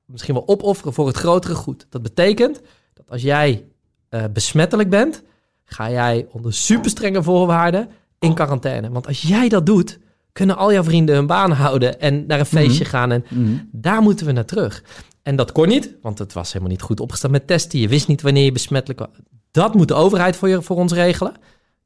Speaker 1: misschien wel opofferen voor het grotere goed. Dat betekent als jij eh, besmettelijk bent, ga jij onder super strenge voorwaarden in quarantaine. Want als jij dat doet, kunnen al jouw vrienden hun baan houden en naar een feestje gaan. En
Speaker 2: Mhm.
Speaker 1: daar moeten we naar terug. En dat kon niet, want het was helemaal niet goed opgesteld met testen. Je wist niet wanneer je besmettelijk was. Dat moet de overheid voor, je, voor ons regelen.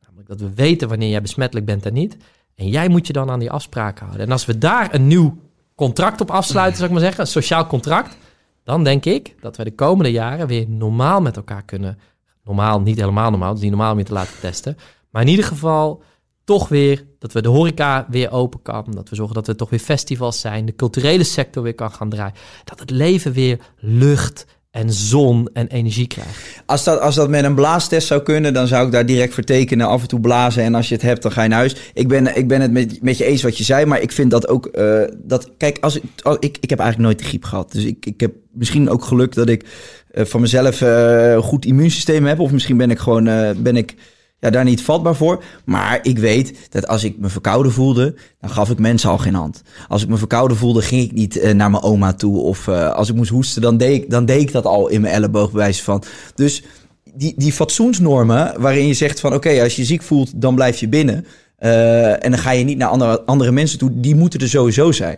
Speaker 1: Namelijk dat we weten wanneer jij besmettelijk bent en niet. En jij moet je dan aan die afspraken houden. En als we daar een nieuw contract op afsluiten, zou ik maar zeggen, een sociaal contract, dan denk ik dat we de komende jaren weer normaal met elkaar kunnen. Normaal, niet helemaal normaal, is niet normaal je te laten testen. Maar in ieder geval toch weer dat we de horeca weer open kan. Dat we zorgen dat er toch weer festivals zijn. De culturele sector weer kan gaan draaien. Dat het leven weer lucht en zon en energie krijgt.
Speaker 2: Als dat, als dat met een blaastest zou kunnen, dan zou ik daar direct voor tekenen. Af en toe blazen en als je het hebt, dan ga je naar huis. Ik ben, ik ben het met, met je eens wat je zei, maar ik vind dat ook... eh, dat, kijk, als ik, ik, heb eigenlijk nooit de griep gehad. Dus ik, ik heb misschien ook geluk dat ik eh, van mezelf eh, een goed immuunsysteem heb. Of misschien ben ik gewoon ben ik, ja, daar niet vatbaar voor. Maar ik weet dat als ik me verkouden voelde, dan gaf ik mensen al geen hand. Als ik me verkouden voelde, ging ik niet eh, naar mijn oma toe. Of eh, als ik moest hoesten, dan deed, ik, dan deed ik dat al in mijn elleboog, van. Dus die, die fatsoensnormen waarin je zegt van... oké, als je ziek voelt, dan blijf je binnen... Eh, en dan ga je niet naar andere, andere mensen toe. Die moeten er sowieso zijn.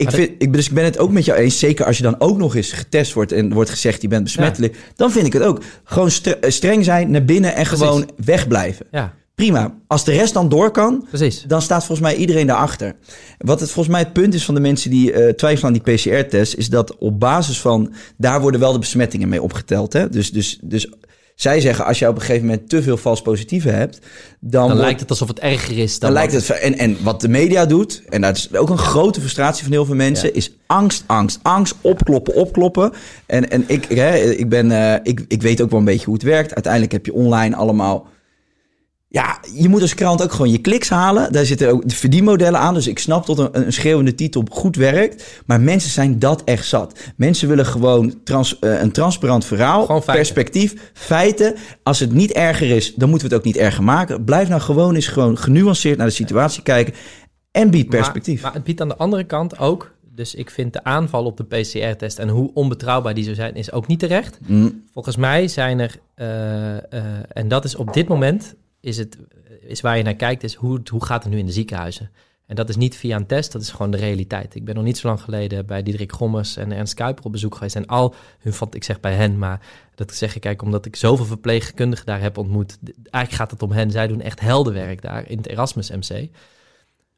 Speaker 2: Ik, vind, ik, dus ik ben het ook met jou eens. Zeker als je dan ook nog eens getest wordt en wordt gezegd je bent besmettelijk. Dan vind ik het ook. Gewoon eh, streng zijn, naar binnen en
Speaker 1: Precies.
Speaker 2: gewoon wegblijven.
Speaker 1: Ja,
Speaker 2: Prima. Als de rest dan door kan,
Speaker 1: precies.
Speaker 2: dan staat volgens mij iedereen daarachter. Wat het volgens mij het punt is van de mensen die eh, twijfelen aan die PCR-test, is dat op basis van daar worden wel de besmettingen mee opgeteld. Hè? Dus, dus, dus zij zeggen als jij op een gegeven moment te veel vals positieven hebt, dan,
Speaker 1: Dan lijkt het alsof het erger is dan,
Speaker 2: dan lijkt het. En, en wat de media doet, en dat is ook een grote frustratie van heel veel mensen,
Speaker 1: Ja.
Speaker 2: is angst, angst, angst, opkloppen, opkloppen. En, en ik, hè, ik, ben, eh, ik, ik weet ook wel een beetje hoe het werkt. Uiteindelijk heb je online allemaal. Ja, je moet als krant ook gewoon je kliks halen. Daar zitten ook de verdienmodellen aan. Dus ik snap dat een, een schreeuwende titel goed werkt. Maar mensen zijn dat echt zat. Mensen willen gewoon trans, eh, een transparant verhaal.
Speaker 1: Feiten.
Speaker 2: perspectief, feiten. Als het niet erger is, dan moeten we het ook niet erger maken. Blijf nou gewoon eens gewoon genuanceerd naar de situatie kijken. En bied perspectief.
Speaker 1: Maar, maar het biedt aan de andere kant ook... Dus ik vind de aanval op de PCR-test en hoe onbetrouwbaar die zou zijn, is ook niet terecht.
Speaker 2: Mm,
Speaker 1: Volgens mij zijn er, eh, eh, en dat is op dit moment, is, het, is waar je naar kijkt, is hoe, hoe gaat het nu in de ziekenhuizen? En dat is niet via een test, dat is gewoon de realiteit. Ik ben nog niet zo lang geleden bij Diederik Gommers en Ernst Kuiper op bezoek geweest. En al hun, ik zeg bij hen, maar dat zeg ik kijk, omdat ik zoveel verpleegkundigen daar heb ontmoet. Eigenlijk gaat het om hen, zij doen echt heldenwerk daar in het Erasmus MC.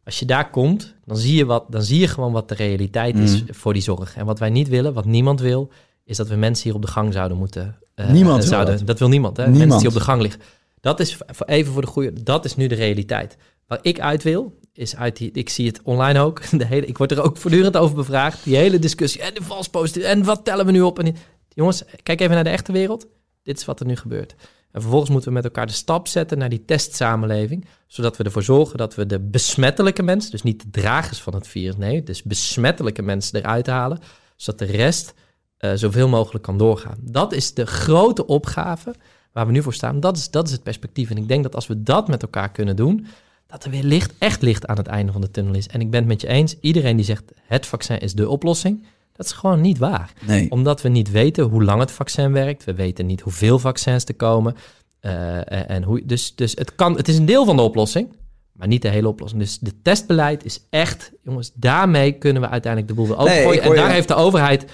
Speaker 1: Als je daar komt, dan zie je, wat, dan zie je gewoon wat de realiteit is
Speaker 2: Mhm.
Speaker 1: voor die zorg. En wat wij niet willen, wat niemand wil, is dat we mensen hier op de gang zouden moeten. eh,
Speaker 2: Niemand wil
Speaker 1: zouden,
Speaker 2: dat.
Speaker 1: dat. wil niemand, hè?
Speaker 2: Niemand.
Speaker 1: Mensen die op de gang liggen. Dat is even voor de goede. Dat is nu de realiteit. Waar ik uit wil, is uit die. Ik zie het online ook. De hele, ik word er ook voortdurend over bevraagd. Die hele discussie. En de vals positief. En wat tellen we nu op? En jongens, kijk even naar de echte wereld. Dit is wat er nu gebeurt. En vervolgens moeten we met elkaar de stap zetten naar die testsamenleving. Zodat we ervoor zorgen dat we de besmettelijke mensen, dus niet de dragers van het virus, nee, dus besmettelijke mensen eruit halen. Zodat de rest eh, zoveel mogelijk kan doorgaan. Dat is de grote opgave waar we nu voor staan. Dat is, dat is het perspectief. En ik denk dat als we dat met elkaar kunnen doen, dat er weer licht, echt licht aan het einde van de tunnel is. En ik ben het met je eens. Iedereen die zegt het vaccin is de oplossing, dat is gewoon niet waar
Speaker 2: nee.
Speaker 1: omdat we niet weten hoe lang het vaccin werkt. We weten niet hoeveel vaccins er komen. Eh, en hoe, dus dus het, kan, het is een deel van de oplossing, maar niet de hele oplossing. Dus de testbeleid is echt, jongens, daarmee kunnen we uiteindelijk de boel weer opengooien. en daar heeft de overheid,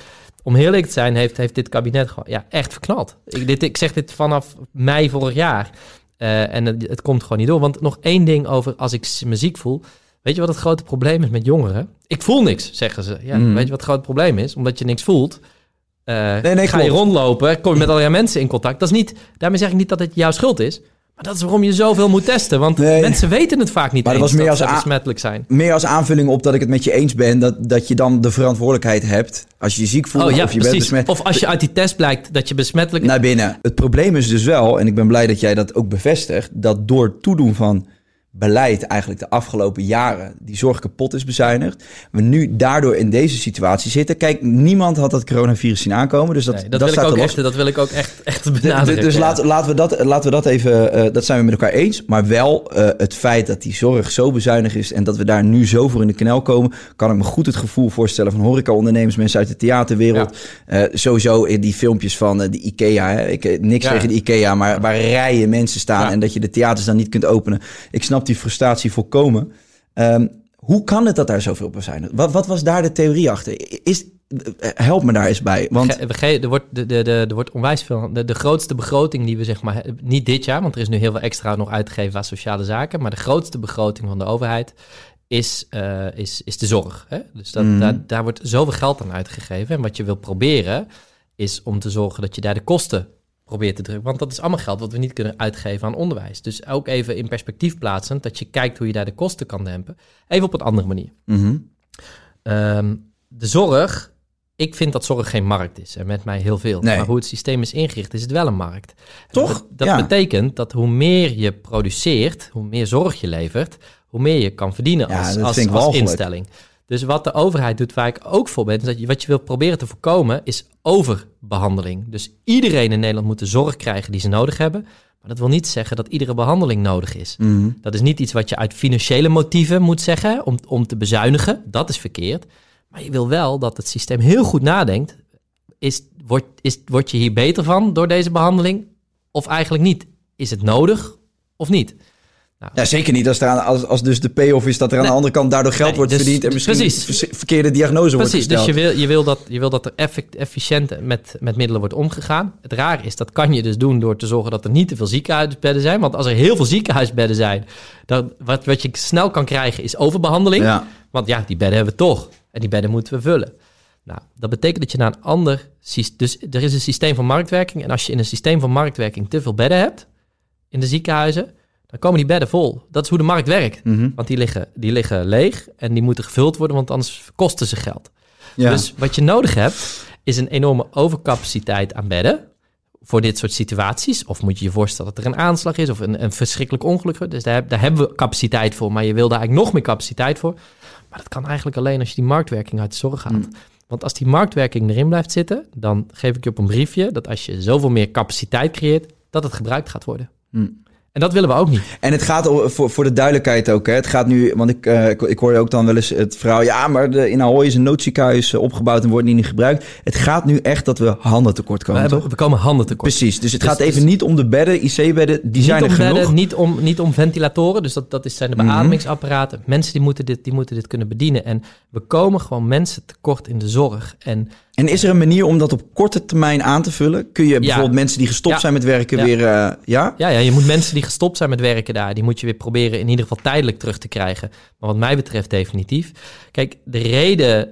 Speaker 1: om heel eerlijk te zijn, heeft, heeft dit kabinet gewoon ja, echt verknald. Ik, dit, ik zeg dit vanaf mei vorig jaar. Eh, en het, het komt gewoon niet door. Want nog één ding over als ik me ziek voel. Weet je wat het grote probleem is met jongeren? Ik voel niks, zeggen ze. Ja,
Speaker 2: Mm.
Speaker 1: Weet je wat het grote probleem is? Omdat je niks voelt. eh,
Speaker 2: Nee, nee,
Speaker 1: ga je rondlopen, kom je met allerlei mensen in contact. Dat is niet, daarmee zeg ik niet dat het jouw schuld is. Maar dat is waarom je zoveel moet testen. Want
Speaker 2: Nee.
Speaker 1: mensen weten het vaak niet
Speaker 2: Maar dat was meer
Speaker 1: dat
Speaker 2: als
Speaker 1: besmettelijk zijn.
Speaker 2: Meer als aanvulling op dat ik het met je eens ben, dat, dat je dan de verantwoordelijkheid hebt. Als je je ziek voelt
Speaker 1: Oh ja,
Speaker 2: of je bent
Speaker 1: precies.
Speaker 2: besmet.
Speaker 1: Of als je uit die test blijkt dat je besmettelijk
Speaker 2: naar binnen. Het probleem is dus wel, en ik ben blij dat jij dat ook bevestigt, dat door het toedoen van beleid eigenlijk de afgelopen jaren die zorg kapot is bezuinigd, we nu daardoor in deze situatie zitten. Kijk, niemand had dat coronavirus zien aankomen, dus dat,
Speaker 1: Nee, dat,
Speaker 2: dat,
Speaker 1: wil ik
Speaker 2: staat
Speaker 1: ook
Speaker 2: er los.
Speaker 1: echt, dat wil ik ook echt, echt benadrukken.
Speaker 2: Dus
Speaker 1: ja.
Speaker 2: laten, laten, we dat, laten we dat even, eh, dat zijn we met elkaar eens. Maar wel eh, het feit dat die zorg zo bezuinigd is en dat we daar nu zo voor in de knel komen, kan ik me goed het gevoel voorstellen van horecaondernemers, mensen uit de theaterwereld. Eh, sowieso in die filmpjes van de IKEA. Hè. Ik, niks
Speaker 1: Ja.
Speaker 2: tegen de IKEA, maar waar rijen mensen staan en dat je de theaters dan niet kunt openen. Ik snap die frustratie volkomen. Ehm, hoe kan het dat daar zoveel bezuinigd? Wat, wat was daar de theorie achter? Is, eh, help me daar eens bij. Want
Speaker 1: Ge- ge- er, wordt, de, de, de, er wordt onwijs veel. De, de grootste begroting die we zeg maar. Niet dit jaar, want er is nu heel veel extra nog uitgegeven aan sociale zaken. Maar de grootste begroting van de overheid is, eh, is, is de zorg. Hè? Dus dat,
Speaker 2: Mhm.
Speaker 1: daar, daar wordt zoveel geld aan uitgegeven. En wat je wil proberen is om te zorgen dat je daar de kosten probeert te drukken. Want dat is allemaal geld wat we niet kunnen uitgeven aan onderwijs. Dus ook even in perspectief plaatsend, dat je kijkt hoe je daar de kosten kan dempen. Even op een andere manier.
Speaker 2: Mhm.
Speaker 1: Ehm, de zorg, ik vind dat zorg geen markt is. En met mij heel veel.
Speaker 2: Nee.
Speaker 1: Maar hoe het systeem is ingericht, is het wel een markt.
Speaker 2: Toch?
Speaker 1: Dat, dat
Speaker 2: Ja.
Speaker 1: betekent dat hoe meer je produceert, hoe meer zorg je levert, hoe meer je kan verdienen
Speaker 2: Ja,
Speaker 1: als, als, instelling. Dus wat de overheid doet, waar ik ook voor ben, is dat je, wat je wil proberen te voorkomen, is overbehandeling. Dus iedereen in Nederland moet de zorg krijgen die ze nodig hebben. Maar dat wil niet zeggen dat iedere behandeling nodig is.
Speaker 2: Mhm.
Speaker 1: Dat is niet iets wat je uit financiële motieven moet zeggen om, om te bezuinigen. Dat is verkeerd. Maar je wil wel dat het systeem heel goed nadenkt. Is, word, is, word je hier beter van door deze behandeling? Of eigenlijk niet? Is het nodig of niet? Nou,
Speaker 2: Ja, zeker niet als, er aan, als, als dus de payoff is dat er aan
Speaker 1: Nee.
Speaker 2: de andere kant daardoor geld
Speaker 1: Nee,
Speaker 2: wordt
Speaker 1: dus-
Speaker 2: verdiend en misschien
Speaker 1: precies.
Speaker 2: verkeerde diagnose wordt
Speaker 1: Precies, dus
Speaker 2: gesteld.
Speaker 1: je wil, je wil dat, je wil dat er effect, efficiënt met, met middelen wordt omgegaan. Het raar is, dat kan je dus doen door te zorgen dat er niet te veel ziekenhuisbedden zijn. Want als er heel veel ziekenhuisbedden zijn, dan, wat, wat je snel kan krijgen is overbehandeling.
Speaker 2: Ja.
Speaker 1: Want ja, die bedden hebben we toch. En die bedden moeten we vullen. Nou, dat betekent dat je naar een ander... sys- Dus er is een systeem van marktwerking. En als je in een systeem van marktwerking te veel bedden hebt... in de ziekenhuizen, dan komen die bedden vol. Dat is hoe de markt werkt.
Speaker 2: Mhm.
Speaker 1: Want die liggen, die liggen leeg en die moeten gevuld worden... want anders kosten ze geld.
Speaker 2: Ja.
Speaker 1: Dus wat je nodig hebt, is een enorme overcapaciteit aan bedden voor dit soort situaties. Of moet je je voorstellen dat er een aanslag is of een, een verschrikkelijk ongeluk. Dus daar hebben we capaciteit voor, maar je wil daar eigenlijk nog meer capaciteit voor. Maar dat kan eigenlijk alleen als je die marktwerking uit de zorg haalt.
Speaker 2: Mm.
Speaker 1: Want als die marktwerking erin blijft zitten, dan geef ik je op een briefje dat als je zoveel meer capaciteit creëert, dat het gebruikt gaat worden.
Speaker 2: Mm.
Speaker 1: En dat willen we ook niet.
Speaker 2: En het gaat voor, voor de duidelijkheid ook. Hè. Het gaat nu, want ik, eh, ik, ik hoorde ook dan wel eens het verhaal. Ja, maar de, in Ahoy is een noodziekenhuis eh, opgebouwd en wordt niet gebruikt. Het gaat nu echt dat we handen tekort
Speaker 1: We,
Speaker 2: komen.
Speaker 1: hebben,
Speaker 2: toch?
Speaker 1: we komen handen tekort.
Speaker 2: Precies. Dus het
Speaker 1: Dus-
Speaker 2: gaat even
Speaker 1: dus-
Speaker 2: niet om de bedden, IC-bedden. Die zijn er genoeg.
Speaker 1: bedden, niet, om, niet om ventilatoren, dus dat, dat is, zijn de
Speaker 2: Mhm.
Speaker 1: beademingsapparaten. Mensen die moeten, dit, die moeten dit kunnen bedienen. En we komen gewoon mensen tekort in de zorg. En
Speaker 2: En is er een manier om dat op korte termijn aan te vullen? Kun je bijvoorbeeld mensen die gestopt
Speaker 1: Ja.
Speaker 2: zijn met werken
Speaker 1: Ja.
Speaker 2: weer... eh, ja?
Speaker 1: ja, ja, je moet mensen die gestopt zijn met werken daar, die moet je weer proberen in ieder geval tijdelijk terug te krijgen. Maar wat mij betreft definitief. Kijk, de reden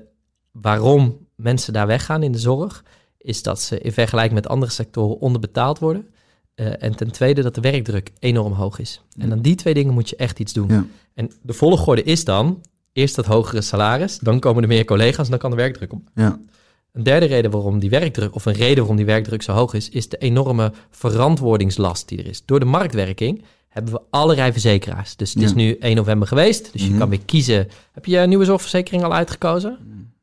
Speaker 1: waarom mensen daar weggaan in de zorg, is dat ze in vergelijking met andere sectoren onderbetaald worden. Eh, en ten tweede dat de werkdruk enorm hoog is. En aan die twee dingen moet je echt iets doen. En de volgorde is dan eerst dat hogere salaris, dan komen er meer collega's en dan kan de werkdruk om.
Speaker 2: Ja.
Speaker 1: Een derde reden waarom die werkdruk, of een reden waarom die werkdruk zo hoog is, is de enorme verantwoordingslast die er is. Door de marktwerking hebben we allerlei verzekeraars. Dus het is nu 1 november geweest, dus je
Speaker 2: Mhm.
Speaker 1: kan weer kiezen. Heb je een nieuwe zorgverzekering al uitgekozen?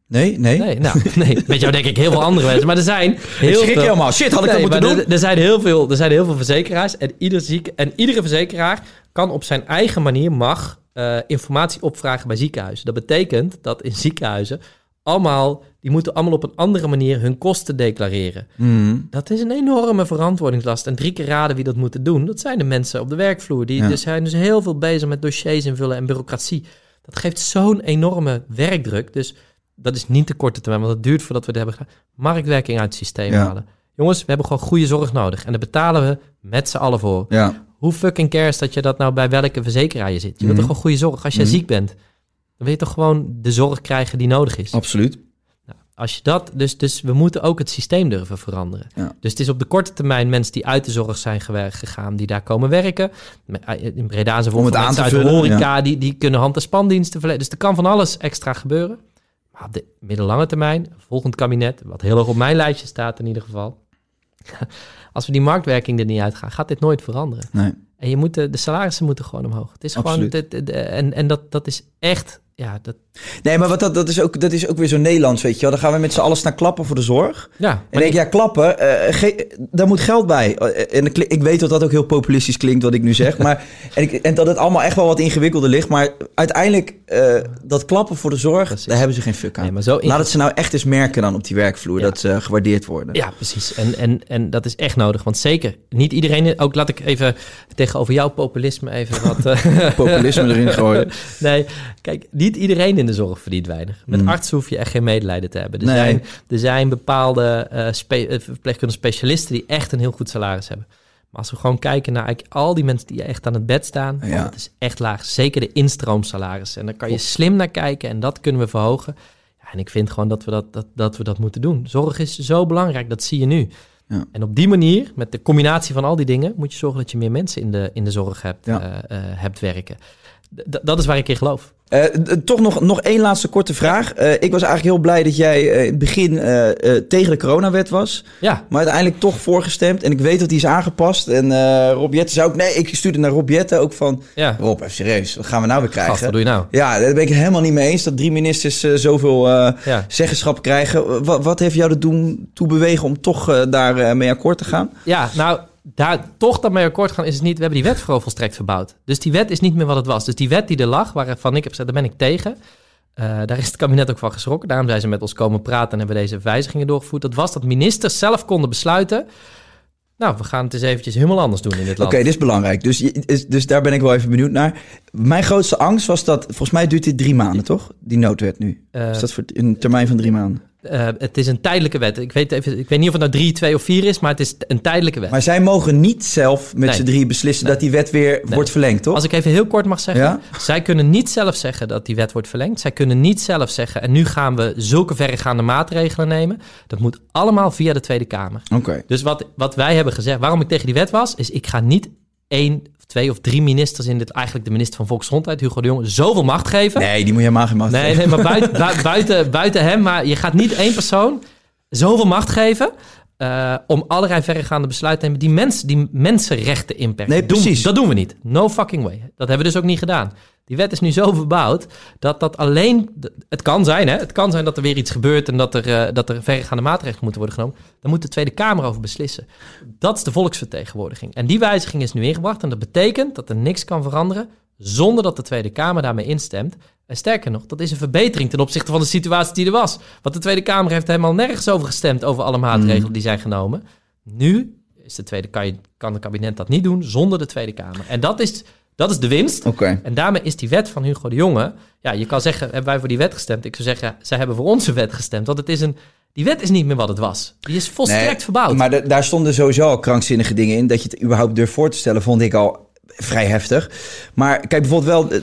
Speaker 2: Nee? Nee?
Speaker 1: Nee, nou, nee. Met jou denk ik heel veel andere mensen, maar er zijn
Speaker 2: Ik
Speaker 1: heel
Speaker 2: schrik
Speaker 1: veel...
Speaker 2: helemaal. Shit, had ik
Speaker 1: Nee,
Speaker 2: dat moeten doen?
Speaker 1: Er, er zijn heel veel, er zijn heel veel verzekeraars en, ieder ziek, en iedere verzekeraar kan op zijn eigen manier mag eh, informatie opvragen bij ziekenhuizen. Dat betekent dat in ziekenhuizen allemaal, die moeten allemaal op een andere manier hun kosten declareren.
Speaker 2: Mhm.
Speaker 1: Dat is een enorme verantwoordingslast. En drie keer raden wie dat moeten doen, dat zijn de mensen op de werkvloer. Die
Speaker 2: Ja.
Speaker 1: dus zijn dus heel veel bezig met dossiers invullen en bureaucratie. Dat geeft zo'n enorme werkdruk. Dus dat is niet de korte termijn, want het duurt voordat we het hebben gedaan. Marktwerking uit het systeem
Speaker 2: Ja.
Speaker 1: halen. Jongens, we hebben gewoon goede zorg nodig. En daar betalen we met z'n allen voor.
Speaker 2: Ja.
Speaker 1: Hoe fucking cares dat je dat nou bij welke verzekeraar je zit? Je wilt
Speaker 2: Mhm.
Speaker 1: toch gewoon goede zorg? Als je
Speaker 2: Mhm.
Speaker 1: ziek bent, dan wil je toch gewoon de zorg krijgen die nodig is.
Speaker 2: Absoluut.
Speaker 1: Als je dat, dus, dus we moeten ook het systeem durven veranderen.
Speaker 2: Ja.
Speaker 1: Dus het is op de korte termijn mensen die uit de zorg zijn gegaan, die daar komen werken. Eh, In Breda zijn
Speaker 2: Om het
Speaker 1: bijvoorbeeld
Speaker 2: aan
Speaker 1: mensen
Speaker 2: te
Speaker 1: uit de horeca, die, die kunnen hand- en spandiensten verlenen. Dus er kan van alles extra gebeuren. Maar op de middellange termijn, volgend kabinet, wat heel erg op mijn lijstje staat in ieder geval. Als we die marktwerking er niet uitgaan, gaat dit nooit veranderen.
Speaker 2: Nee.
Speaker 1: En je moet de, de salarissen moeten gewoon omhoog. Het is gewoon, dit- en, en dat, dat is echt, ja, dat,
Speaker 2: Nee, maar wat dat, dat, is ook, dat is ook weer zo Nederlands, weet je wel. Dan gaan we met z'n allen staan klappen voor de zorg.
Speaker 1: ja.
Speaker 2: En denk ik, ja, klappen, eh, ge- daar moet geld bij. Eh, En ik, ik weet dat dat ook heel populistisch klinkt wat ik nu zeg. Maar, en, ik, en dat het allemaal echt wel wat ingewikkelder ligt. Maar uiteindelijk, eh, dat klappen voor de zorg,
Speaker 1: Precies.
Speaker 2: daar hebben ze geen fuck aan.
Speaker 1: Nee, maar zo
Speaker 2: Laat het ze nou echt eens merken dan op die werkvloer.
Speaker 1: Ja.
Speaker 2: Dat ze gewaardeerd worden.
Speaker 1: Ja, precies. En, en, en dat is echt nodig. Want zeker, niet iedereen... Ook laat ik even tegenover jouw populisme even wat...
Speaker 2: Populisme erin gooien.
Speaker 1: nee, kijk, niet iedereen in de zorg verdient weinig. Met
Speaker 2: Mm.
Speaker 1: artsen hoef je echt geen medelijden te hebben. Er,
Speaker 2: Nee.
Speaker 1: zijn, er zijn bepaalde spe- eh, verpleegkundige specialisten die echt een heel goed salaris hebben. Maar als we gewoon kijken naar eigenlijk al die mensen die echt aan het bed staan,
Speaker 2: Ja.
Speaker 1: dat is echt laag. Zeker de instroomsalaris. En daar kan je slim naar kijken en dat kunnen we verhogen. Ja, en ik vind gewoon dat we dat, dat, dat we dat moeten doen. Zorg is zo belangrijk, dat zie je nu.
Speaker 2: Ja.
Speaker 1: En op die manier, met de combinatie van al die dingen, moet je zorgen dat je meer mensen in de, in de zorg hebt, eh, hebt werken. D- dat is waar ik in geloof.
Speaker 2: Eh, toch nog, nog één laatste korte vraag. Eh, ik was eigenlijk heel blij dat jij eh, in het begin tegen de coronawet was.
Speaker 1: Ja,
Speaker 2: Maar uiteindelijk toch voorgestemd. En ik weet dat die is aangepast. En Rob Jetten zei ook... Nee, ik stuurde naar Rob Jetten ook van...
Speaker 1: ja.
Speaker 2: Rob, even serieus. Wat gaan we nou weer krijgen?
Speaker 1: Gast, wat doe je nou?
Speaker 2: Ja, daar ben ik helemaal niet mee eens. Dat drie ministers zoveel
Speaker 1: Ja.
Speaker 2: zeggenschap krijgen. Wat, wat heeft jou er doen, toe bewegen om toch eh, daar eh, mee akkoord te gaan?
Speaker 1: Ja, nou, daar toch dan mee akkoord gaan is het niet. We hebben die wet gewoon volstrekt verbouwd. Dus die wet is niet meer wat het was. Dus die wet die er lag, waarvan ik heb gezegd, daar ben ik tegen. Eh, daar is het kabinet ook van geschrokken. Daarom zijn ze met ons komen praten en hebben deze wijzigingen doorgevoerd. Dat was dat ministers zelf konden besluiten. nou, we gaan het eens eventjes helemaal anders doen in dit land.
Speaker 2: Oké, dit is belangrijk. Dus, dus daar ben ik wel even benieuwd naar. Mijn grootste angst was dat... Volgens mij duurt dit drie maanden, toch? Die noodwet nu.
Speaker 1: Eh,
Speaker 2: is dat voor een termijn van drie maanden?
Speaker 1: Eh, het is een tijdelijke wet. Ik weet, even, ik weet niet of het nou drie, twee of vier is, maar het is een tijdelijke wet.
Speaker 2: Maar zij mogen niet zelf met
Speaker 1: Nee.
Speaker 2: z'n drie beslissen dat die wet weer wordt verlengd, toch?
Speaker 1: Als ik even heel kort mag zeggen.
Speaker 2: Ja?
Speaker 1: Zij kunnen niet zelf zeggen dat die wet wordt verlengd. Zij kunnen niet zelf zeggen, en nu gaan we zulke verregaande maatregelen nemen. Dat moet allemaal via de Tweede Kamer.
Speaker 2: Oké.
Speaker 1: Dus wat, wat wij hebben gezegd, waarom ik tegen die wet was, is ik ga niet één, twee of drie ministers in dit, eigenlijk de minister van Volksgezondheid, Hugo de Jonge, zoveel macht geven.
Speaker 2: Nee, die moet je helemaal geen macht
Speaker 1: Nee,
Speaker 2: geven.
Speaker 1: nee, maar buiten, bui- buiten, buiten hem. Maar je gaat niet één persoon zoveel macht geven. Eh, om allerlei verregaande besluiten te nemen die, mens, die mensenrechten inperken.
Speaker 2: Nee,
Speaker 1: Doen-
Speaker 2: precies.
Speaker 1: dat doen we niet. No fucking way. Dat hebben we dus ook niet gedaan. Die wet is nu zo verbouwd dat dat alleen... Het kan zijn, hè? Het kan zijn dat er weer iets gebeurt... en dat er, eh, dat er verregaande maatregelen moeten worden genomen. Daar moet de Tweede Kamer over beslissen. Dat is de volksvertegenwoordiging. En die wijziging is nu ingebracht. En dat betekent dat er niks kan veranderen... zonder dat de Tweede Kamer daarmee instemt. En sterker nog, dat is een verbetering ten opzichte van de situatie die er was. Want de Tweede Kamer heeft helemaal nergens over gestemd... over alle maatregelen die zijn genomen. Nu is de Tweede, kan, je, kan het kabinet dat niet doen zonder de Tweede Kamer. En dat is, dat is de winst.
Speaker 2: Oké.
Speaker 1: En daarmee is die wet van Hugo de Jonge... Ja, je kan zeggen, hebben wij voor die wet gestemd? Ik zou zeggen, zij hebben voor onze wet gestemd. Want het is een, die wet is niet meer wat het was. Die is volstrekt
Speaker 2: Nee,
Speaker 1: verbouwd.
Speaker 2: Maar da- daar stonden sowieso al krankzinnige dingen in. Dat je het überhaupt durft voor te stellen, vond ik al vrij heftig. Maar kijk, bijvoorbeeld wel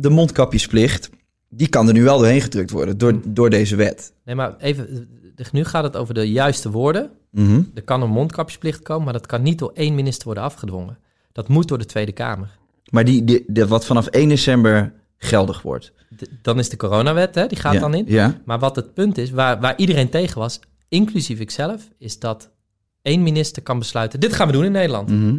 Speaker 2: de, mondkapjesplicht. Die kan er nu wel doorheen gedrukt worden door, door deze wet.
Speaker 1: Nee, maar even, nu gaat het over de juiste woorden.
Speaker 2: Mhm.
Speaker 1: Er kan een mondkapjesplicht komen, maar dat kan niet door één minister worden afgedwongen. Dat moet door de Tweede Kamer.
Speaker 2: Maar die, die, die- wat vanaf 1 december geldig wordt.
Speaker 1: De- dan is de coronawet, hè, die gaat
Speaker 2: ja.
Speaker 1: dan in.
Speaker 2: Ja.
Speaker 1: Maar wat het punt is, waar, waar iedereen tegen was, inclusief ikzelf, is dat één minister kan besluiten: dit gaan we doen in Nederland.
Speaker 2: Mhm.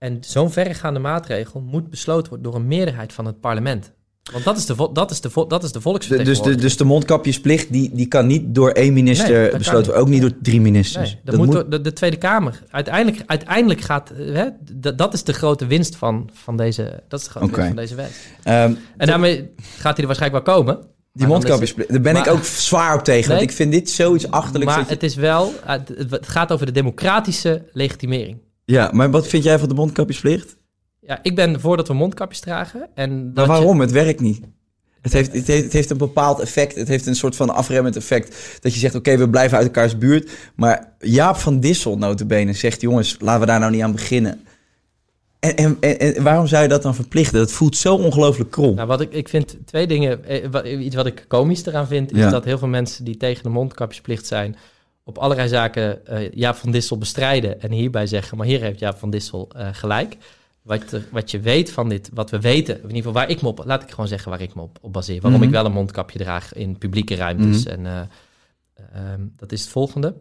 Speaker 1: En zo'n verregaande maatregel moet besloten worden door een meerderheid van het parlement. Want dat is de, dat is de, dat is de
Speaker 2: De- dus, de,
Speaker 1: volksvertegenwoordiging.
Speaker 2: dus de mondkapjesplicht, die, die kan niet door één minister besloten worden. Ook niet door drie ministers.
Speaker 1: Nee, dat, moet, door de, de Tweede Kamer. Uiteindelijk, uiteindelijk gaat... eh, Hè, dat is de grote winst van, van, deze, dat is de grote winst van deze wet.
Speaker 2: Ehm,
Speaker 1: En daarmee gaat hij er waarschijnlijk wel komen.
Speaker 2: die mondkapjesplicht, daar ben
Speaker 1: maar-
Speaker 2: ik ook zwaar op tegen. want ik vind dit zoiets achterlijks.
Speaker 1: Maar
Speaker 2: je-
Speaker 1: het is wel... het gaat over de democratische legitimering.
Speaker 2: Ja, maar wat vind jij van de mondkapjesplicht?
Speaker 1: Ja, ik ben voor dat we mondkapjes dragen. En
Speaker 2: Maar
Speaker 1: dat je-
Speaker 2: waarom? Het werkt niet. Het heeft, het, heeft, het heeft een bepaald effect. Het heeft een soort van afremmend effect. Dat je zegt, oké, we blijven uit elkaars buurt. Maar Jaap van Dissel, notabene, zegt... jongens, laten we daar nou niet aan beginnen. En, en, en, waarom zou je dat dan verplichten? Dat voelt zo ongelooflijk krom.
Speaker 1: Nou, wat ik, ik vind twee dingen. eh, Iets wat ik komisch eraan vind, is
Speaker 2: Ja.
Speaker 1: dat heel veel mensen die tegen de mondkapjesplicht zijn, op allerlei zaken eh Jaap van Dissel bestrijden en hierbij zeggen, maar hier heeft Jaap van Dissel eh, gelijk. Wat, er- wat je weet van dit, wat we weten, in ieder geval waar ik me op, laat ik gewoon zeggen waar ik me op, op baseer. Waarom
Speaker 2: Mhm.
Speaker 1: ik wel een mondkapje draag in publieke ruimtes. En eh, ehm, dat is het volgende.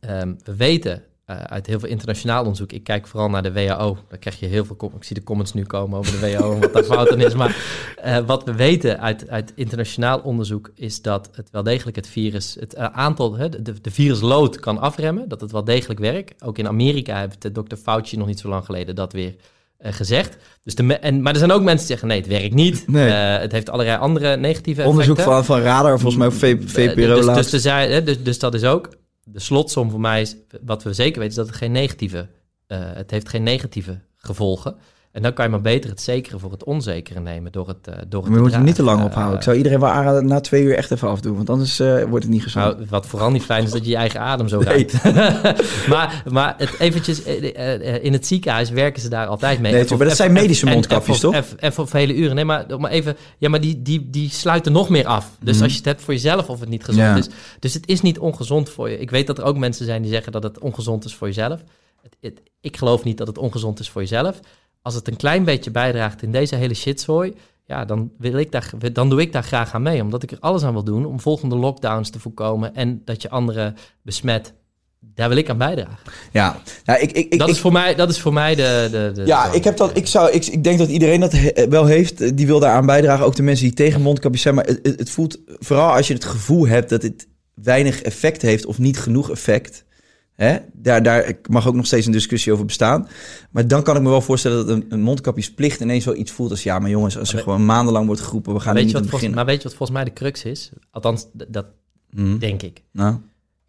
Speaker 1: Ehm, we weten eh, uit heel veel internationaal onderzoek, ik kijk vooral naar de WHO, daar krijg je heel veel, ik zie de comments nu komen over de WHO en wat daar fout aan is, maar eh, wat we weten uit, uit internationaal onderzoek is dat het wel degelijk het virus, het eh, aantal, hè, de, de virusload kan afremmen, dat het wel degelijk werkt. Ook in Amerika heeft de dokter Fauci nog niet zo lang geleden dat weer eh, gezegd. Dus de en, maar er zijn ook mensen die zeggen, nee, het werkt niet.
Speaker 2: Nee.
Speaker 1: Eh, het heeft allerlei andere negatieve
Speaker 2: Onderzoek
Speaker 1: effecten.
Speaker 2: van, van Radar, volgens mij
Speaker 1: Eh,
Speaker 2: VPRO
Speaker 1: dus, dus, er hè, dus, dus dat is ook de slotsom voor mij is, wat we zeker weten, is dat het geen negatieve, eh, het heeft geen negatieve gevolgen. En dan kan je maar beter het zekere voor het onzekere nemen door het, eh door het
Speaker 2: we moeten niet te lang ophouden. Ik zou iedereen wel aanraden na twee uur echt even afdoen. Want anders eh, wordt het niet gezond.
Speaker 1: nou, wat vooral niet fijn is dat je je eigen adem zo
Speaker 2: Nee.
Speaker 1: ruikt. maar maar het eventjes, eh, in het ziekenhuis werken ze daar altijd mee.
Speaker 2: Nee,
Speaker 1: Even-
Speaker 2: maar dat zijn medische
Speaker 1: en-
Speaker 2: mondkapjes, toch?
Speaker 1: Even, even voor vele uren. Nee, maar, maar even, ja, maar die, die, die sluiten nog meer af. Dus
Speaker 2: Mhm.
Speaker 1: als je het hebt voor jezelf of het niet gezond
Speaker 2: Ja.
Speaker 1: is. Dus het is niet ongezond voor je. Ik weet dat er ook mensen zijn die zeggen dat het ongezond is voor jezelf. Het, het- ik geloof niet dat het ongezond is voor jezelf. Als het een klein beetje bijdraagt in deze hele shitzooi, ja, dan, wil ik daar, dan doe ik daar graag aan mee. Omdat ik er alles aan wil doen om volgende lockdowns te voorkomen en dat je anderen besmet. Daar wil ik aan bijdragen.
Speaker 2: Ja, nou, ik, ik, ik,
Speaker 1: dat,
Speaker 2: ik-
Speaker 1: is voor mij, dat is voor mij de... de, de
Speaker 2: Ja,
Speaker 1: de-
Speaker 2: ik, heb dat, ik, zou, ik, ik denk dat iedereen dat he- wel heeft. Die wil daaraan bijdragen. Ook de mensen die tegen mondkapjes zijn. Maar het, het voelt, vooral als je het gevoel hebt dat het weinig effect heeft of niet genoeg effect. Hè? Daar, daar mag ook nog steeds een discussie over bestaan. Maar dan kan ik me wel voorstellen dat een, een mondkapjesplicht ineens wel iets voelt als... ja, maar jongens, als er gewoon maandenlang wordt geroepen... we gaan niet
Speaker 1: volgens,
Speaker 2: beginnen.
Speaker 1: maar weet je wat volgens mij de crux is? Althans, dat
Speaker 2: Mhm.
Speaker 1: denk ik.
Speaker 2: Nou,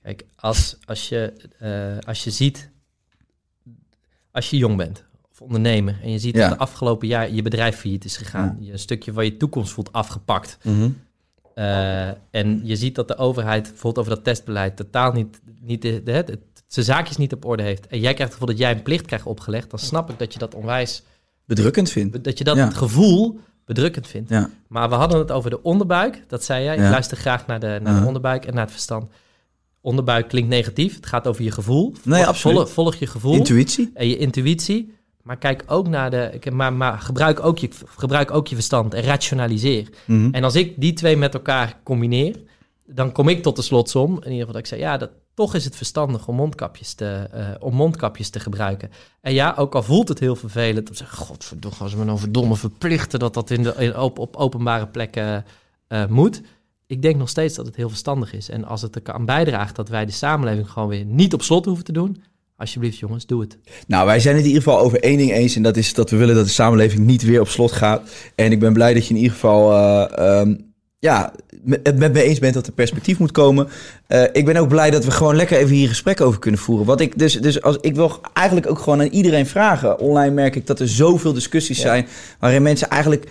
Speaker 1: Kijk, als, als, je, eh, als je ziet als je jong bent of ondernemer en je ziet
Speaker 2: Ja.
Speaker 1: dat de afgelopen jaar je bedrijf failliet is gegaan, je een stukje van je toekomst voelt afgepakt.
Speaker 2: Mhm.
Speaker 1: Eh, en je ziet dat de overheid bijvoorbeeld over dat testbeleid totaal niet, niet de, zijn zaakjes niet op orde heeft. En jij krijgt het gevoel dat jij een plicht krijgt opgelegd. Dan snap ik dat je dat onwijs,
Speaker 2: Bedrukkend vind.
Speaker 1: dat je dat
Speaker 2: Ja.
Speaker 1: gevoel bedrukkend vindt.
Speaker 2: Ja.
Speaker 1: Maar we hadden het over de onderbuik. Dat zei jij.
Speaker 2: Ja.
Speaker 1: Ik luister graag naar, de, naar de onderbuik en naar het verstand. Onderbuik klinkt negatief. Het gaat over je gevoel.
Speaker 2: Nee,
Speaker 1: Volg-
Speaker 2: absoluut.
Speaker 1: Volg, volg je gevoel
Speaker 2: Intuïtie.
Speaker 1: en je intuïtie. Maar kijk ook naar de. ik- Maar, maar gebruik, ook je, gebruik ook je verstand en rationaliseer.
Speaker 2: Mhm.
Speaker 1: En als ik die twee met elkaar combineer, dan kom ik tot de slotsom. In ieder geval dat ik zeg, ja, dat, toch is het verstandig om mondkapjes, te, eh, om mondkapjes te gebruiken. En ja, ook al voelt het heel vervelend om te zeggen, godverdomme, als we nou verdomme verplichten dat dat in de, in, op, op openbare plekken eh, moet. Ik denk nog steeds dat het heel verstandig is. En als het er kan bijdraagt dat wij de samenleving gewoon weer niet op slot hoeven te doen, alsjeblieft jongens, doe het.
Speaker 2: Nou, wij zijn het in ieder geval over één ding eens. En dat is dat we willen dat de samenleving niet weer op slot gaat. En ik ben blij dat je in ieder geval eh, ehm, ja, het met me eens bent dat er perspectief moet komen. Eh, ik ben ook blij dat we gewoon lekker even hier gesprek over kunnen voeren. Wat ik dus, dus als, ik wil eigenlijk ook gewoon aan iedereen vragen. Online merk ik dat er zoveel discussies zijn waarin mensen eigenlijk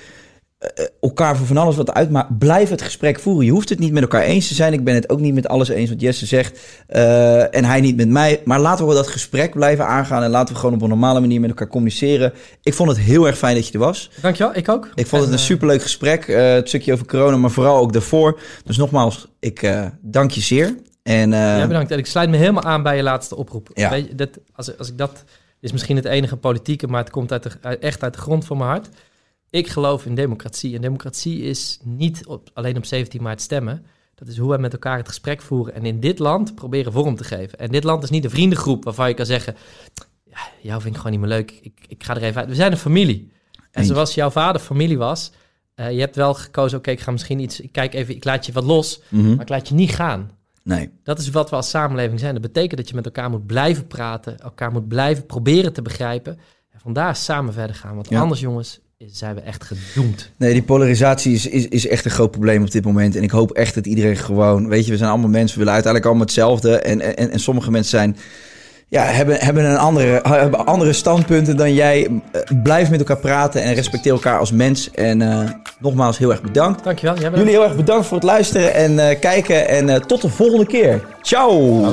Speaker 2: elkaar voor van alles wat uitmaakt. Blijf het gesprek voeren. Je hoeft het niet met elkaar eens te zijn. Ik ben het ook niet met alles eens wat Jesse zegt. eh, en hij niet met mij. Maar laten we dat gesprek blijven aangaan. En laten we gewoon op een normale manier met elkaar communiceren. Ik vond het heel erg fijn dat je er was.
Speaker 1: Dankjewel, ik ook.
Speaker 2: Ik vond het
Speaker 1: En,
Speaker 2: een
Speaker 1: eh,
Speaker 2: superleuk gesprek. eh, het stukje over corona, maar vooral ook daarvoor. Dus nogmaals, ik eh, dank je zeer. En, eh,
Speaker 1: Ja, bedankt. En ik sluit me helemaal aan bij je laatste oproep.
Speaker 2: Ja.
Speaker 1: Weet je, dat, als, als ik dat is misschien het enige politieke, maar het komt uit de, uit- echt uit de grond van mijn hart. Ik geloof in democratie. En democratie is niet op, alleen op 17 maart stemmen. Dat is hoe wij met elkaar het gesprek voeren. En in dit land proberen vorm te geven. En dit land is niet een vriendengroep waarvan je kan zeggen... Ja, jou vind ik gewoon niet meer leuk. Ik, ik ga er even uit. We zijn een familie. En zoals jouw vader familie was... eh, je hebt wel gekozen, oké, ik ga misschien iets... Ik kijk even, ik laat je wat los,
Speaker 2: mhm.
Speaker 1: maar ik laat je niet gaan.
Speaker 2: Nee.
Speaker 1: Dat is wat we als samenleving zijn. Dat betekent dat je met elkaar moet blijven praten, elkaar moet blijven proberen te begrijpen. En vandaar samen verder gaan. Want
Speaker 2: Ja.
Speaker 1: anders, jongens, zijn we echt gedoemd.
Speaker 2: Nee, die polarisatie is, is, is echt een groot probleem op dit moment. En ik hoop echt dat iedereen gewoon... Weet je, we zijn allemaal mensen, we willen uiteindelijk allemaal hetzelfde. En, en, en sommige mensen zijn... Ja, hebben, hebben een andere, hebben andere standpunten dan jij. Eh, Blijf met elkaar praten en respecteer elkaar als mens. En eh, nogmaals, heel erg bedankt.
Speaker 1: Dankjewel. Jij
Speaker 2: Jullie heel erg bedankt voor het luisteren en eh, kijken. En eh, tot de volgende keer. Ciao!